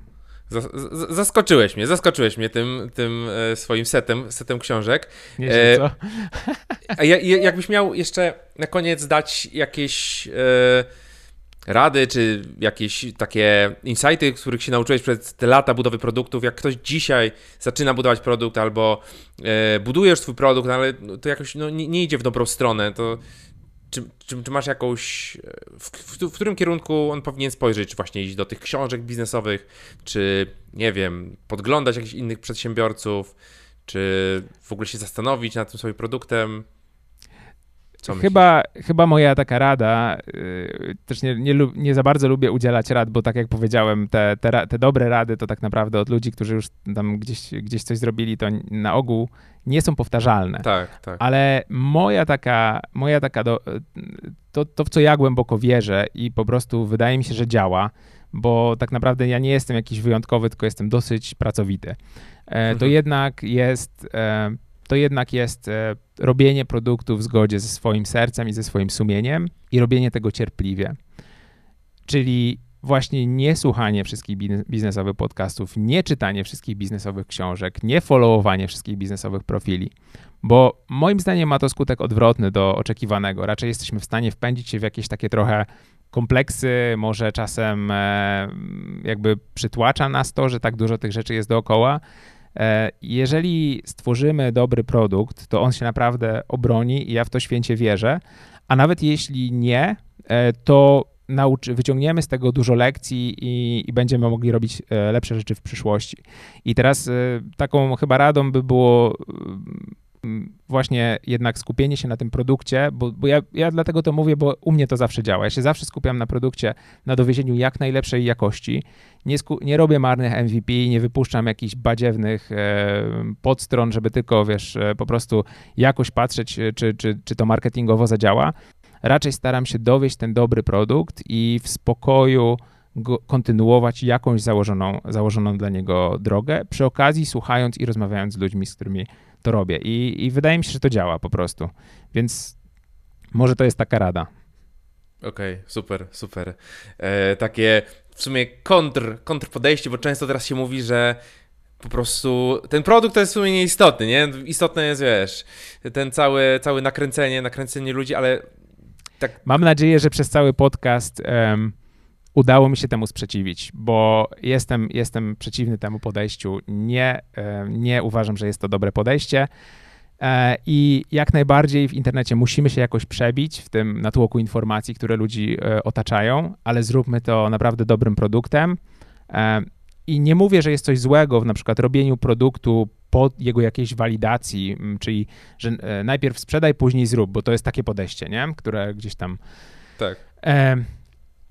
[SPEAKER 1] Zaskoczyłeś mnie, zaskoczyłeś mnie tym, tym swoim setem, setem książek.
[SPEAKER 2] Nie e, co?
[SPEAKER 1] A ja, jakbyś miał jeszcze na koniec dać jakieś e, rady, czy jakieś takie insighty, których się nauczyłeś przez te lata budowy produktów, jak ktoś dzisiaj zaczyna budować produkt albo e, budujesz swój produkt, ale to jakoś no, nie, nie, idzie w dobrą stronę, to czy, czy, czy masz jakąś. W, w, w, którym kierunku on powinien spojrzeć? Czy właśnie iść do tych książek biznesowych, czy nie wiem, podglądać jakichś innych przedsiębiorców, czy w ogóle się zastanowić nad tym swoim produktem?
[SPEAKER 2] Chyba, chyba moja taka rada, yy, też nie, nie, nie, za bardzo lubię udzielać rad, bo tak jak powiedziałem, te, te, te, dobre rady to tak naprawdę od ludzi, którzy już tam gdzieś, gdzieś coś zrobili, to na ogół nie są powtarzalne.
[SPEAKER 1] Tak, tak.
[SPEAKER 2] Ale moja taka, moja taka do, to, to, w co ja głęboko wierzę i po prostu wydaje mi się, że działa, bo tak naprawdę ja nie jestem jakiś wyjątkowy, tylko jestem dosyć pracowity. E, to mhm. jednak jest e, to jednak jest e, robienie produktu w zgodzie ze swoim sercem i ze swoim sumieniem i robienie tego cierpliwie. Czyli właśnie nie słuchanie wszystkich biznesowych podcastów, nie czytanie wszystkich biznesowych książek, nie followowanie wszystkich biznesowych profili, bo moim zdaniem ma to skutek odwrotny do oczekiwanego. Raczej jesteśmy w stanie wpędzić się w jakieś takie trochę kompleksy, może czasem e, jakby przytłacza nas to, że tak dużo tych rzeczy jest dookoła, jeżeli stworzymy dobry produkt, to on się naprawdę obroni i ja w to święcie wierzę. A nawet jeśli nie, e, to nauczy, wyciągniemy z tego dużo lekcji i, i, będziemy mogli robić e, lepsze rzeczy w przyszłości. I teraz taką chyba radą by było właśnie jednak skupienie się na tym produkcie, bo, bo ja, ja, dlatego to mówię, bo u mnie to zawsze działa. Ja się zawsze skupiam na produkcie, na dowiezieniu jak najlepszej jakości. Nie, sku, nie robię marnych MVP, nie wypuszczam jakichś badziewnych e, podstron, żeby tylko, wiesz, e, po prostu jakoś patrzeć, e, czy, czy, czy to marketingowo zadziała. Raczej staram się dowieść ten dobry produkt i w spokoju go, kontynuować jakąś założoną, założoną dla niego drogę, przy okazji słuchając i rozmawiając z ludźmi, z którymi to robię. I, i wydaje mi się, że to działa po prostu. Więc może to jest taka rada.
[SPEAKER 1] Okej, okay, super, super. E, takie w sumie kontr, kontr podejście, bo często teraz się mówi, że po prostu ten produkt to jest w sumie nieistotny, nie? Istotne jest, wiesz, ten cały, cały nakręcenie, nakręcenie ludzi, ale tak...
[SPEAKER 2] Mam nadzieję, że przez cały podcast um, udało mi się temu sprzeciwić, bo jestem, jestem przeciwny temu podejściu. Nie, um, nie uważam, że jest to dobre podejście. E, I jak najbardziej w internecie musimy się jakoś przebić w tym natłoku informacji, które ludzi e, otaczają, ale zróbmy to naprawdę dobrym produktem. E, I nie mówię, że jest coś złego w na przykład robieniu produktu po jego jakiejś walidacji, czyli że najpierw sprzedaj, później zrób, bo to jest takie podejście, nie? które gdzieś tam.
[SPEAKER 1] Tak.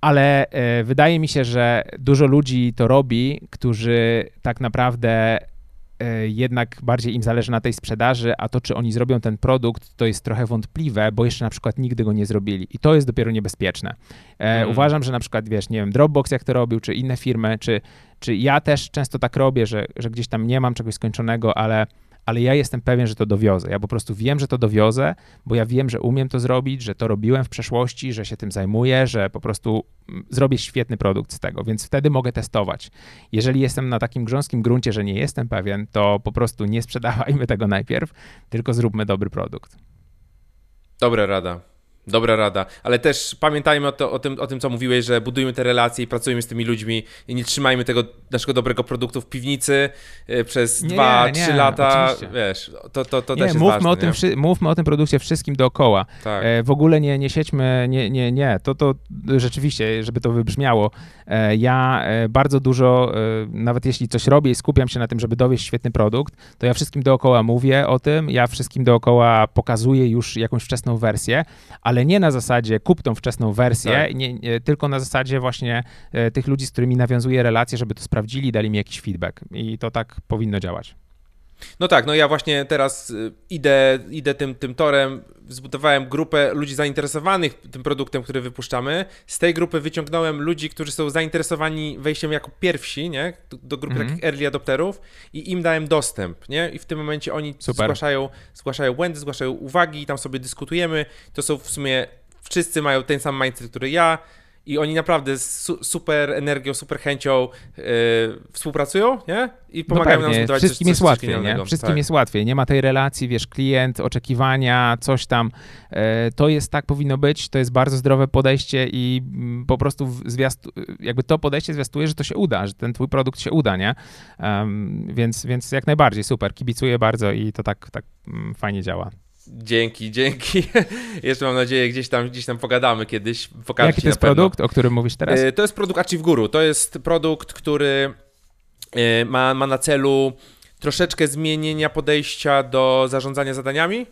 [SPEAKER 2] Ale wydaje mi się, że dużo ludzi to robi, którzy tak naprawdę E, jednak bardziej im zależy na tej sprzedaży, a to, czy oni zrobią ten produkt, to jest trochę wątpliwe, bo jeszcze na przykład nigdy go nie zrobili. I to jest dopiero niebezpieczne. Mm. Uważam, że na przykład, wiesz, nie wiem, Dropbox jak to robił, czy inne firmy, czy, czy ja też często tak robię, że, że gdzieś tam nie mam czegoś skończonego, ale ale ja jestem pewien, że to dowiozę. Ja po prostu wiem, że to dowiozę, bo ja wiem, że umiem to zrobić, że to robiłem w przeszłości, że się tym zajmuję, że po prostu mm, zrobię świetny produkt z tego, więc wtedy mogę testować. Jeżeli jestem na takim grząskim gruncie, że nie jestem pewien, to po prostu nie sprzedawajmy tego najpierw, tylko zróbmy dobry produkt.
[SPEAKER 1] Dobra rada. Dobra rada, ale też pamiętajmy o, to, o, tym, o tym, co mówiłeś, że budujmy te relacje i pracujmy z tymi ludźmi i nie trzymajmy tego naszego dobrego produktu w piwnicy e, przez nie, dwa, trzy lata. Oczywiście. Wiesz, to, to, to nie, też jest
[SPEAKER 2] mówmy
[SPEAKER 1] ważne,
[SPEAKER 2] o tym, mówmy o tym produkcie wszystkim dookoła. Tak. E, w ogóle nie, nie siedźmy, nie, nie, nie. To, to rzeczywiście, żeby to wybrzmiało, e, ja e, bardzo dużo, e, nawet jeśli coś robię i skupiam się na tym, żeby dowieść świetny produkt, to ja wszystkim dookoła mówię o tym, ja wszystkim dookoła pokazuję już jakąś wczesną wersję, ale ale nie na zasadzie kup tą wczesną wersję, tak. nie, nie, tylko na zasadzie właśnie e, tych ludzi, z którymi nawiązuję relacje, żeby to sprawdzili, dali mi jakiś feedback. I to tak powinno działać.
[SPEAKER 1] No tak, no ja właśnie teraz y, idę, idę tym, tym torem, zbudowałem grupę ludzi zainteresowanych tym produktem, który wypuszczamy. Z tej grupy wyciągnąłem ludzi, którzy są zainteresowani wejściem jako pierwsi, nie? Do, grupy mm -hmm. takich early adopterów i im dałem dostęp, nie? I w tym momencie oni zgłaszają, zgłaszają błędy, zgłaszają uwagi i tam sobie dyskutujemy. To są w sumie wszyscy mają ten sam mindset, który ja i oni naprawdę z su super energią, super chęcią yy, współpracują, nie? I no pomagają no nam zbudować
[SPEAKER 2] Wszystkim coś, jest coś łatwiej, nie? Wszystkim tak. jest łatwiej. Nie ma tej relacji, wiesz, klient, oczekiwania, coś tam. Yy, to jest tak powinno być, to jest bardzo zdrowe podejście i mm, po prostu zwiastu, jakby to podejście zwiastuje, że to się uda, że ten twój produkt się uda, nie? Um, więc, więc jak najbardziej, super. Kibicuję bardzo i to tak, tak um, fajnie działa.
[SPEAKER 1] Dzięki, dzięki. Jeszcze mam nadzieję, gdzieś tam, gdzieś tam pogadamy kiedyś.
[SPEAKER 2] Pokażę Jaki to jest produkt, o którym mówisz teraz?
[SPEAKER 1] E, to jest produkt Achieve Guru. To jest produkt, który e, ma, ma na celu troszeczkę zmienienia podejścia do zarządzania zadaniami,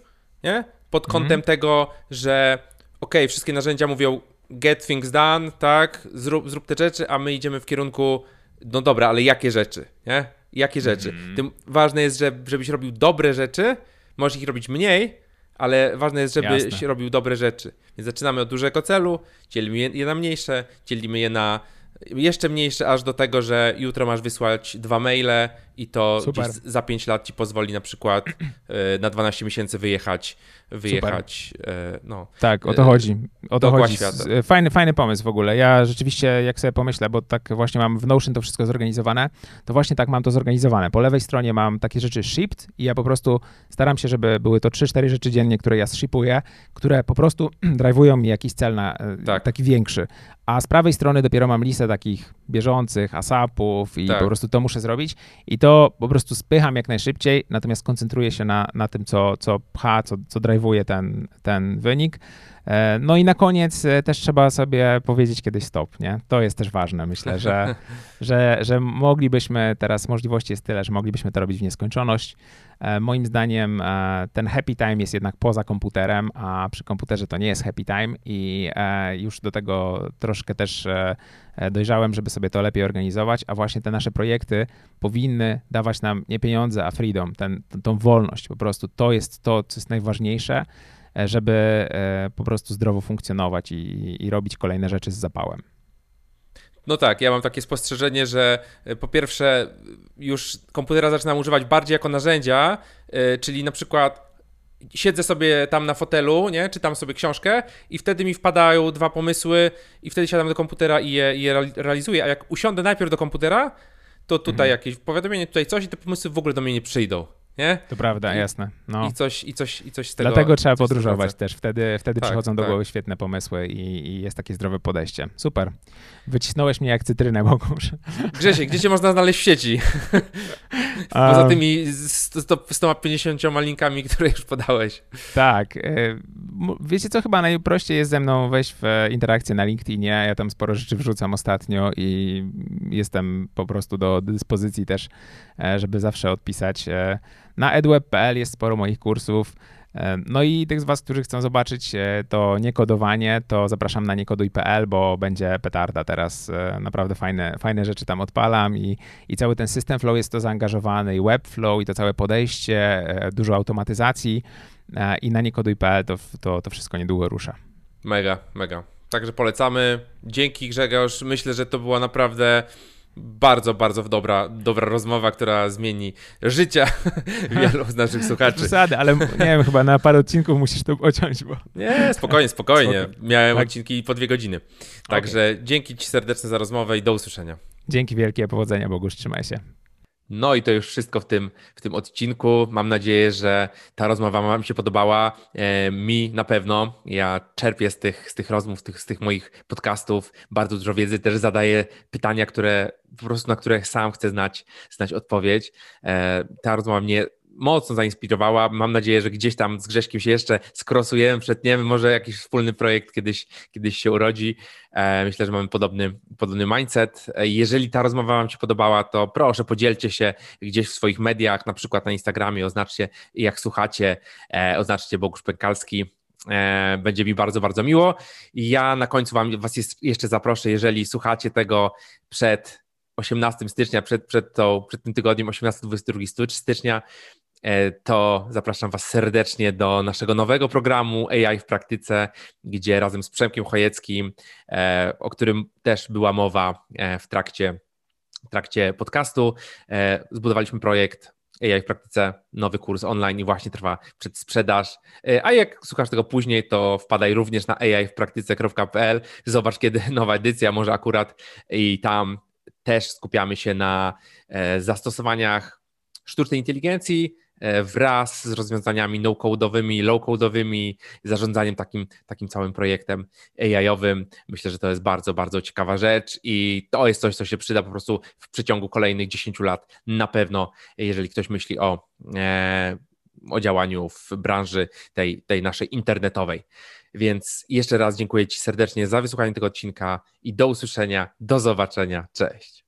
[SPEAKER 1] nie? Pod kątem mm. tego, że ok, wszystkie narzędzia mówią get things done, tak, zrób, zrób te rzeczy, a my idziemy w kierunku, no dobra, ale jakie rzeczy, nie? Jakie rzeczy? Mm. Tym ważne jest, że, żebyś robił dobre rzeczy, możesz ich robić mniej, ale ważne jest, żebyś robił dobre rzeczy. Więc zaczynamy od dużego celu, dzielimy je na mniejsze, dzielimy je na jeszcze mniejsze, aż do tego, że jutro masz wysłać dwa maile i to za 5 lat ci pozwoli na przykład e, na 12 miesięcy wyjechać wyjechać. E, no,
[SPEAKER 2] tak, o to chodzi. O to chodzi. Fajny, fajny pomysł w ogóle. Ja rzeczywiście, jak sobie pomyślę, bo tak właśnie mam w Notion to wszystko zorganizowane, to właśnie tak mam to zorganizowane. Po lewej stronie mam takie rzeczy shipped i ja po prostu staram się, żeby były to 3-4 rzeczy dziennie, które ja shipuję, które po prostu drive'ują mi jakiś cel na, e, tak. taki większy. A z prawej strony dopiero mam listę takich bieżących, asapów i tak. po prostu to muszę zrobić i to po prostu spycham jak najszybciej, natomiast koncentruję się na, na tym, co, co pcha, co, co drive'uje ten, ten wynik. E, no i na koniec e, też trzeba sobie powiedzieć kiedyś stop, nie? To jest też ważne, myślę, że, że, że moglibyśmy, teraz możliwości jest tyle, że moglibyśmy to robić w nieskończoność. E, moim zdaniem ten happy time jest jednak poza komputerem, a przy komputerze to nie jest happy time i już do tego troszkę też dojrzałem, żeby sobie to lepiej organizować, a właśnie te nasze projekty powinny dawać nam nie pieniądze, a freedom, ten, tą wolność po prostu. To jest to, co jest najważniejsze żeby e, po prostu zdrowo funkcjonować i, i robić kolejne rzeczy z zapałem.
[SPEAKER 1] No tak, ja mam takie spostrzeżenie, że e, po pierwsze już komputera zaczynam używać bardziej jako narzędzia, czyli na przykład siedzę sobie tam na fotelu, nie, czytam sobie książkę i wtedy mi wpadają dwa pomysły i wtedy siadam do komputera i je, i je realizuję, a jak usiądę najpierw do komputera, to tutaj mhm. jakieś powiadomienie, tutaj coś i te pomysły w ogóle do mnie nie przyjdą. Nie?
[SPEAKER 2] To prawda,
[SPEAKER 1] I,
[SPEAKER 2] jasne. No.
[SPEAKER 1] I, coś, i, coś, I coś z tego.
[SPEAKER 2] Dlatego trzeba podróżować też. Wtedy, wtedy tak, przychodzą do tak. głowy świetne pomysły i, i, jest takie zdrowe podejście. Super. Wycisnąłeś mnie jak cytrynę, Bogusz.
[SPEAKER 1] Grzesiek, gdzie cię można znaleźć w sieci? Poza tymi 150 linkami, które już podałeś.
[SPEAKER 2] Tak. E, wiecie co, chyba najprościej jest ze mną wejść w interakcję na LinkedInie. Ja tam sporo rzeczy wrzucam ostatnio i jestem po prostu do dyspozycji też, e, żeby zawsze odpisać. Na edweb.pl jest sporo moich kursów. No i tych z Was, którzy chcą zobaczyć e, to niekodowanie, to zapraszam na niekoduj.pl, bo będzie petarda teraz. E, naprawdę fajne, fajne rzeczy tam odpalam i, i cały ten system flow jest to zaangażowany i webflow i to całe podejście, e, dużo automatyzacji i na niekoduj.pl to, to, to wszystko niedługo rusza.
[SPEAKER 1] Mega, mega. Także polecamy. Dzięki Grzegorz. Myślę, że to była naprawdę bardzo, bardzo dobra, dobra rozmowa, która zmieni życia wielu z naszych słuchaczy.
[SPEAKER 2] Przesady, ale nie wiem, chyba na parę odcinków musisz to pociąć, bo...
[SPEAKER 1] Nie, spokojnie, spokojnie. Miałem tak. odcinki po dwie godziny. Także okay. dzięki Ci serdecznie za rozmowę i do usłyszenia.
[SPEAKER 2] Dzięki wielkie, powodzenia Bogusz, trzymaj się.
[SPEAKER 1] No i to już wszystko w tym, w tym odcinku. Mam nadzieję, że ta rozmowa Wam się podobała. E, mi na pewno. Ja czerpię z tych, z tych rozmów, tych, z tych moich podcastów bardzo dużo wiedzy. Też zadaję pytania, które po prostu na które sam chcę znać, znać odpowiedź. E, ta rozmowa mnie mocno zainspirowała. Mam nadzieję, że gdzieś tam z Grześkiem się jeszcze skrosujemy, przetniemy, może jakiś wspólny projekt kiedyś, kiedyś się urodzi. E, myślę, że mamy podobny, podobny mindset. E, jeżeli ta rozmowa Wam się podobała, to proszę podzielcie się gdzieś w swoich mediach, na przykład na Instagramie, oznaczcie jak słuchacie, e, oznaczcie Bogusz Pękalski. Będzie mi bardzo, bardzo miło. Ja na końcu wam, Was jeszcze zaproszę, jeżeli słuchacie tego przed 18 stycznia, przed, przed, tą, przed tym tygodniem, 18-22 stycznia, to zapraszam Was serdecznie do naszego nowego programu AI w praktyce, gdzie razem z Przemkiem Chojeckim, e, o którym też była mowa e, w trakcie, w trakcie podcastu, zbudowaliśmy projekt AI w praktyce, nowy kurs online i właśnie trwa przedsprzedaż. A jak słuchasz tego później, to wpadaj również na AI w praktyce.pl, zobacz kiedy nowa edycja, może akurat i tam też skupiamy się na zastosowaniach sztucznej inteligencji, E, wraz z rozwiązaniami no-codowymi, low-codowymi, zarządzaniem takim, takim całym projektem AI-owym. Myślę, że to jest bardzo, bardzo ciekawa rzecz i to jest coś, co się przyda po prostu w przeciągu kolejnych 10 lat na pewno, jeżeli ktoś myśli o, e, o działaniu w branży tej, tej naszej internetowej. Więc jeszcze raz dziękuję Ci serdecznie za wysłuchanie tego odcinka i do usłyszenia, do zobaczenia. Cześć.